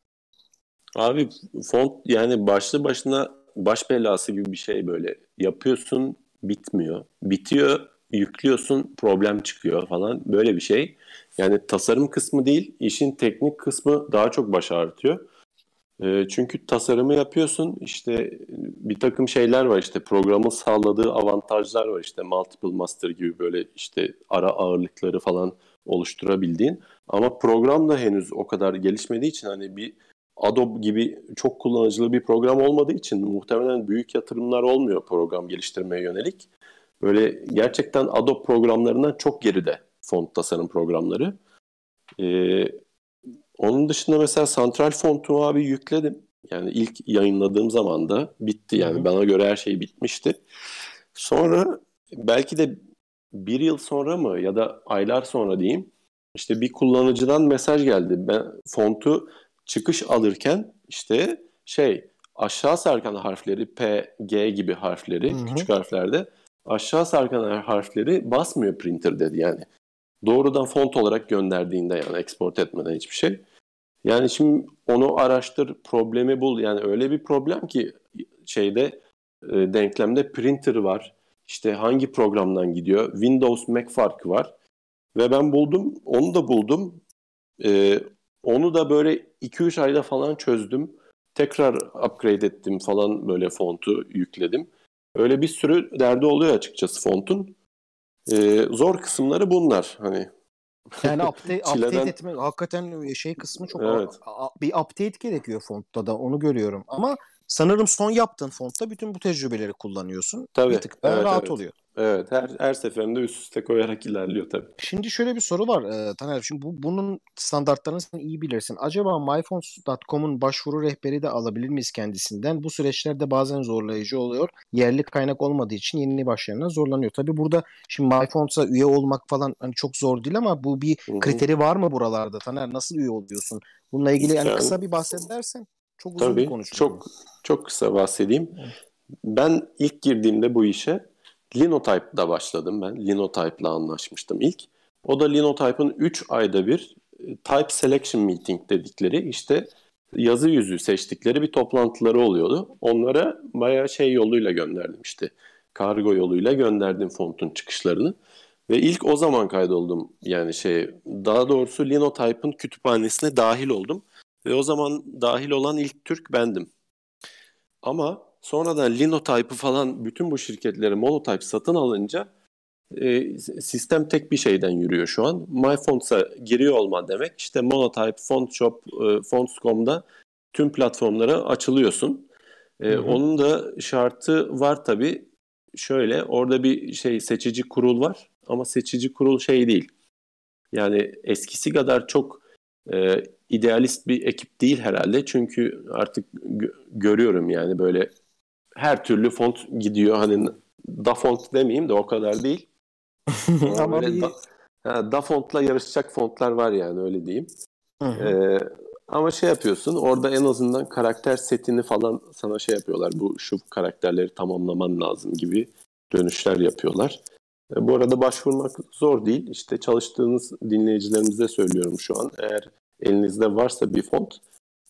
Abi font yani başlı başına baş belası gibi bir şey böyle yapıyorsun bitmiyor. Bitiyor yüklüyorsun problem çıkıyor falan böyle bir şey. Yani tasarım kısmı değil işin teknik kısmı daha çok baş ağrıtıyor. E, çünkü tasarımı yapıyorsun işte bir takım şeyler var işte programın sağladığı avantajlar var işte multiple master gibi böyle işte ara ağırlıkları falan oluşturabildiğin. Ama program da henüz o kadar gelişmediği için hani bir Adobe gibi çok kullanıcılı bir program olmadığı için muhtemelen büyük yatırımlar olmuyor program geliştirmeye yönelik. Böyle gerçekten Adobe programlarından çok geride font tasarım programları. Ee, onun dışında mesela Central Font'u abi yükledim. Yani ilk yayınladığım zaman da bitti yani. Hı-hı. Bana göre her şey bitmişti. Sonra belki de bir yıl sonra mı ya da aylar sonra diyeyim işte bir kullanıcıdan mesaj geldi. Ben fontu çıkış alırken işte şey aşağı sarkan harfleri P, G gibi harfleri Hı-hı. küçük harflerde aşağı sarkan harfleri basmıyor printer dedi yani. Doğrudan font olarak gönderdiğinde yani export etmeden hiçbir şey. Yani şimdi onu araştır, problemi bul. Yani öyle bir problem ki şeyde e, denklemde printer var. İşte hangi programdan gidiyor? Windows, Mac farkı var. Ve ben buldum, onu da buldum. E, onu da böyle 2-3 ayda falan çözdüm. Tekrar upgrade ettim falan böyle fontu yükledim. Öyle bir sürü derdi oluyor açıkçası fontun. Ee, zor kısımları bunlar. Hani yani update, update etme hakikaten şey kısmı çok evet. a, a, bir update gerekiyor fontta da onu görüyorum. Ama sanırım son yaptığın fontta bütün bu tecrübeleri kullanıyorsun. Tabii. Bir tık daha evet, rahat evet. oluyor. Evet her her seferinde üst üste koyarak ilerliyor tabii. Şimdi şöyle bir soru var e, Taner. Şimdi bu, bunun standartlarını sen iyi bilirsin. Acaba myfonts.com'un başvuru rehberi de alabilir miyiz kendisinden? Bu süreçlerde bazen zorlayıcı oluyor. Yerli kaynak olmadığı için yeni başlayanlar zorlanıyor. Tabii burada şimdi myfonts'a üye olmak falan hani çok zor değil ama bu bir Hı-hı. kriteri var mı buralarda Taner? Nasıl üye oluyorsun? Bununla ilgili yani, yani kısa bir bahsedersen çok uzun tabii, konuşma. Çok çok kısa bahsedeyim. Ben ilk girdiğimde bu işe Linotype'da başladım ben. Linotype'la anlaşmıştım ilk. O da Linotype'ın 3 ayda bir e, Type Selection Meeting dedikleri işte yazı yüzü seçtikleri bir toplantıları oluyordu. Onlara bayağı şey yoluyla gönderdim işte. Kargo yoluyla gönderdim fontun çıkışlarını. Ve ilk o zaman kaydoldum yani şey daha doğrusu Linotype'ın kütüphanesine dahil oldum. Ve o zaman dahil olan ilk Türk bendim. Ama Sonradan Linotype'ı falan bütün bu şirketleri Monotype satın alınca e, sistem tek bir şeyden yürüyor şu an. MyFonts'a giriyor olman demek işte Monotype, FontShop, e, Fonts.com'da tüm platformlara açılıyorsun. E, Onun da şartı var tabii. Şöyle orada bir şey seçici kurul var ama seçici kurul şey değil. Yani eskisi kadar çok e, idealist bir ekip değil herhalde. Çünkü artık gö- görüyorum yani böyle her türlü font gidiyor. Hani da font demeyeyim de o kadar değil. Ama bir... da, da fontla yarışacak fontlar var yani öyle diyeyim. Ee, ama şey yapıyorsun orada en azından karakter setini falan sana şey yapıyorlar. Bu şu karakterleri tamamlaman lazım gibi dönüşler yapıyorlar. E, bu arada başvurmak zor değil. İşte çalıştığınız dinleyicilerimize söylüyorum şu an. Eğer elinizde varsa bir font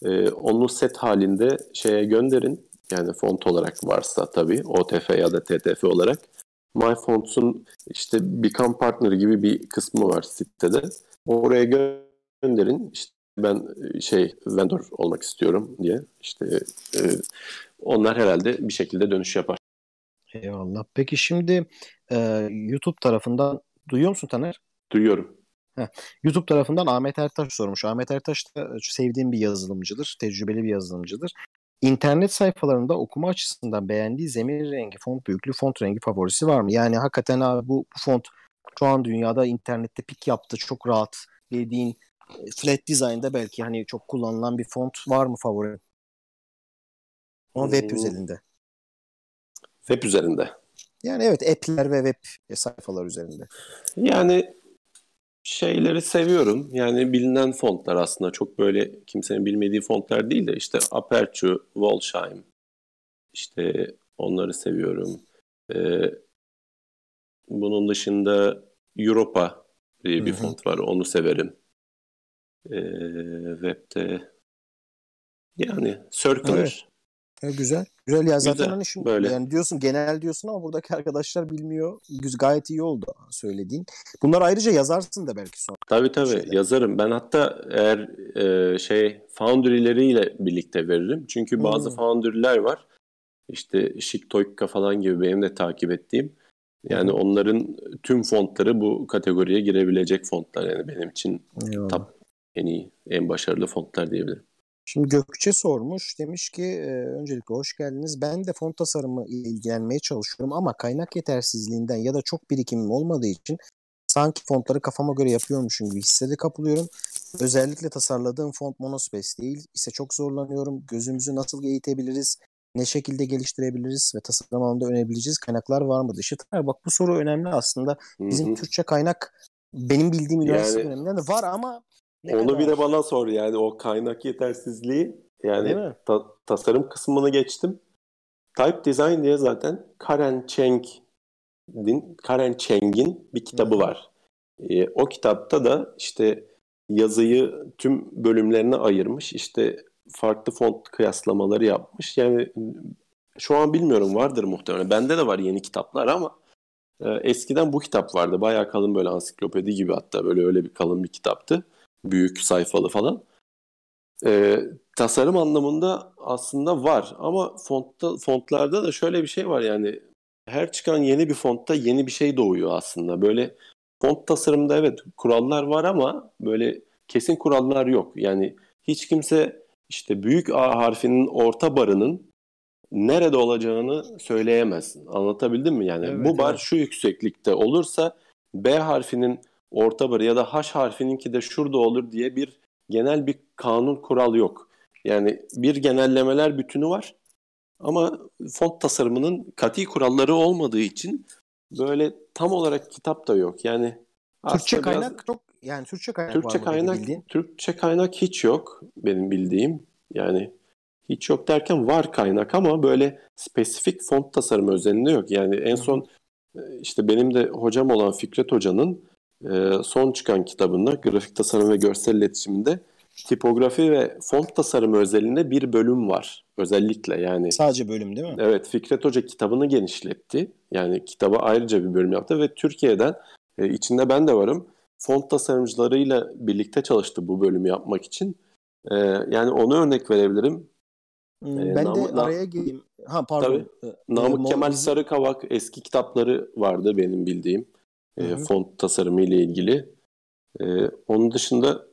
e, onu set halinde şeye gönderin. Yani font olarak varsa tabii OTF ya da TTF olarak. MyFonts'un işte Become Partner gibi bir kısmı var sitede. Oraya gönderin. İşte ben e, şey vendor olmak istiyorum diye. İşte e, onlar herhalde bir şekilde dönüş yapar. Eyvallah. Peki şimdi e, YouTube tarafından duyuyor musun Taner? Duyuyorum. Heh. YouTube tarafından Ahmet Ertaş sormuş. Ahmet Ertaş da sevdiğim bir yazılımcıdır. Tecrübeli bir yazılımcıdır. İnternet sayfalarında okuma açısından beğendiği zemin rengi, font büyüklüğü, font rengi favorisi var mı? Yani hakikaten abi bu, bu font şu an dünyada internette pik yaptı. Çok rahat dediğin e, flat design'da belki hani çok kullanılan bir font var mı favori? Ama web hmm. üzerinde. Web üzerinde. Yani evet app'ler ve web sayfalar üzerinde. Yani şeyleri seviyorum. Yani bilinen fontlar aslında çok böyle kimsenin bilmediği fontlar değil de işte Aperture, Wolsheim işte onları seviyorum. Ee, bunun dışında Europa diye bir Hı-hı. font var. Onu severim. Ee, web'de yani Circular. Evet. Evet, güzel. Güzel ya zaten güzel, hani şimdi böyle. yani diyorsun genel diyorsun ama buradaki arkadaşlar bilmiyor. Gayet iyi oldu söylediğin. Bunlar ayrıca yazarsın da belki sonra. Tabii tabii şeyler. yazarım. Ben hatta eğer e, şey foundry'leriyle birlikte veririm. Çünkü bazı hmm. foundry'ler var. İşte Shiktoika falan gibi benim de takip ettiğim. Yani hmm. onların tüm fontları bu kategoriye girebilecek fontlar. Yani benim için Eyvallah. top en iyi, en başarılı fontlar diyebilirim. Şimdi Gökçe sormuş. Demiş ki e, öncelikle hoş geldiniz. Ben de font tasarımı ile ilgilenmeye çalışıyorum ama kaynak yetersizliğinden ya da çok birikimim olmadığı için sanki fontları kafama göre yapıyormuşum gibi hissede kapılıyorum. Özellikle tasarladığım font monospace değil ise çok zorlanıyorum. Gözümüzü nasıl eğitebiliriz? Ne şekilde geliştirebiliriz ve tasarım alanında önerebileceğiz kaynaklar var mı? Dışı bak bu soru önemli aslında. Bizim Hı-hı. Türkçe kaynak benim bildiğim üniversite yani, döneminden de var ama ne Onu kadar? bir de bana sor yani o kaynak yetersizliği yani ta- tasarım kısmını geçtim. Type Design diye zaten Karen Cheng'in Karen Cheng'in bir kitabı var. Ee, o kitapta da işte yazıyı tüm bölümlerine ayırmış. İşte farklı font kıyaslamaları yapmış. Yani şu an bilmiyorum vardır muhtemelen. Bende de var yeni kitaplar ama e, eskiden bu kitap vardı. Bayağı kalın böyle ansiklopedi gibi hatta böyle öyle bir kalın bir kitaptı büyük sayfalı falan. E, tasarım anlamında aslında var ama fontta, fontlarda da şöyle bir şey var yani her çıkan yeni bir fontta yeni bir şey doğuyor aslında. Böyle font tasarımında evet kurallar var ama böyle kesin kurallar yok. Yani hiç kimse işte büyük A harfinin orta barının nerede olacağını söyleyemez. Anlatabildim mi? Yani evet, bu bar evet. şu yükseklikte olursa B harfinin orta barı ya da H harfininki de şurada olur diye bir genel bir kanun kural yok. Yani bir genellemeler bütünü var ama font tasarımının kati kuralları olmadığı için böyle tam olarak kitap da yok. Yani Türkçe kaynak biraz, çok yani Türkçe kaynak Türkçe var kaynak Türkçe kaynak hiç yok benim bildiğim. Yani hiç yok derken var kaynak ama böyle spesifik font tasarımı özelinde yok. Yani en son işte benim de hocam olan Fikret Hoca'nın e, son çıkan kitabında grafik tasarım ve görsel iletişiminde tipografi ve font tasarımı özelinde bir bölüm var. Özellikle yani. Sadece bölüm değil mi? Evet Fikret Hoca kitabını genişletti. Yani kitaba ayrıca bir bölüm yaptı ve Türkiye'den e, içinde ben de varım. Font tasarımcılarıyla birlikte çalıştı bu bölümü yapmak için. E, yani onu örnek verebilirim. Hmm, ben Nam- de araya gireyim. Ha pardon. Tabii. Namık Kemal Sarıkavak eski kitapları vardı benim bildiğim e, font tasarımı ile ilgili. E, onun dışında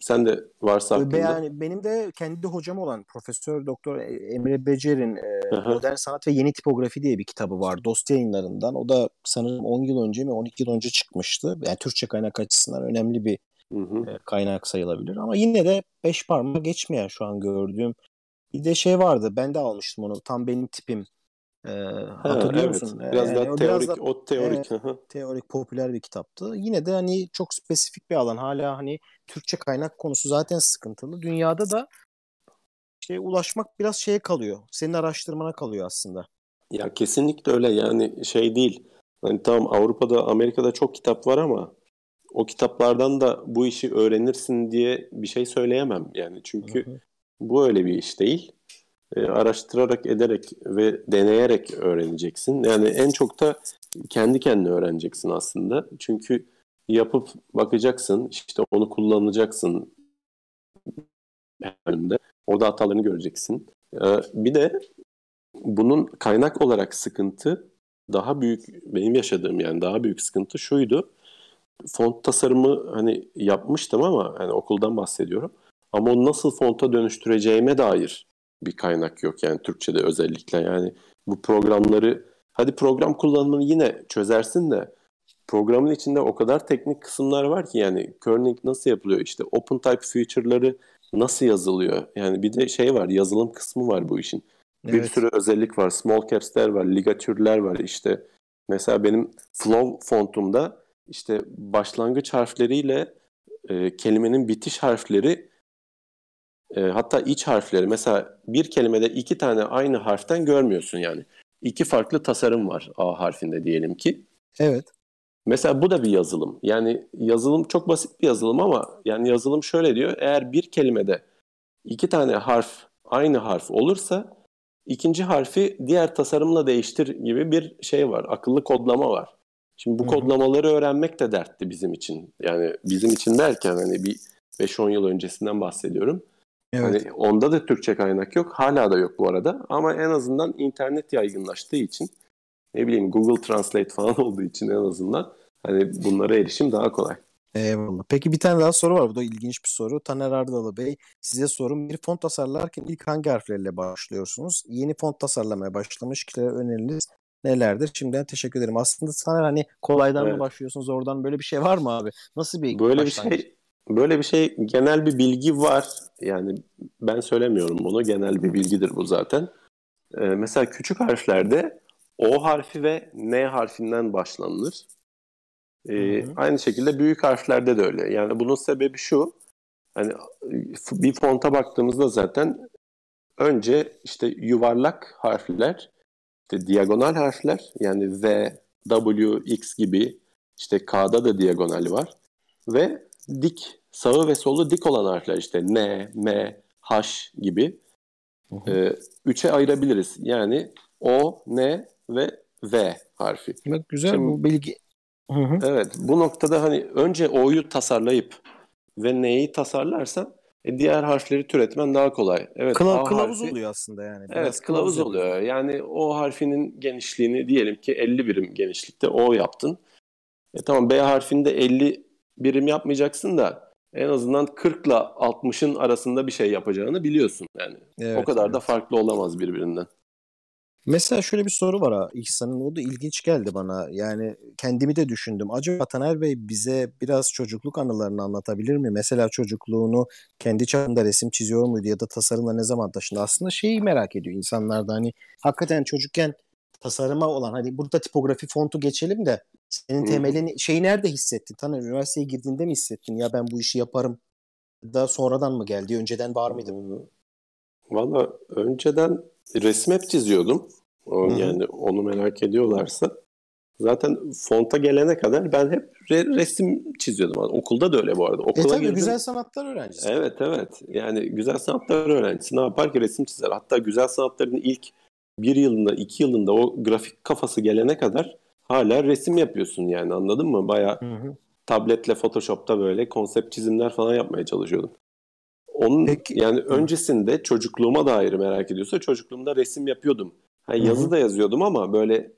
sen de varsa hakkında. Yani benim de kendi hocam olan Profesör Doktor Emre Becer'in e, Modern Sanat ve Yeni Tipografi diye bir kitabı var Dost yayınlarından. O da sanırım 10 yıl önce mi 12 yıl önce çıkmıştı. Yani Türkçe kaynak açısından önemli bir hı hı. E, kaynak sayılabilir. Ama yine de beş parmağı geçmeyen şu an gördüğüm bir de şey vardı. Ben de almıştım onu. Tam benim tipim. Ee, ha, hatırlıyor evet. musun? Biraz yani daha teorik, biraz da, o teorik. E, teorik, popüler bir kitaptı. Yine de hani çok spesifik bir alan. Hala hani Türkçe kaynak konusu zaten sıkıntılı. Dünyada da şey ulaşmak biraz şeye kalıyor. Senin araştırmana kalıyor aslında. Ya kesinlikle öyle. Yani şey değil. Hani tamam Avrupa'da, Amerika'da çok kitap var ama o kitaplardan da bu işi öğrenirsin diye bir şey söyleyemem. Yani çünkü hı hı. bu öyle bir iş değil e, araştırarak ederek ve deneyerek öğreneceksin. Yani en çok da kendi kendine öğreneceksin aslında. Çünkü yapıp bakacaksın, işte onu kullanacaksın bölümde. Orada hatalarını göreceksin. Ee, bir de bunun kaynak olarak sıkıntı daha büyük, benim yaşadığım yani daha büyük sıkıntı şuydu. Font tasarımı hani yapmıştım ama yani okuldan bahsediyorum. Ama onu nasıl fonta dönüştüreceğime dair bir kaynak yok yani Türkçe'de özellikle. Yani bu programları hadi program kullanımını yine çözersin de programın içinde o kadar teknik kısımlar var ki yani kerning nasıl yapılıyor işte open type feature'ları nasıl yazılıyor? Yani bir de şey var yazılım kısmı var bu işin. Evet. bir sürü özellik var small caps'ler var ligatürler var işte Mesela benim flow fontumda işte başlangıç harfleriyle e, kelimenin bitiş harfleri e, hatta iç harfleri mesela bir kelimede iki tane aynı harften görmüyorsun yani. İki farklı tasarım var A harfinde diyelim ki. Evet. Mesela bu da bir yazılım. Yani yazılım çok basit bir yazılım ama yani yazılım şöyle diyor. Eğer bir kelimede iki tane harf aynı harf olursa ikinci harfi diğer tasarımla değiştir gibi bir şey var. Akıllı kodlama var. Şimdi bu Hı-hı. kodlamaları öğrenmek de dertti bizim için. Yani bizim için derken hani bir 5-10 yıl öncesinden bahsediyorum. Evet. Hani onda da Türkçe kaynak yok. Hala da yok bu arada. Ama en azından internet yaygınlaştığı için ne bileyim Google Translate falan olduğu için en azından hani bunlara erişim daha kolay. Eyvallah. Peki bir tane daha soru var. Bu da ilginç bir soru. Taner Ardalı Bey size sorum. Bir font tasarlarken ilk hangi harflerle başlıyorsunuz? Yeni font tasarlamaya başlamış kişilere öneriniz nelerdir? Şimdiden teşekkür ederim. Aslında Taner hani kolaydan evet. mı başlıyorsunuz oradan böyle bir şey var mı abi? Nasıl bir Böyle bir şey böyle bir şey genel bir bilgi var. Yani ben söylemiyorum bunu. Genel bir bilgidir bu zaten. Ee, mesela küçük harflerde O harfi ve N harfinden başlanılır. Ee, aynı şekilde büyük harflerde de öyle. Yani bunun sebebi şu. Hani bir fonta baktığımızda zaten önce işte yuvarlak harfler, işte diagonal harfler yani V, W, X gibi işte K'da da diagonal var ve dik sağı ve solu dik olan harfler işte N, M, H gibi e, üçe ayırabiliriz. Yani O, N ve V harfi. Bak güzel Şimdi, bu bilgi Hı hı. Evet bu noktada hani önce O'yu tasarlayıp ve N'yi tasarlarsan e, diğer harfleri türetmen daha kolay. Evet, Kılav, kılavuz harfi, oluyor aslında yani. Biraz evet kılavuz, kılavuz oluyor. Yani o harfinin genişliğini diyelim ki 50 birim genişlikte O yaptın. E tamam B harfinde 50 birim yapmayacaksın da en azından 40 ile 60'ın arasında bir şey yapacağını biliyorsun yani. Evet, o kadar evet. da farklı olamaz birbirinden. Mesela şöyle bir soru var ha İhsan'ın o da ilginç geldi bana. Yani kendimi de düşündüm. Acaba Taner Bey bize biraz çocukluk anılarını anlatabilir mi? Mesela çocukluğunu kendi çapında resim çiziyor muydu ya da tasarımla ne zaman taşındı? Aslında şeyi merak ediyor insanlar da hani hakikaten çocukken tasarıma olan hani burada tipografi fontu geçelim de senin temelini şeyi nerede hissettin? Taner üniversiteye girdiğinde mi hissettin? Ya ben bu işi yaparım da sonradan mı geldi? Önceden var mıydı? Valla önceden resim hep çiziyordum. O, yani onu merak ediyorlarsa. Zaten fonta gelene kadar ben hep re- resim çiziyordum. Yani okulda da öyle bu arada. Okula e tabii girdim. güzel sanatlar öğrencisi. Evet evet. Yani güzel sanatlar öğrencisi ne yapar ki resim çizer. Hatta güzel sanatların ilk bir yılında, iki yılında o grafik kafası gelene kadar hala resim yapıyorsun yani anladın mı? Baya tabletle Photoshop'ta böyle konsept çizimler falan yapmaya çalışıyordum. Onun Peki. yani öncesinde çocukluğuma dair merak ediyorsa çocukluğumda resim yapıyordum. Yani yazı da yazıyordum ama böyle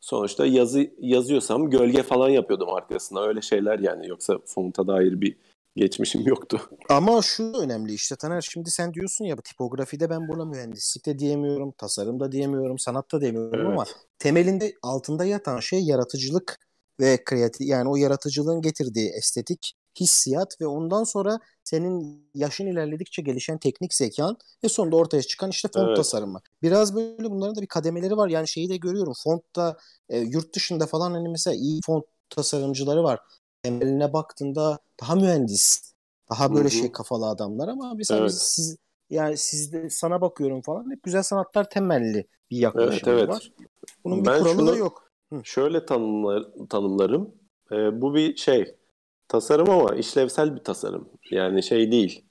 sonuçta yazı yazıyorsam gölge falan yapıyordum arkasına. Öyle şeyler yani yoksa fonta dair bir geçmişim yoktu. Ama şu önemli işte Taner şimdi sen diyorsun ya tipografide ben buna mühendislikte diyemiyorum, tasarımda diyemiyorum, sanatta diyemiyorum evet. ama temelinde altında yatan şey yaratıcılık ve kreatif yani o yaratıcılığın getirdiği estetik hissiyat ve ondan sonra senin yaşın ilerledikçe gelişen teknik zekan ve sonunda ortaya çıkan işte font evet. tasarımı. Biraz böyle bunların da bir kademeleri var. Yani şeyi de görüyorum. Fontta e, yurt dışında falan hani mesela iyi font tasarımcıları var. Temeline baktığında daha mühendis, daha böyle Hı-hı. şey kafalı adamlar ama mesela evet. siz yani sizde sana bakıyorum falan hep güzel sanatlar temelli bir yaklaşım evet, evet. var. Bunun bir ben kuralı şunu da yok. Hı. Şöyle tanımlar, tanımlarım. Ee, bu bir şey tasarım ama işlevsel bir tasarım. Yani şey değil.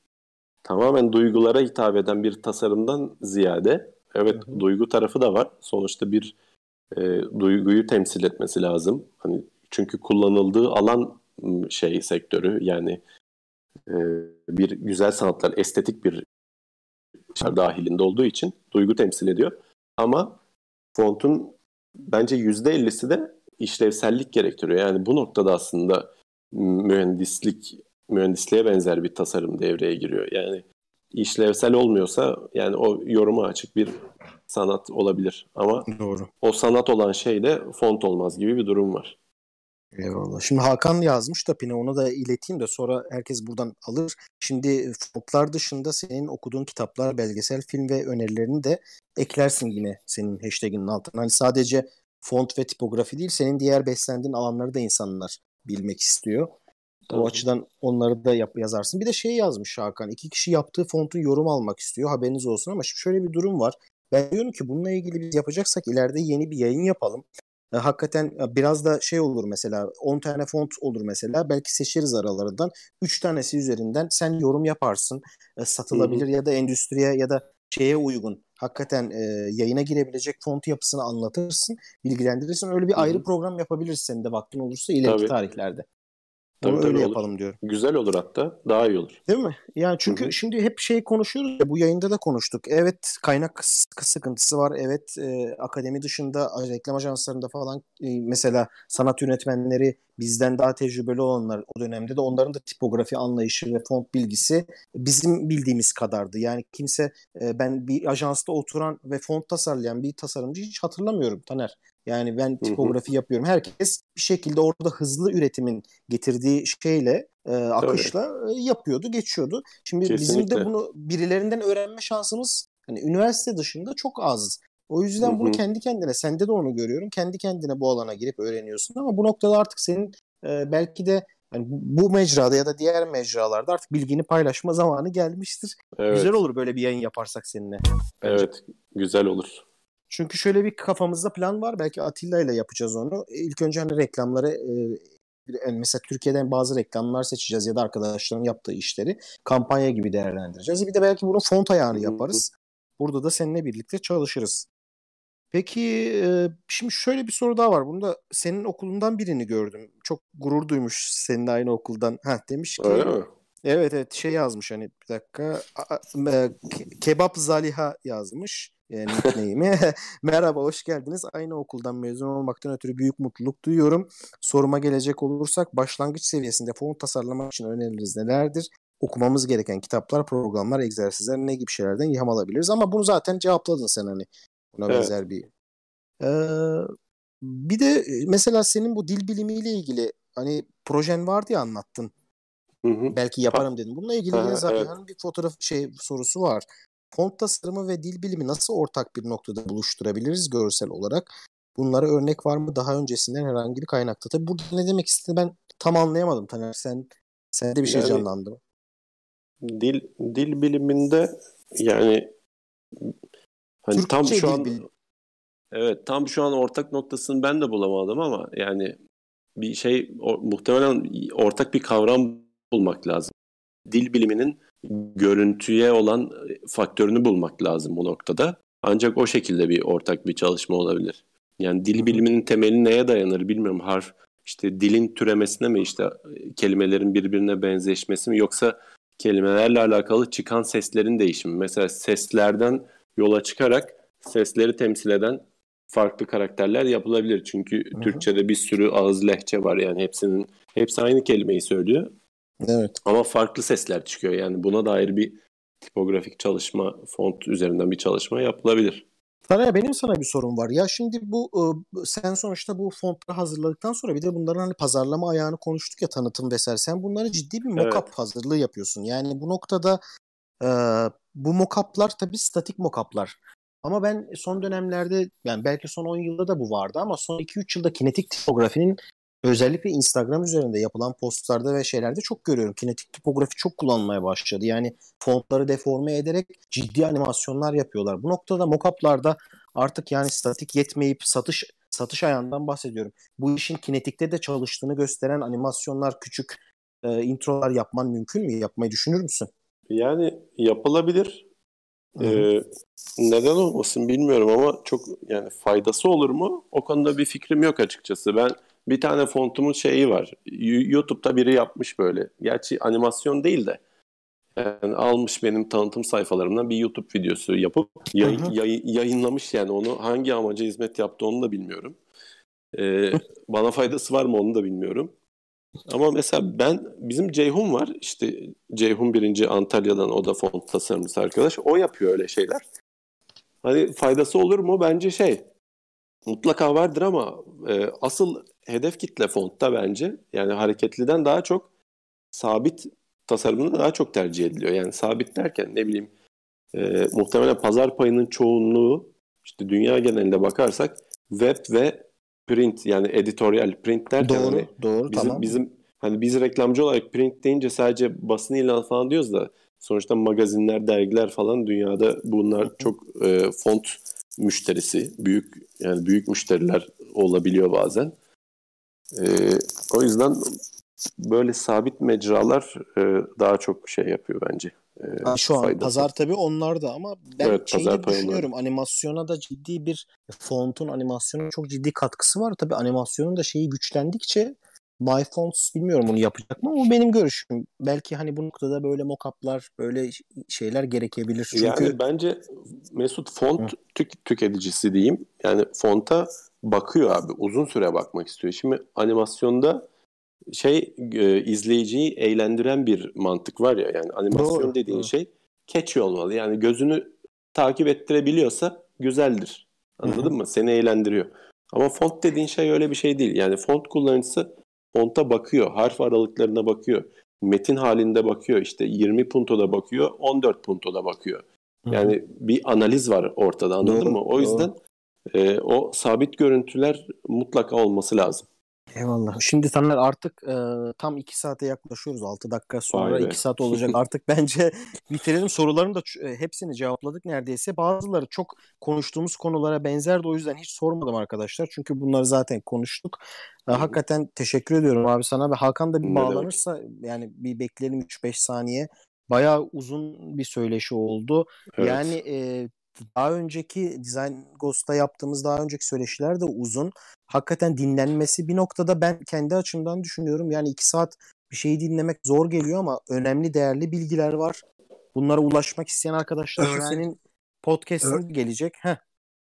Tamamen duygulara hitap eden bir tasarımdan ziyade evet hı hı. duygu tarafı da var. Sonuçta bir e, duyguyu temsil etmesi lazım. Hani çünkü kullanıldığı alan şey sektörü yani e, bir güzel sanatlar, estetik bir dahilinde olduğu için duygu temsil ediyor. Ama fontun bence yüzde ellisi de işlevsellik gerektiriyor. Yani bu noktada aslında mühendislik mühendisliğe benzer bir tasarım devreye giriyor. Yani işlevsel olmuyorsa yani o yoruma açık bir sanat olabilir ama Doğru. o sanat olan şey de font olmaz gibi bir durum var. Eyvallah. Şimdi Hakan yazmış da Pine onu da ileteyim de sonra herkes buradan alır. Şimdi fontlar dışında senin okuduğun kitaplar, belgesel, film ve önerilerini de eklersin yine senin hashtaginin altına. Hani sadece font ve tipografi değil senin diğer beslendiğin alanları da insanlar bilmek istiyor. O Tabii. açıdan onları da yap, yazarsın. Bir de şey yazmış Hakan. iki kişi yaptığı fontun yorum almak istiyor. Haberiniz olsun ama şimdi şöyle bir durum var. Ben diyorum ki bununla ilgili biz yapacaksak ileride yeni bir yayın yapalım. E, hakikaten e, biraz da şey olur mesela 10 tane font olur mesela belki seçeriz aralarından 3 tanesi üzerinden sen yorum yaparsın E, satılabilir ya da endüstriye ya da şeye uygun hakikaten e, yayına girebilecek font yapısını anlatırsın bilgilendirirsin öyle bir Hı hı. ayrı program yapabiliriz senin de vaktin olursa ileriki Tabii. tarihlerde. Tabii, öyle olur. yapalım diyorum. Güzel olur hatta. Daha iyi olur. Değil mi? Yani çünkü Hı hı. şimdi hep şey konuşuyoruz ya bu yayında da konuştuk. Evet kaynak sıkı- sıkıntısı var. Evet e, akademi dışında reklam ajanslarında falan e, mesela sanat yönetmenleri bizden daha tecrübeli olanlar o dönemde de onların da tipografi anlayışı ve font bilgisi bizim bildiğimiz kadardı. Yani kimse e, ben bir ajansta oturan ve font tasarlayan bir tasarımcı hiç hatırlamıyorum Taner. Yani ben hı. tipografi yapıyorum. Herkes bir şekilde orada hızlı üretimin getirdiği şeyle e, akışla e, yapıyordu, geçiyordu. Şimdi bizim de Kesinlikle. bunu birilerinden öğrenme şansımız hani üniversite dışında çok az. O yüzden Hı bunu kendi kendine, sende de onu görüyorum. Kendi kendine bu alana girip öğreniyorsun ama bu noktada artık senin e, belki de hani bu mecrada ya da diğer mecralarda artık bilgini paylaşma zamanı gelmiştir. Evet. Güzel olur böyle bir yayın yaparsak seninle. bence. Evet. Güzel olur. Çünkü şöyle bir kafamızda plan var. Belki Atilla ile yapacağız onu. İlk önce hani reklamları e, yani mesela Türkiye'den bazı reklamlar seçeceğiz ya da arkadaşların yaptığı işleri kampanya gibi değerlendireceğiz. Bir de belki bunun font ayağını yaparız. Burada da seninle birlikte çalışırız. Peki e, şimdi şöyle bir soru daha var. Bunda senin okulundan birini gördüm. Çok gurur duymuş seninle aynı okuldan. Ha demiş ki Öyle mi? Evet evet şey yazmış hani bir dakika A- e, Kebap Zaliha yazmış e, nickname'i. Merhaba hoş geldiniz. Aynı okuldan mezun olmaktan ötürü büyük mutluluk duyuyorum. Soruma gelecek olursak başlangıç seviyesinde font tasarlamak için öneriniz nelerdir? Okumamız gereken kitaplar, programlar, egzersizler ne gibi şeylerden ilham alabiliriz? Ama bunu zaten cevapladın sen hani buna Evet. benzer bir. Ee, bir de e, mesela senin bu dil bilimiyle ilgili hani projen vardı ya anlattın Hı hı. belki yaparım dedim. Bununla ilgili Ha, yine zaten evet. bir fotoğraf şey sorusu var. Font tasarımı ve dil bilimi nasıl ortak bir noktada buluşturabiliriz görsel olarak? Bunlara örnek var mı daha öncesinden herhangi bir kaynakta? Tabii burada ne demek istediğini ben tam anlayamadım Taner. Sen sende bir şey Yani- canlandı mı? Dil dil biliminde yani hani Türkçe tam şu an bilimi. evet tam şu an ortak noktasını ben de bulamadım ama yani bir şey o, muhtemelen ortak bir kavram bulmak lazım. Dil biliminin görüntüye olan faktörünü bulmak lazım bu noktada. Ancak o şekilde bir ortak bir çalışma olabilir. Yani dil biliminin temeli neye dayanır bilmiyorum. Harf işte dilin türemesine mi işte kelimelerin birbirine benzeşmesi mi yoksa kelimelerle alakalı çıkan seslerin değişimi. Mesela seslerden yola çıkarak sesleri temsil eden farklı karakterler yapılabilir. Çünkü hı. Türkçe'de bir sürü ağız lehçe var yani hepsinin hepsi aynı kelimeyi söylüyor Evet. ama farklı sesler çıkıyor. Yani buna dair bir tipografik çalışma, font üzerinden bir çalışma yapılabilir. Taner benim sana bir sorum var. Ya şimdi bu e, sen sonuçta bu fontları hazırladıktan sonra bir de bunların hani pazarlama ayağını konuştuk ya tanıtım vesaire. Sen bunları ciddi bir mock-up Evet. hazırlığı yapıyorsun. Yani bu noktada e, bu mock-up'lar tabii statik mock-up'lar. Ama ben son dönemlerde yani belki son 10 yılda da bu vardı ama son 2-3 yılda kinetik tipografinin özellikle Instagram üzerinde yapılan postlarda ve şeylerde çok görüyorum. Kinetik tipografi çok kullanılmaya başladı. Yani fontları deforme ederek ciddi animasyonlar yapıyorlar. Bu noktada mockup'larda artık yani statik yetmeyip satış satış ayağından bahsediyorum. Bu işin kinetikte de çalıştığını gösteren animasyonlar, küçük e, introlar yapman mümkün mü? Yapmayı düşünür müsün? Yani yapılabilir. Hı. Ee, neden olmasın bilmiyorum ama çok yani faydası olur mu? O konuda bir fikrim yok açıkçası. Ben bir tane fontumun şeyi var. YouTube'da biri yapmış böyle. Gerçi animasyon değil de yani almış benim tanıtım sayfalarımdan bir YouTube videosu yapıp hı. yayın- yayınlamış yani onu hangi amaca hizmet yaptı onu da bilmiyorum. Ee, bana faydası var mı onu da bilmiyorum. Ama mesela ben bizim Ceyhun var işte Ceyhun birinci Antalya'dan o da font tasarımcısı arkadaş. O yapıyor öyle şeyler. Hani faydası olur mu? Bence şey mutlaka vardır ama e, asıl hedef kitle fontta bence yani hareketliden daha çok sabit tasarımını daha çok tercih ediliyor. Yani sabit derken ne bileyim e, muhtemelen pazar payının çoğunluğu işte dünya genelinde bakarsak web ve print yani editoryal print derken Doğru, hani doğru bizim, tamam. bizim hani biz reklamcı olarak print deyince sadece basın ilan falan diyoruz da sonuçta magazinler, dergiler falan dünyada bunlar çok e, font müşterisi, büyük yani büyük müşteriler olabiliyor bazen. E, o yüzden böyle sabit mecralar e, daha çok şey yapıyor bence. E, Ha, şu an faydası. pazar tabii onlarda ama ben Evet, şeyi pazar düşünüyorum. Animasyona da ciddi bir fontun animasyona çok ciddi katkısı var. Tabii animasyonun da şeyi güçlendikçe MyFonts bilmiyorum bunu yapacak mı ama benim görüşüm. Belki hani bu noktada böyle mockup'lar böyle şeyler gerekebilir. Çünkü Yani bence Mesut font tük- tüketicisi diyeyim. Yani fonta bakıyor abi. Uzun süre bakmak istiyor. Şimdi animasyonda şey e, izleyiciyi eğlendiren bir mantık var ya. Yani animasyon Doğru, dediğin doğru. şey catchy olmalı. Yani gözünü takip ettirebiliyorsa güzeldir. Anladın mı? Seni eğlendiriyor. Ama font dediğin şey öyle bir şey değil. Yani font kullanıcısı fonta bakıyor. Harf aralıklarına bakıyor. Metin halinde bakıyor. İşte 20 puntoda bakıyor. 14 puntoda bakıyor. Yani bir analiz var ortada anladın Doğru, mı? O doğru. yüzden e, o sabit görüntüler mutlaka olması lazım. Eyvallah. Şimdi Taner artık e, tam 2 saate yaklaşıyoruz. 6 dakika sonra Vay be. 2 saat olacak. Artık bence bitirelim. Soruların da e, hepsini cevapladık neredeyse. Bazıları çok konuştuğumuz konulara benzerdi. O yüzden hiç sormadım arkadaşlar. Çünkü bunları zaten konuştuk. E, hakikaten teşekkür ediyorum abi sana. Ve Hakan da bir Ne demek. bağlanırsa yani bir bekleyelim 3-5 saniye. Bayağı uzun bir söyleşi oldu. Evet. Yani e, daha önceki Design Ghost'ta yaptığımız daha önceki söyleşiler de uzun. Hakikaten dinlenmesi bir noktada ben kendi açımdan düşünüyorum. Yani iki saat bir şeyi dinlemek zor geliyor ama önemli değerli bilgiler var. Bunlara ulaşmak isteyen arkadaşlar Öğren- senin podcast'in gelecek. Heh.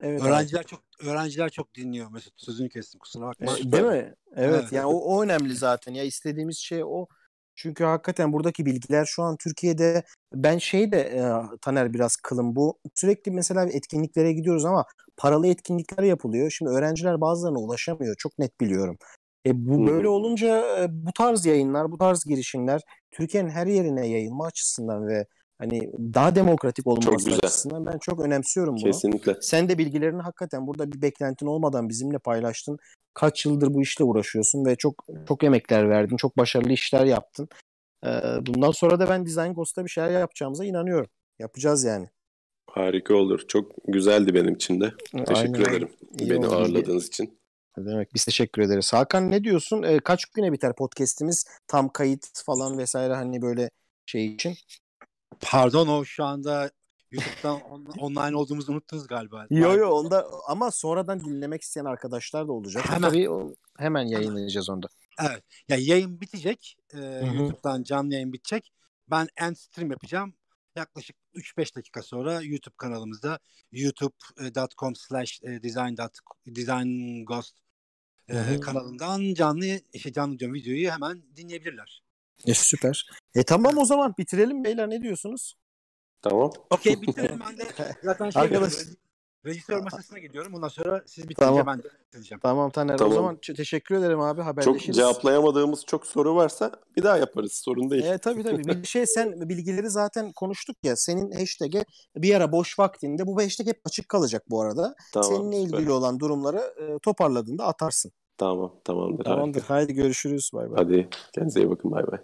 Evet abi. Öğrenciler çok öğrenciler çok dinliyor Mesut. Sözünü kestim kusura bakma. E, değil mi? Evet, Evet. yani o, o önemli zaten. Ya istediğimiz şey o. Çünkü hakikaten buradaki bilgiler şu an Türkiye'de ben şey de e, Taner biraz kılım bu. Sürekli mesela etkinliklere gidiyoruz ama paralı etkinlikler yapılıyor. Şimdi öğrenciler bazılarına ulaşamıyor. Çok net biliyorum. E, bu böyle olunca e, bu tarz yayınlar, bu tarz girişimler Türkiye'nin her yerine yayılma açısından ve hani daha demokratik olması güzel. açısından ben çok önemsiyorum bunu. Kesinlikle. Sen de bilgilerini hakikaten burada bir beklentin olmadan bizimle paylaştın. Kaç yıldır bu işle uğraşıyorsun ve çok çok emekler verdin. Çok başarılı işler yaptın. Ee, bundan sonra da ben Design Ghost'ta bir şeyler yapacağımıza inanıyorum. Yapacağız yani. Harika olur. Çok güzeldi benim için de. Teşekkür Aynen. ederim. İyi Beni ağırladığınız için. Ne demek? Biz teşekkür ederiz. Hakan ne diyorsun? Ee, kaç güne biter podcast'imiz? Tam kayıt falan vesaire hani böyle şey için. Pardon o şu anda YouTube'dan on- online olduğumuzu unuttunuz galiba. Yo yo onda ama sonradan dinlemek isteyen arkadaşlar da olacak. Hemen. Tabii o- hemen yayınlayacağız onda. Evet. Ya yayın bitecek. Ee. YouTube'dan canlı yayın bitecek. Ben end stream yapacağım. Yaklaşık 3-5 dakika sonra YouTube kanalımızda youtube.com slash design design ghost e, kanalından canlı işte canlı diyorum videoyu hemen dinleyebilirler. E, süper. E tamam o zaman bitirelim beyler ne diyorsunuz? Tamam. Okey bitirelim ben de zaten şey Arkadaş-. Rejistör masasına gidiyorum. Ondan sonra siz bitirince Tamam. ben de bitireceğim. Tamam Taner Tamam. o zaman teşekkür ederim abi Çok haberleşiriz. cevaplayamadığımız çok soru varsa bir daha yaparız. Sorun değil. E, tabii tabii. Bir şey sen bilgileri zaten konuştuk ya. Senin hashtag'e bir ara boş vaktinde bu hashtag hep açık kalacak bu arada. Tamam. Seninle ilgili süper. olan durumları e, toparladığında atarsın. Tamam. Tamamdır. Tamamdır. harika. Haydi görüşürüz. Bay bay. Hadi kendinize iyi bakın. Bay bay.